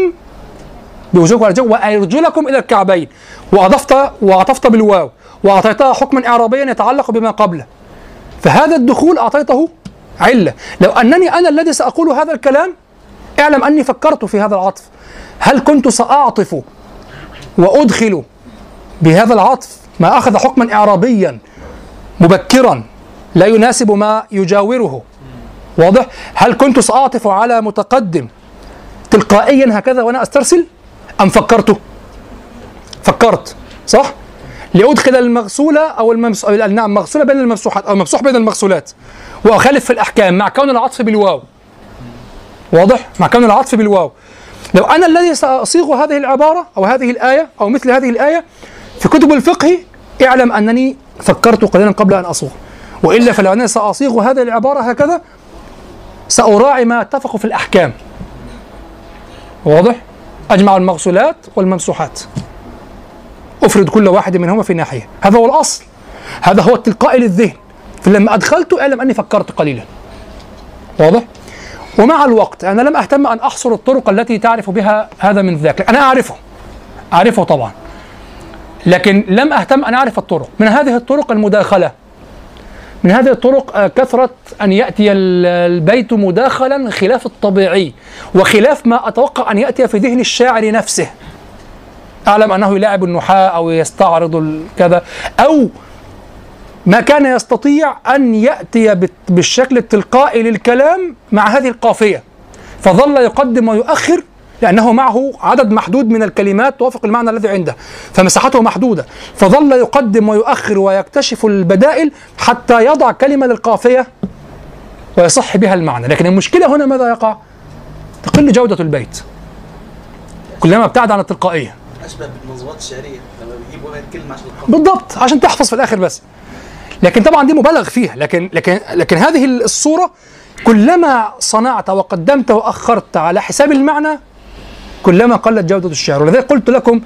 بوجوهكم وأرجلكم وأرجلكم إلى الكعبين. وأضفت وعطفت بالواو. وأعطيتها حكما إعرابيا يتعلق بما قبله. فهذا الدخول أعطيته علة. لو أنني أنا الذي سأقول هذا الكلام اعلم أني فكرت في هذا العطف هل كنت سأعطف وأدخل بهذا العطف ما أخذ حكما إعرابيا مبكرا لا يناسب ما يجاوره واضح؟ هل كنت سأعطف على متقدم تلقائيا هكذا وأنا أسترسل؟ أم فكرت؟ فكرت صح؟ لأدخل المغسولة أو الممس... نعم مغسولة بين الممسوحات أو ممسوح بين المغسولات وأخالف في الأحكام مع كون العطف بالواو واضح؟ مع كون العطف بالواو. لو أنا الذي سأصيغ هذه العبارة أو هذه الآية أو مثل هذه الآية في كتب الفقه اعلم أنني فكرت قليلا قبل أن أصوغ وإلا فلو أنا سأصيغ هذه العبارة هكذا سأراعي ما اتفقوا في الأحكام. واضح؟ أجمع المغسولات والممسوحات. أفرد كل واحد منهما في ناحية. هذا هو الأصل. هذا هو التلقائي للذهن. فلما أدخلت أعلم أني فكرت قليلا. واضح؟ ومع الوقت أنا لم أهتم أن أحصر الطرق التي تعرف بها هذا من ذاك أنا أعرفه أعرفه طبعا. لكن لم أهتم أن أعرف الطرق. من هذه الطرق المداخلة من هذه الطرق آه، كثرة أن يأتي ال- البيت مداخلا خلاف الطبيعي وخلاف ما أتوقع أن يأتي في ذهن الشاعر نفسه. أعلم أنه يلاعب النحاة أو يستعرض كذا أو ما كان يستطيع أن يأتي بالشكل التلقائي للكلام مع هذه القافية. فظل يقدم ويؤخر لأنه معه عدد محدود من الكلمات توافق المعنى الذي عنده فمساحته محدودة. فظل يقدم ويؤخر ويكتشف البدائل حتى يضع كلمة للقافية ويصح بها المعنى. لكن المشكلة هنا ماذا يقع؟ تقل جودة البيت. كلما ابتعد عن التلقائية. اشبه بالمنظومات الشعرية لما بيجيبوا الكلمة عشان بالضبط عشان تحفظ في الآخر بس. لكن طبعا دي مبالغ فيها. لكن لكن لكن هذه الصورة كلما صنعت وقدمت وأخرت على حساب المعنى كلما قلت جودة الشعر. ولذلك قلت لكم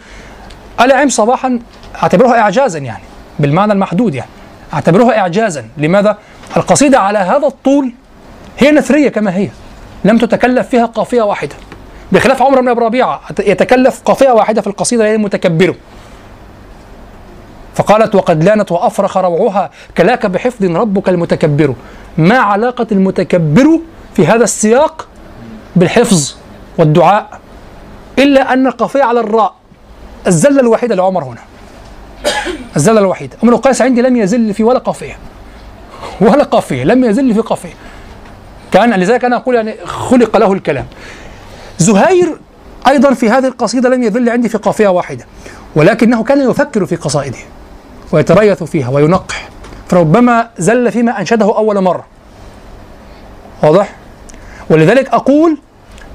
العم صباحا؟ أعتبرها اعجازا يعني بالمعنى المحدود يعني. أعتبرها اعجازا. لماذا؟ القصيدة على هذا الطول هي نثرية كما هي. لم تتكلف فيها قافية واحدة. بخلاف عمر بن أبي ربيعة يتكلف قافية واحدة في القصيدة هي المتكبر فقالت وقد لانت وأفرخ روعها كلاك بحفظ ربك المتكبر. ما علاقة المتكبر في هذا السياق بالحفظ والدعاء؟ إلا أن القافية على الراء. الزلة الوحيدة لعمر هنا. الزلة الوحيدة أمر القيس عندي لم يزل في ولا قافية ولا قافية لم يزل في قافية كان لذلك أنا أقول يعني خلق له الكلام. زهير أيضا في هذه القصيدة لم يذل عندي في قافية واحدة. ولكنه كان يفكر في قصائده. ويتريث فيها وينقح. فربما زل فيما أنشده أول مرة. واضح؟ ولذلك أقول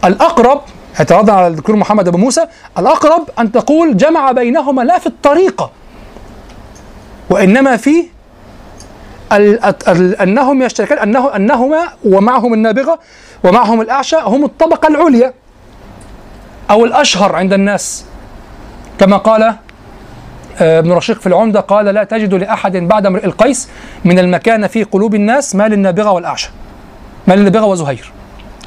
الأقرب اعتراضا على الدكتور محمد أبو موسى الأقرب أن تقول جمع بينهما لا في الطريقة وإنما في ال- ال- أنهم يشتركان أنه أنهما ومعهم النابغة ومعهم الأعشى هم الطبقة العليا أو الأشهر عند الناس. كما قال ابن رشيق في العمدة قال لا تجد لأحد بعد امرئ القيس من المكان في قلوب الناس ما للنابغة والأعشى. ما للنابغة وزهير.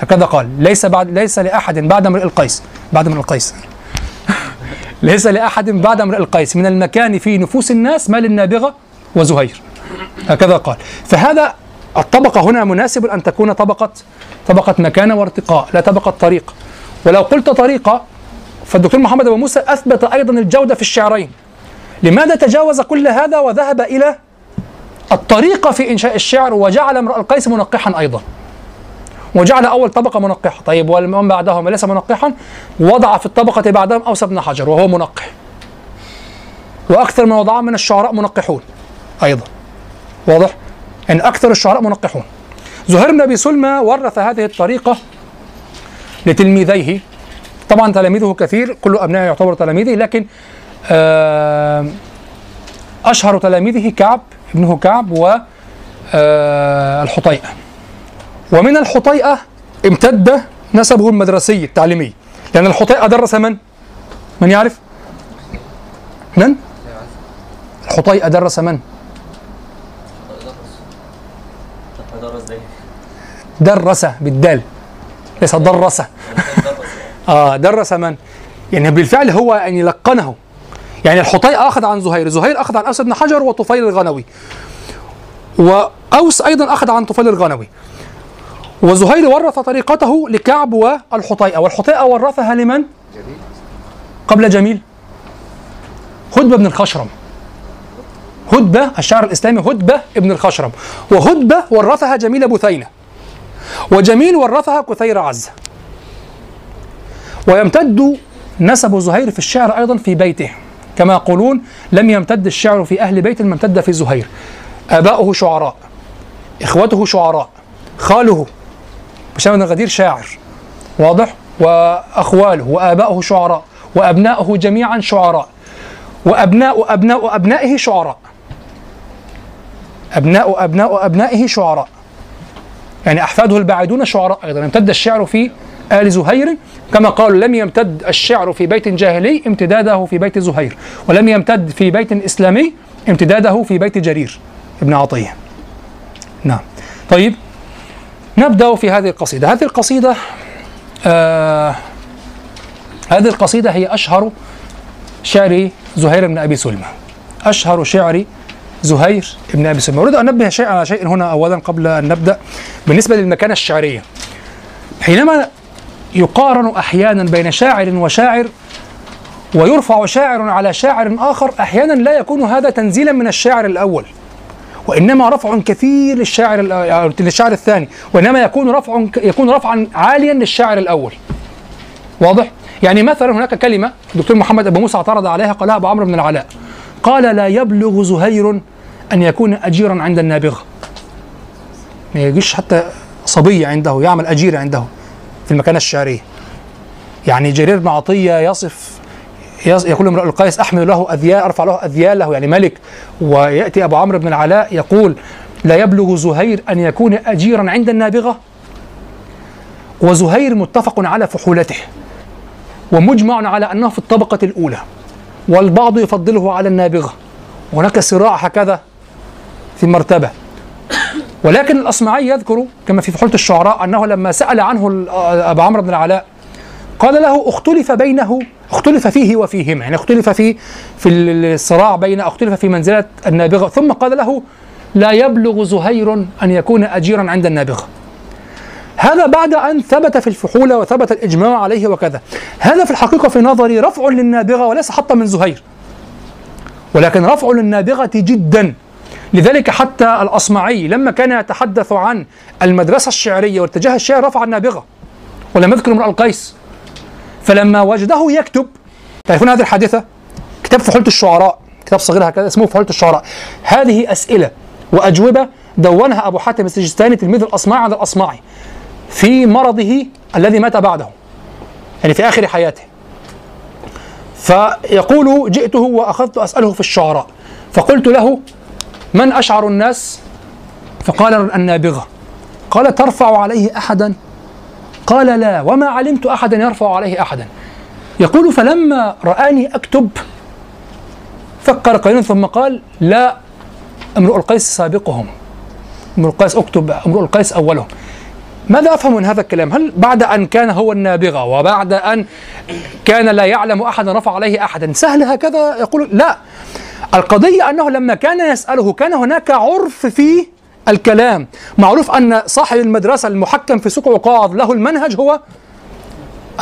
هكذا قال. ليس بعد ليس لأحد بعد امرئ القيس. بعد امرئ القيس. ليس لأحد بعد امرئ القيس من المكان في نفوس الناس ما للنابغة وزهير. هكذا قال. فهذا الطبقة هنا مناسب أن تكون طبقة طبقة مكانة وارتقاء لا طبقة طريق. ولو قلت طريقة فالدكتور محمد أبو موسى أثبت أيضا الجودة في الشعرين. لماذا تجاوز كل هذا وذهب إلى الطريقة في إنشاء الشعر وجعل امرأ القيس منقحا أيضا؟ وجعل أول طبقة منقحة. طيب ومن بعدهم؟ ليس منقحا. وضع في الطبقة بعدهم أوس بن حجر وهو منقح. وأكثر من وضعه من الشعراء منقحون أيضا. واضح؟ يعني أكثر الشعراء منقحون. زهير بن أبي سلمى ورث هذه الطريقة لتلميذيه. طبعا تلاميذه كثير كل أبنائه يعتبر تلاميذه لكن أشهر تلاميذه كعب ابنه كعب و آه، الحطيئة ومن الحطيئة امتد نسبه المدرسي التعليمي لأن الحطيئة درس من؟ من يعرف؟ من؟ الحطيئة درس من؟ درس بالدال ليس درس آه درس من؟ يعني بالفعل هو يعني لقنه يعني الحطيئة أخذ عن زهير زهير أخذ عن أوس بن حجر وطفيل الغنوي. وأوس أيضا أخذ عن طفيل الغنوي. وزهير ورث طريقته لكعب والحطيئة والحطيئة ورثها لمن؟ قبل جميل. هدبة بن الخشرم. هدبة الشاعر الإسلامي هدبة ابن الخشرم. وهدبة ورثها جميل بثينة وجميل ورثها كثير عزة ويمتد نسب زهير في الشعر أيضا في بيته. كما يقولون لم يمتد الشعر في أهل بيت ما امتد في زهير. آباؤه شعراء إخوته شعراء خاله هشام بن غدير شاعر واضح؟ وأخواله وآباؤه شعراء وأبناؤه جميعا شعراء. وأبناء أبناء أبنائه شعراء. أبناء أبناء أبنائه شعراء. يعني أحفاده البعيدون شعراء أيضا. امتد الشعر في آل زهير كما قالوا لم يمتد الشعر في بيت جاهلي امتداده في بيت زهير ولم يمتد في بيت إسلامي امتداده في بيت جرير ابن عطية. نعم. طيب نبدأ في هذه القصيدة. هذه القصيدة آه هذه القصيدة هي أشهر شعر زهير بن أبي سلمى أشهر شعر زهير بن أبي سلمى أريد أن أنبه شيئا على شيء هنا أولا قبل أن نبدأ. بالنسبة للمكانة الشعرية حينما يقارن أحيانا بين شاعر وشاعر ويرفع شاعر على شاعر آخر أحيانا لا يكون هذا تنزيلا من الشاعر الأول. وإنما رفع كثير للشاعر للشاعر الثاني وإنما يكون رفع يكون رفعا عاليا للشاعر الأول. واضح؟ يعني مثلا هناك كلمة الدكتور محمد أبو موسى اعترض عليها قالها أبو عمرو بن العلاء قال لا يبلغ زهير أن يكون أجيرا عند النابغة. ما يجيش حتى صبي عنده يعمل أجير عنده. في المكانة الشعرية يعني جرير بن عطية يصف يص- يقول امرؤ القيس أحمل له أذيال أرفع له أذياله يعني ملك ويأتي أبو عمرو بن العلاء يقول لا يبلغ زهير أن يكون أجيرا عند النابغة؟ وزهير متفق على فحولته ومجمع على أنه في الطبقة الأولى والبعض يفضله على النابغة. هناك صراع هكذا في مرتبة. ولكن الأصمعي يذكر كما في فحولة الشعراء أنه لما سأل عنه ال- أبا عمرو بن العلاء قال له اختلف بينه اختلف فيه وفيهما يعني اختلف في في الصراع بين اختلف في منزلة النابغة ثم قال له لا يبلغ زهير أن يكون أجيرا عند النابغة. هذا بعد أن ثبت في الفحولة وثبت الإجماع عليه وكذا. هذا في الحقيقة في نظري رفع للنابغة وليس حتى من زهير. ولكن رفع للنابغة جدا. لذلك حتى الأصمعي لما كان يتحدث عن المدرسة الشعرية واتجاه الشعر رفع النابغة ولم يذكر امرأ القيس. فلما وجده يكتب تعرفون هذه الحادثة؟ كتاب فحولة الشعراء كتاب صغير هكذا اسمه فحولة الشعراء. هذه أسئلة وأجوبة دونها أبو حاتم السجستاني تلميذ الأصمعي عند الأصمعي في مرضه الذي مات بعده يعني في آخر حياته. فيقول جئته وأخذت أسأله في الشعراء فقلت له من أشعر الناس؟ فقال النابغة. قال ترفع عليه أحدا؟ قال لا. وما علمت أحدا يرفع عليه أحدا. يقول فلما رآني أكتب فكر قليلا ثم قال لا امرؤ القيس سابقهم. امرؤ القيس أكتب امرؤ القيس أولهم. ماذا أفهم من هذا الكلام؟ هل بعد أن كان هو النابغة وبعد أن كان لا يعلم أحدا رفع عليه أحدا سهل هكذا؟ يقول لا. القضية أنه لما كان يسأله كان هناك عرف في الكلام. معروف أن صاحب المدرسة المحكم في سوق عقاظ له المنهج هو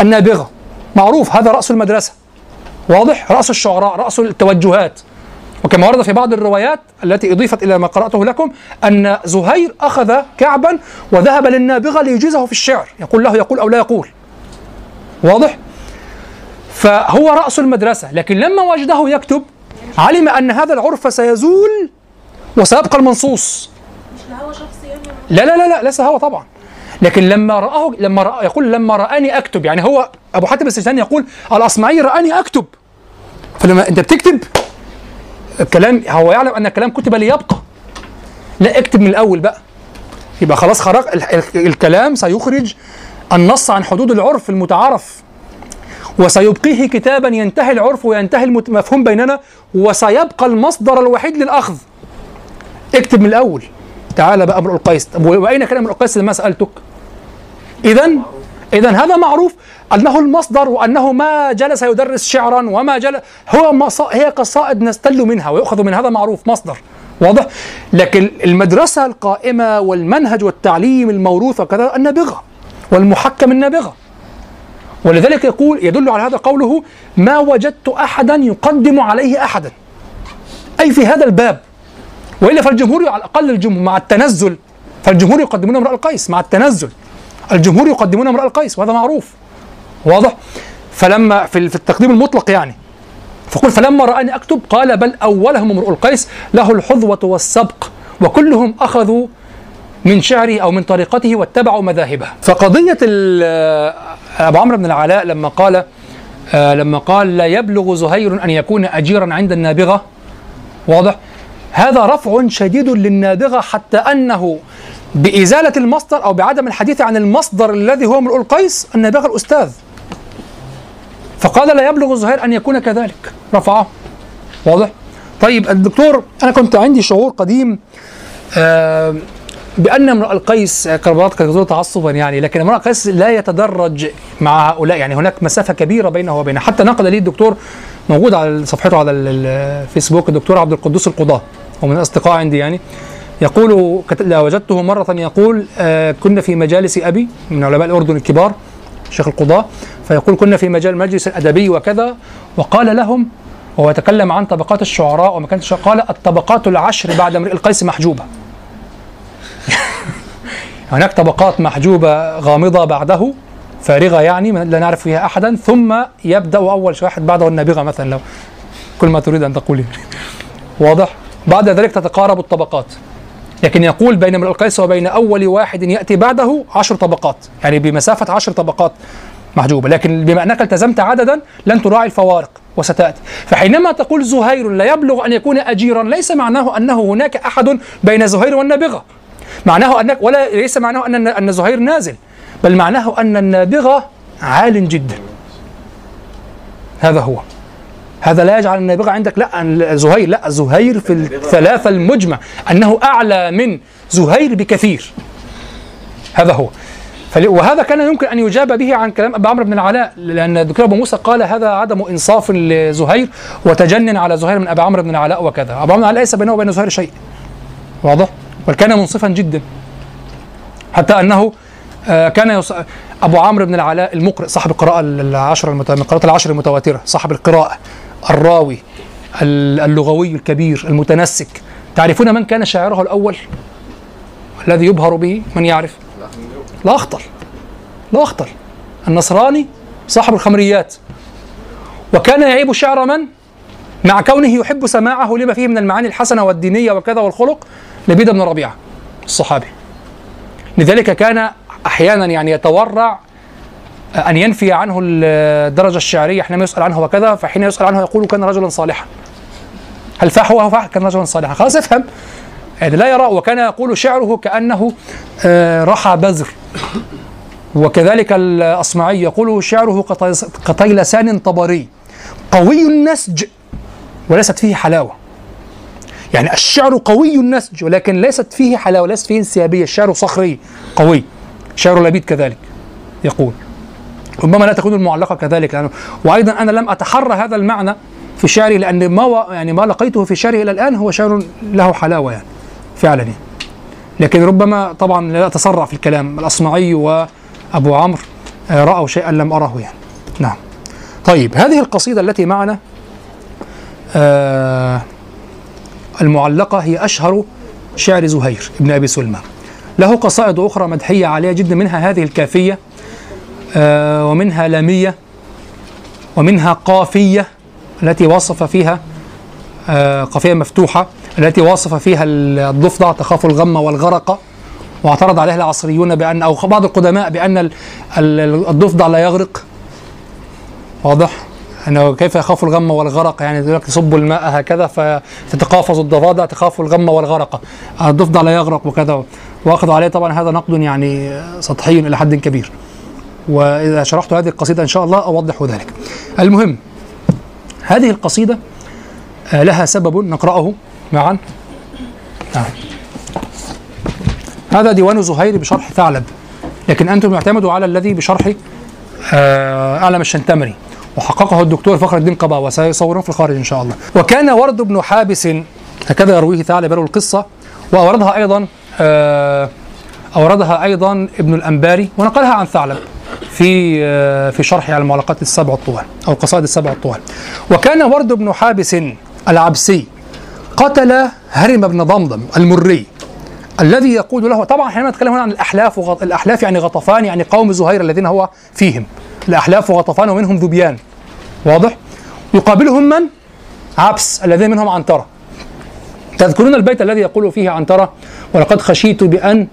النابغة. معروف هذا رأس المدرسة. واضح رأس الشعراء رأس التوجهات. وكما ورد في بعض الروايات التي أضيفت إلى ما قرأته لكم أن زهير أخذ كعبا وذهب للنابغة ليجيزه في الشعر. يقول له يقول أو لا يقول. واضح؟ فهو رأس المدرسة لكن لما وجده يكتب علم أن هذا العرف سيزول وسيبقى المنصوص. لا لا لا لا ليس هو طبعا. لكن لما رآه لما رأى يقول لما رآني أكتب يعني هو أبو حاتم السجستاني يقول الأصمعي رآني أكتب. فلما أنت بتكتب الكلام هو يعلم أن الكلام كتب ليبقى. لا اكتب من الأول بقى. يبقى خلاص خرج ال- ال- الكلام سيخرج النص عن حدود العرف المتعارف. وسيبقيه كتابا ينتهي العرف وينتهي المفهوم بيننا وسيبقى المصدر الوحيد للأخذ اكتب من الأول تعالى بقى امرؤ القيس طب وأين كان امرؤ القيس لما سألتك؟ اذا اذا هذا معروف أنه المصدر وأنه ما جلس يدرس شعرا وما جلس هو. هي قصائد نستل منها ويؤخذ من هذا معروف مصدر واضح؟ لكن المدرسة القائمة والمنهج والتعليم الموروث وكذا النابغة والمحكم النابغة ولذلك يقول يدل على هذا قوله ما وجدت أحدا يقدم عليه أحدا. أي في هذا الباب. وإلا فالجمهور على الأقل الجمهور مع التنزل فالجمهور يقدمون امرأ القيس مع التنزل. الجمهور يقدمون امرأ القيس وهذا معروف. واضح؟ فلما في التقديم المطلق يعني. فقل فلما رآني أكتب قال بل أولهم امرؤ القيس له الحظوة والسبق وكلهم أخذوا من شعره أو من طريقته واتبعوا مذاهبه فقضية أبو عمرو بن العلاء لما قال آه، لما قال لا يبلغ زهير أن يكون أجيرا عند النابغة واضح؟ هذا رفع شديد للنابغة حتى أنه بإزالة المصدر أو بعدم الحديث عن المصدر الذي هو امرؤ القيس النابغة الأستاذ. فقال لا يبلغ زهير أن يكون كذلك. رفعه. واضح؟ طيب الدكتور أنا كنت عندي شعور قديم آه بأن امرؤ القيس كربلاط كان تعصبا يعني لكن امرؤ القيس لا يتدرج مع هؤلاء. يعني هناك مسافة كبيرة بينه وبينه حتى نقل لي الدكتور موجود على صفحته على ال- ال- الفيسبوك الدكتور عبد القدوس القضاة هو من الأصدقاء عندي يعني. يقول لا وجدته مرة يقول آه كنا في مجالس أبي من علماء الأردن الكبار شيخ القضاة فيقول كنا في مجال مجلس الأدبي وكذا. وقال لهم وهو يتكلم عن طبقات الشعراء وما كانت قال الطبقات العشر بعد امرئ القيس محجوبة. هناك طبقات محجوبة غامضة بعده فارغة يعني لا نعرف فيها أحدا ثم يبدأ أول واحد بعده النابغة مثلا لو كل ما تريد أن تقوله واضح؟ بعد ذلك تتقارب الطبقات. لكن يقول بين امرئ القيس وبين أول واحد يأتي بعده عشر طبقات. يعني بمسافة عشر طبقات محجوبة. لكن بما أنك التزمت عددا لن تراعي الفوارق وستأتي. فحينما تقول زهير لا يبلغ أن يكون أجيرا ليس معناه أنه هناك أحد بين زهير والنابغة معناه أنك ولا ليس معناه أن أن زهير نازل بل معناه أن النابغة عال جدا. هذا هو. هذا لا يجعل النابغة عندك لا زهير لا زهير في الثلاثة المجمع أنه أعلى من زهير بكثير. هذا هو. وهذا كان يمكن أن يجاب به عن كلام أبي عمرو بن العلاء لأن الدكتور أبو موسى قال هذا عدم إنصاف لزهير وتجنن على زهير من أبي عمرو بن العلاء وكذا. أبو عمرو بن العلاء ليس بينه وبين زهير شيء. واضح؟ بل كان منصفا جدا. حتى أنه آه، كان يص... أبو عمرو بن العلاء المقرئ صاحب القراءة العشر المت... من القراءات العشر المتواترة صاحب القراءة الراوي ال- اللغوي الكبير المتنسك. تعرفون من كان شاعره الأول؟ الذي يبهر به من يعرف؟ لا أخطر. لا أخطر. النصراني صاحب الخمريات. وكان يعيب شعر من؟ مع كونه يحب سماعه لما فيه من المعاني الحسنة والدينية وكذا والخلق لبيد بن ربيعة الصحابي. لذلك كان أحيانا يعني يتورع أن ينفي عنه الدرجه الشعرية حينما يسأل عنه وكذا فحين يسأل عنه يقول كان رجلا صالحا. هل فاح هو فاح؟ كان رجلا صالحا. خلاص افهم. يعني لا يرى وكان يقول شعره كأنه آه، رحى بذر. وكذلك الأصمعي يقول شعره كطي- كطيلسان طبري. قوي النسج وليست فيه حلاوة. يعني الشعر قوي النسج ولكن ليست فيه حلاوة ليست فيه انسيابية. الشعر صخري قوي. شعر لبيد كذلك يقول. ربما لا تكون المعلقة كذلك لأنه وأيضا أنا لم أتحرى هذا المعنى في شعري لأن ما و... يعني ما لقيته في شعري إلى الآن هو شعر له حلاوة يعني فعلا يعني. لكن ربما طبعا لا اتسرع في الكلام. الأصمعي وأبو عمرو آه، رأوا شيئا لم اراه يعني. نعم. طيب هذه القصيدة التي معنا آه المعلقة هي أشهر شعر زهير بن أبي سلمى له قصائد أخرى مدحية عالية جدا منها هذه الكافية آه، ومنها لامية ومنها قافية التي وصف فيها آه، قافية مفتوحة التي وصف فيها الضفدع تخاف الغم والغرق واعترض عليها العصريون بأن أو بعض القدماء بأن ال- ال- الضفدع لا يغرق. واضح؟ أنه كيف يخاف الغم والغرق؟ يعني يقول لك الماء هكذا فتتقافز الضفادع تخاف الغم والغرق. الضفدع لا يغرق وكذا. واخذ عليه طبعا هذا نقد يعني سطحي إلى حد كبير. وإذا شرحت هذه القصيدة إن شاء الله أوضح ذلك. المهم هذه القصيدة آه، لها سبب نقرأه معا. نعم. هذا ديوان زهير بشرح ثعلب. لكن أنتم اعتمدوا على الذي بشرح آه، أعلم الشنتمري. وحققه الدكتور فخر الدين قبا وسيصورون في الخارج إن شاء الله وكان ورد بن حابس هكذا يرويه ثعلب يروي القصة وأوردها أيضا آه، أوردها أيضا ابن الأنباري ونقلها عن ثعلب في آه، في شرحه على المعلقات السبع الطوال أو القصائد السبع الطوال وكان ورد بن حابس العبسي قتل هرم بن ضمضم المري الذي يقول له طبعا حينما نتكلم هنا عن الأحلاف. الأحلاف يعني غطفان يعني قوم زهير الذين هو فيهم الاحلاف وغطفان ومنهم ذبيان. واضح؟ يقابلهم من؟ عبس الذين منهم عنترة. تذكرون البيت الذي يقول فيه عنترة؟ ولقد خشيت بأن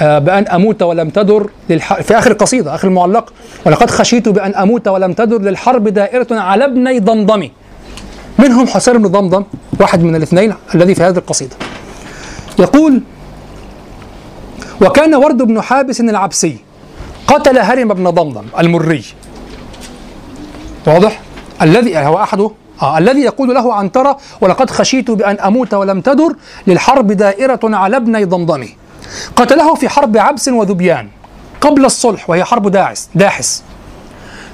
آه، بأن أموت ولم تدر للح... في آخر القصيدة آخر المعلق. ولقد خشيت بأن أموت ولم تدر للحرب دائرة على ابني ضمضم. منهم حسين بن ضمضم واحد من الاثنين الذي في هذه القصيدة. يقول وكان ورد بن حابس العبسي قتل هرم بن ضمضم المري. واضح؟ الذي هو أحده آه الذي يقول له عنترة ولقد خشيت بأن أموت ولم تدر للحرب دائرة على ابني ضمضم. قتله في حرب عبس وذبيان قبل الصلح وهي حرب داعس داحس.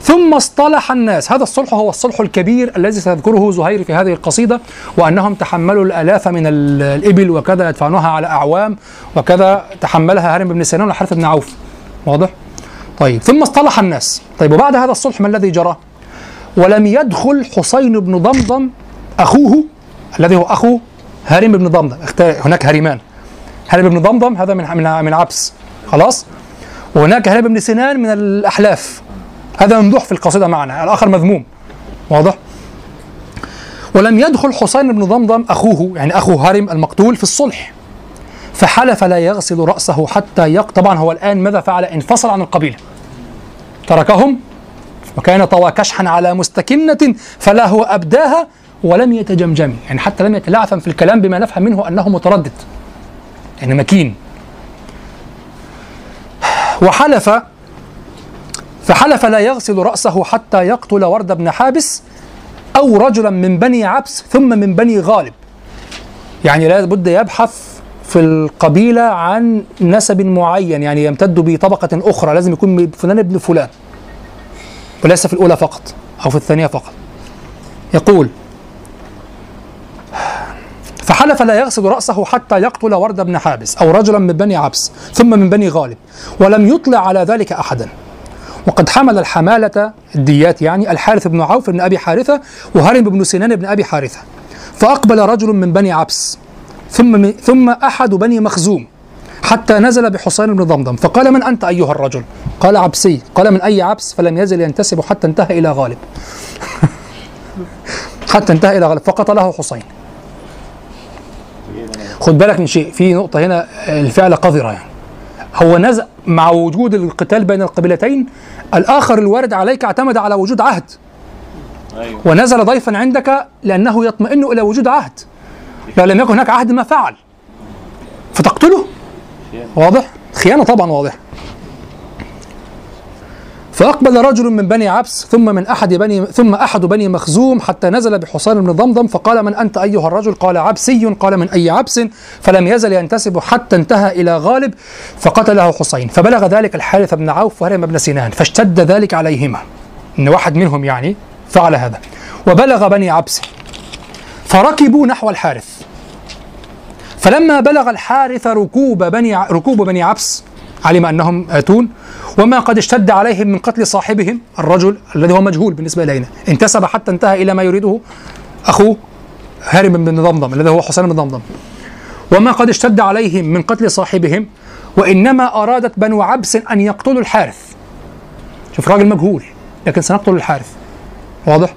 ثم اصطلح الناس. هذا الصلح هو الصلح الكبير الذي سيذكره زهير في هذه القصيدة وأنهم تحملوا الآلاف من ال- الإبل وكذا يدفعونها على أعوام وكذا تحملها هرم بن سنان وحارث بن عوف. واضح؟ طيب ثم اصطلح الناس. طيب وبعد هذا الصلح ما الذي جرى؟ ولم يدخل حصين بن ضمضم أخوه الذي هو أخو هرم بن ضمضم. هناك هرمان. هرم بن ضمضم هذا من من من عبس. خلاص؟ وهناك هرم بن سنان من الأحلاف. هذا ممدوح في القصيدة معنا الآخر مذموم. واضح؟ ولم يدخل حصين بن ضمضم أخوه يعني أخو هرم المقتول في الصلح. فحلف لا يغسل رأسه حتى يق طبعا هو الآن ماذا فعل؟ انفصل عن القبيلة. تركهم وكان طوى كشحا على مستكنة فلا هو أبداها ولم يتجمجم. يعني حتى لم يتلعثم في الكلام بما نفهم منه أنه متردد يعني مكين. وحلف فحلف لا يغسل رأسه حتى يقتل ورد بن حابس أو رجلا من بني عبس ثم من بني غالب. يعني لا بد يبحث في القبيلة عن نسب معين يعني يمتد بطبقة أخرى لازم يكون فلان ابن فلان وليس في الأولى فقط أو في الثانية فقط. يقول فحلف لا يغسل رأسه حتى يقتل ورد بن حابس أو رجلا من بني عبس ثم من بني غالب ولم يطلع على ذلك أحدا. وقد حمل الحمالة الديات يعني الحارث بن عوف بن أبي حارثة وهرم بن سنان بن أبي حارثة فأقبل رجل من بني عبس. ثم ثم أحد بني مخزوم حتى نزل بحصين بن ضمضم. فقال من أنت أيها الرجل؟ قال عبسي. قال من أي عبس؟ فلم يزل ينتسب حتى انتهى إلى غالب. حتى انتهى إلى غالب. فقتله حسين خد بالك من شيء. في نقطة هنا الفعل قذرة يعني. هو نزل مع وجود القتال بين القبيلتين الآخر الوارد عليك اعتمد على وجود عهد. أيوه. ونزل ضيفا عندك لأنه يطمئن إلى وجود عهد. لو لم يكن هناك عهد ما فعل. فتقتله؟ واضح. خيانة طبعا واضح فأقبل رجل من بني عبس ثم من أحد بني ثم أحد بني مخزوم حتى نزل بحصان بن ضمضم فقال من أنت أيها الرجل؟ قال عبسي. قال من أي عبس؟ فلم يزل ينتسب حتى انتهى إلى غالب فقتله حسين فبلغ ذلك الحارث بن عوف وهرم بن سنان فاشتد ذلك عليهما. إن واحد منهم يعني فعل هذا. وبلغ بني عبس. فركبوا نحو الحارث. فلما بلغ الحارث ركوب بني ركوب بني عبس علم أنهم اتون وما قد اشتد عليهم من قتل صاحبهم الرجل الذي هو مجهول بالنسبة إلينا. انتسب حتى انتهى إلى ما يريده اخوه هارم بن ضمضم الذي هو حسين بن ضمضم وما قد اشتد عليهم من قتل صاحبهم وإنما أرادت بنو عبس أن يقتلوا الحارث. شوف راجل مجهول لكن سنقتل الحارث. واضح؟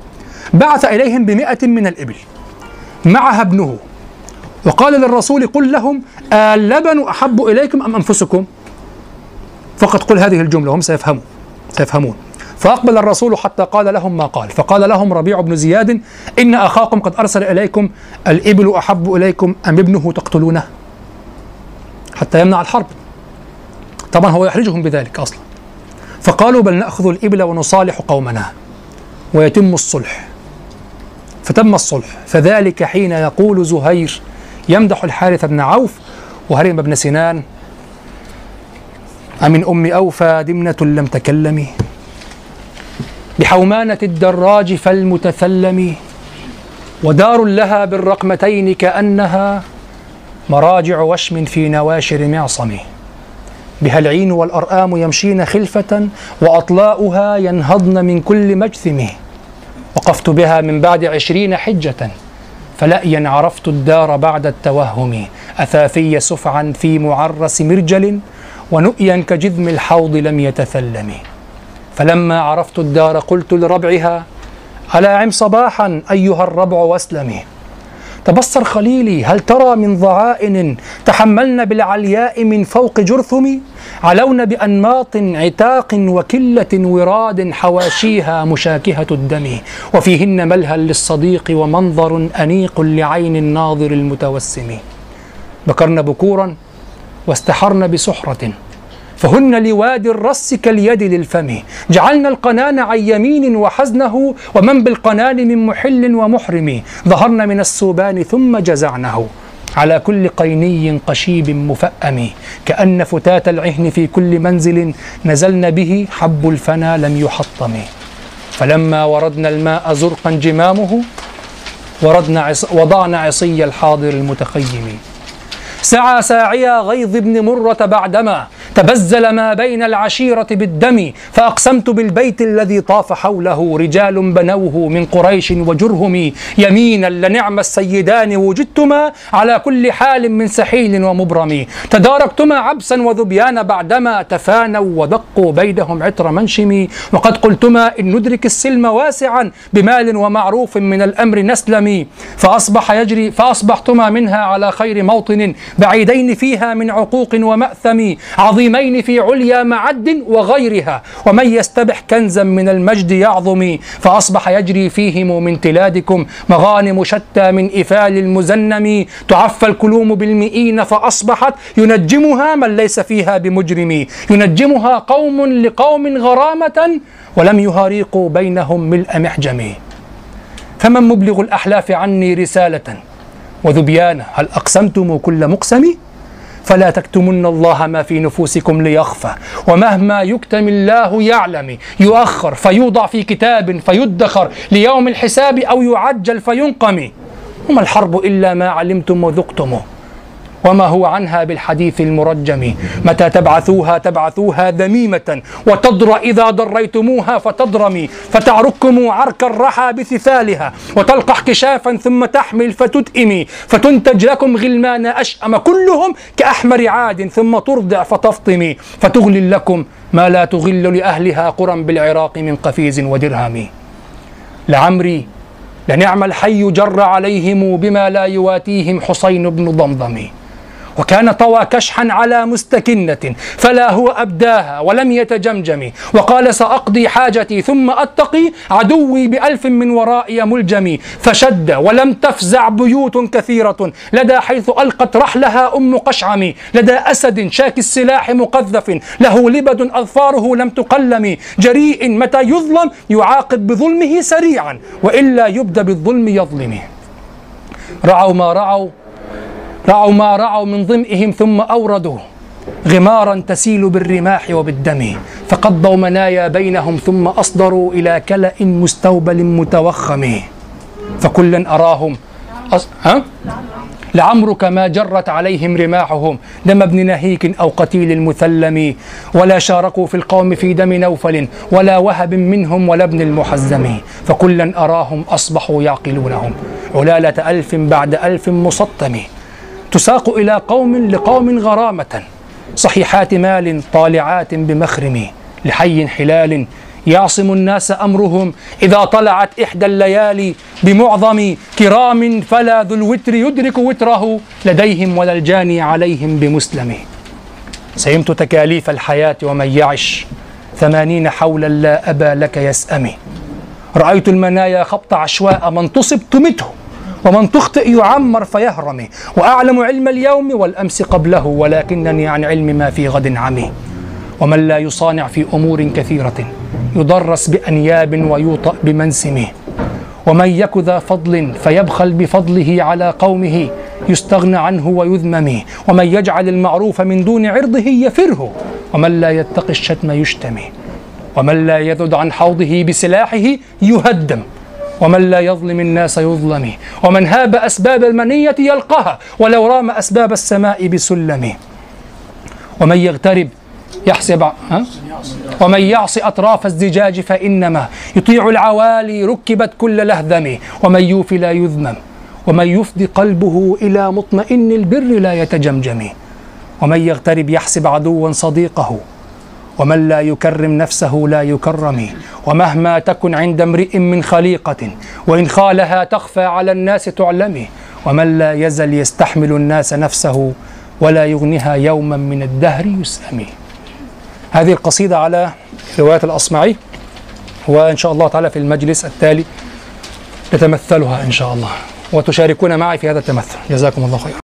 بعث إليهم بمئة من الإبل. معها ابنه. وقال للرسول قل لهم اللبن أحب إليكم أم أنفسكم؟ فقط قل هذه الجملة هم سيفهموا سيفهمون. فأقبل الرسول حتى قال لهم ما قال. فقال لهم ربيع بن زياد إن أخاكم قد أرسل إليكم الإبل أحب إليكم أم ابنه تقتلونه؟ حتى يمنع الحرب. طبعا هو يحرجهم بذلك أصلا. فقالوا بل نأخذ الإبل ونصالح قومنا ويتم الصلح. فتم الصلح. فذلك حين يقول زهير يمدح الحارث بن عوف وهرم بن سنان أمن أم أوفى دمنة لم تكلم بحومانة الدراج فالمتثلم؟ ودار لها بالرقمتين كأنها مراجع وشم في نواشر معصم. بها العين والأرآم يمشين خلفة وأطلاؤها ينهضن من كل مجثم. وقفت بها من بعد عشرين حجة فلأيا عرفت الدار بعد التوهم أثافي سفعا في معرس مرجل ونؤيا كجذم الحوض لم يتثلم. فلما عرفت الدار قلت لربعها ألا عم صباحا أيها الربع واسلمي تبصر خليلي هل ترى من ضعائن تحملن بالعلياء من فوق جرثم علون بأنماط عتاق وكلة وراد حواشيها مشاكهة الدم. وفيهن ملهى للصديق ومنظر أنيق لعين الناظر المتوسم. بكرن بكورا واستحرن بسحرة. فهن لوادي الرس كاليد للفم. جعلنا القنان عن يمين وحزنه ومن بالقنان من محل ومحرم. ظهرن من السوبان ثم جزعنه. على كل قيني قشيب مفأم. كأن فتات العهن في كل منزل نزلن به حب الفنا لم يحطم. فلما وردنا الماء زرقا جمامه وردنا عص وضعنا عصي الحاضر المتخيم. سعى ساعيا غيظ بن مرة بعدما تبزل ما بين العشيرة بالدم فأقسمت بالبيت الذي طاف حوله رجال بنوه من قريش وجرهم يمينا لنعم السيدان وجدتما على كل حال من سحيل ومبرم. تداركتما عبسا وذبيان بعدما تفانوا ودقوا بيدهم عطر منشم. وقد قلتما إن ندرك السلم واسعا بمال ومعروف من الأمر نسلم. فأصبح يجري فأصبحتما منها على خير موطن بعيدين فيها من عقوق ومأثم. عظيمين في عليا معد وغيرها ومن يستبح كنزا من المجد يعظم فأصبح يجري فيهم من تلادكم مغانم شتى من إفال المزنم تعفى الكلوم بالمئين فأصبحت ينجمها من ليس فيها بمجرم ينجمها قوم لقوم غرامة ولم يهاريقوا بينهم ملء محجم. فمن مبلغ الأحلاف عني رسالة؟ وذبيانه هل أقسمتم كل مقسم؟ فلا تكتمن الله ما في نفوسكم ليخفى. ومهما يكتم الله يعلم يؤخر فيوضع في كتاب فيدخر ليوم الحساب أو يعجل فينقم. وما الحرب إلا ما علمتم وذقتموه وما هو عنها بالحديث المرجم. متى تبعثوها تبعثوها ذميمة وتضر إذا ضريتموها فتضرمي. فتعركم عرك الرحى بثثالها وتلقح كشافا ثم تحمل فتتئمي فتنتج لكم غلمان أشأم كلهم كأحمر عاد ثم ترضع فتفطمي. فتغلل لكم ما لا تغل لأهلها قرى بالعراق من قفيز ودرهم. لعمري لنعم الحي جر عليهم بما لا يواتيهم حسين بن ضمضم. وكان طوى كشحا على مستكنة فلا هو أبداها ولم يتجمجم وقال سأقضي حاجتي ثم أتقي عدوي بألف من ورائي ملجمي. فشد ولم تفزع بيوت كثيرة. لدى حيث ألقت رحلها أم قشعم لدى أسد شاك السلاح مقذف. له لبد أظفاره لم تقلم جريء متى يظلم يعاقب بظلمه سريعا وإلا يبدى بالظلم يظلم رعوا ما رعوا رعوا ما رعوا من ظمئهم ثم أوردوا غمارا تسيل بالرماح وبالدم. فقضوا منايا بينهم ثم أصدروا إلى كلأ مستوبل متوخم. فكلا أراهم. أص... ها؟ لعمرك ما جرت عليهم رماحهم. دم ابن نهيك أو قتيل المثلم. ولا شاركوا في القوم في دم نوفل. ولا وهب منهم ولا ابن المحزم. فكلا أراهم أصبحوا يعقلونهم. علالة ألف بعد ألف مسطم تساق إلى قوم لقوم غرامة صحيحات مال طالعات بمخرم لحي حلال يعصم الناس أمرهم إذا طلعت إحدى الليالي بمعظم كرام فلا ذو الوتر يدرك وتره لديهم ولا الجاني عليهم بمسلم. سيمت تكاليف الحياة ومن يعش ثمانين حولا لا أبا لك يسأمي رأيت المنايا خبط عشواء من تصب تمته ومن تخطئ يعمر فيهرم. وأعلم علم اليوم والأمس قبله ولكنني عن علم ما في غد عمي. ومن لا يصانع في أمور كثيرة يدرس بأنياب ويوطأ بمنسمه ومن يك ذا فضل فيبخل بفضله على قومه يستغنى عنه ويذمم. ومن يجعل المعروف من دون عرضه يفره. ومن لا يتقي الشتم يشتم ومن لا يذد عن حوضه بسلاحه يهدم. ومن لا يظلم الناس يظلم. ومن هاب أسباب المنية يلقاها ولو رام أسباب السماء بسلم. ومن يغترب يحسب ها؟ ومن يعص أطراف الزجاج فإنما يطيع العوالي ركبت كل لهذم. ومن يوفي لا يذمم. ومن يفضي قلبه إلى مطمئن البر لا يتجمجم. ومن يغترب يحسب عدوا صديقه. ومن لا يكرم نفسه لا يكرم ومهما تكن عند امرئ من خليقة وإن خالها تخفى على الناس تعلمي ومن لا يزل يستحمل الناس نفسه ولا يغنيها يوما من الدهر يسأمي هذه القصيدة على رواية الأصمعي وإن شاء الله تعالى في المجلس التالي نتمثلها إن شاء الله. وتشاركون معي في هذا التمثل. جزاكم الله خيرا.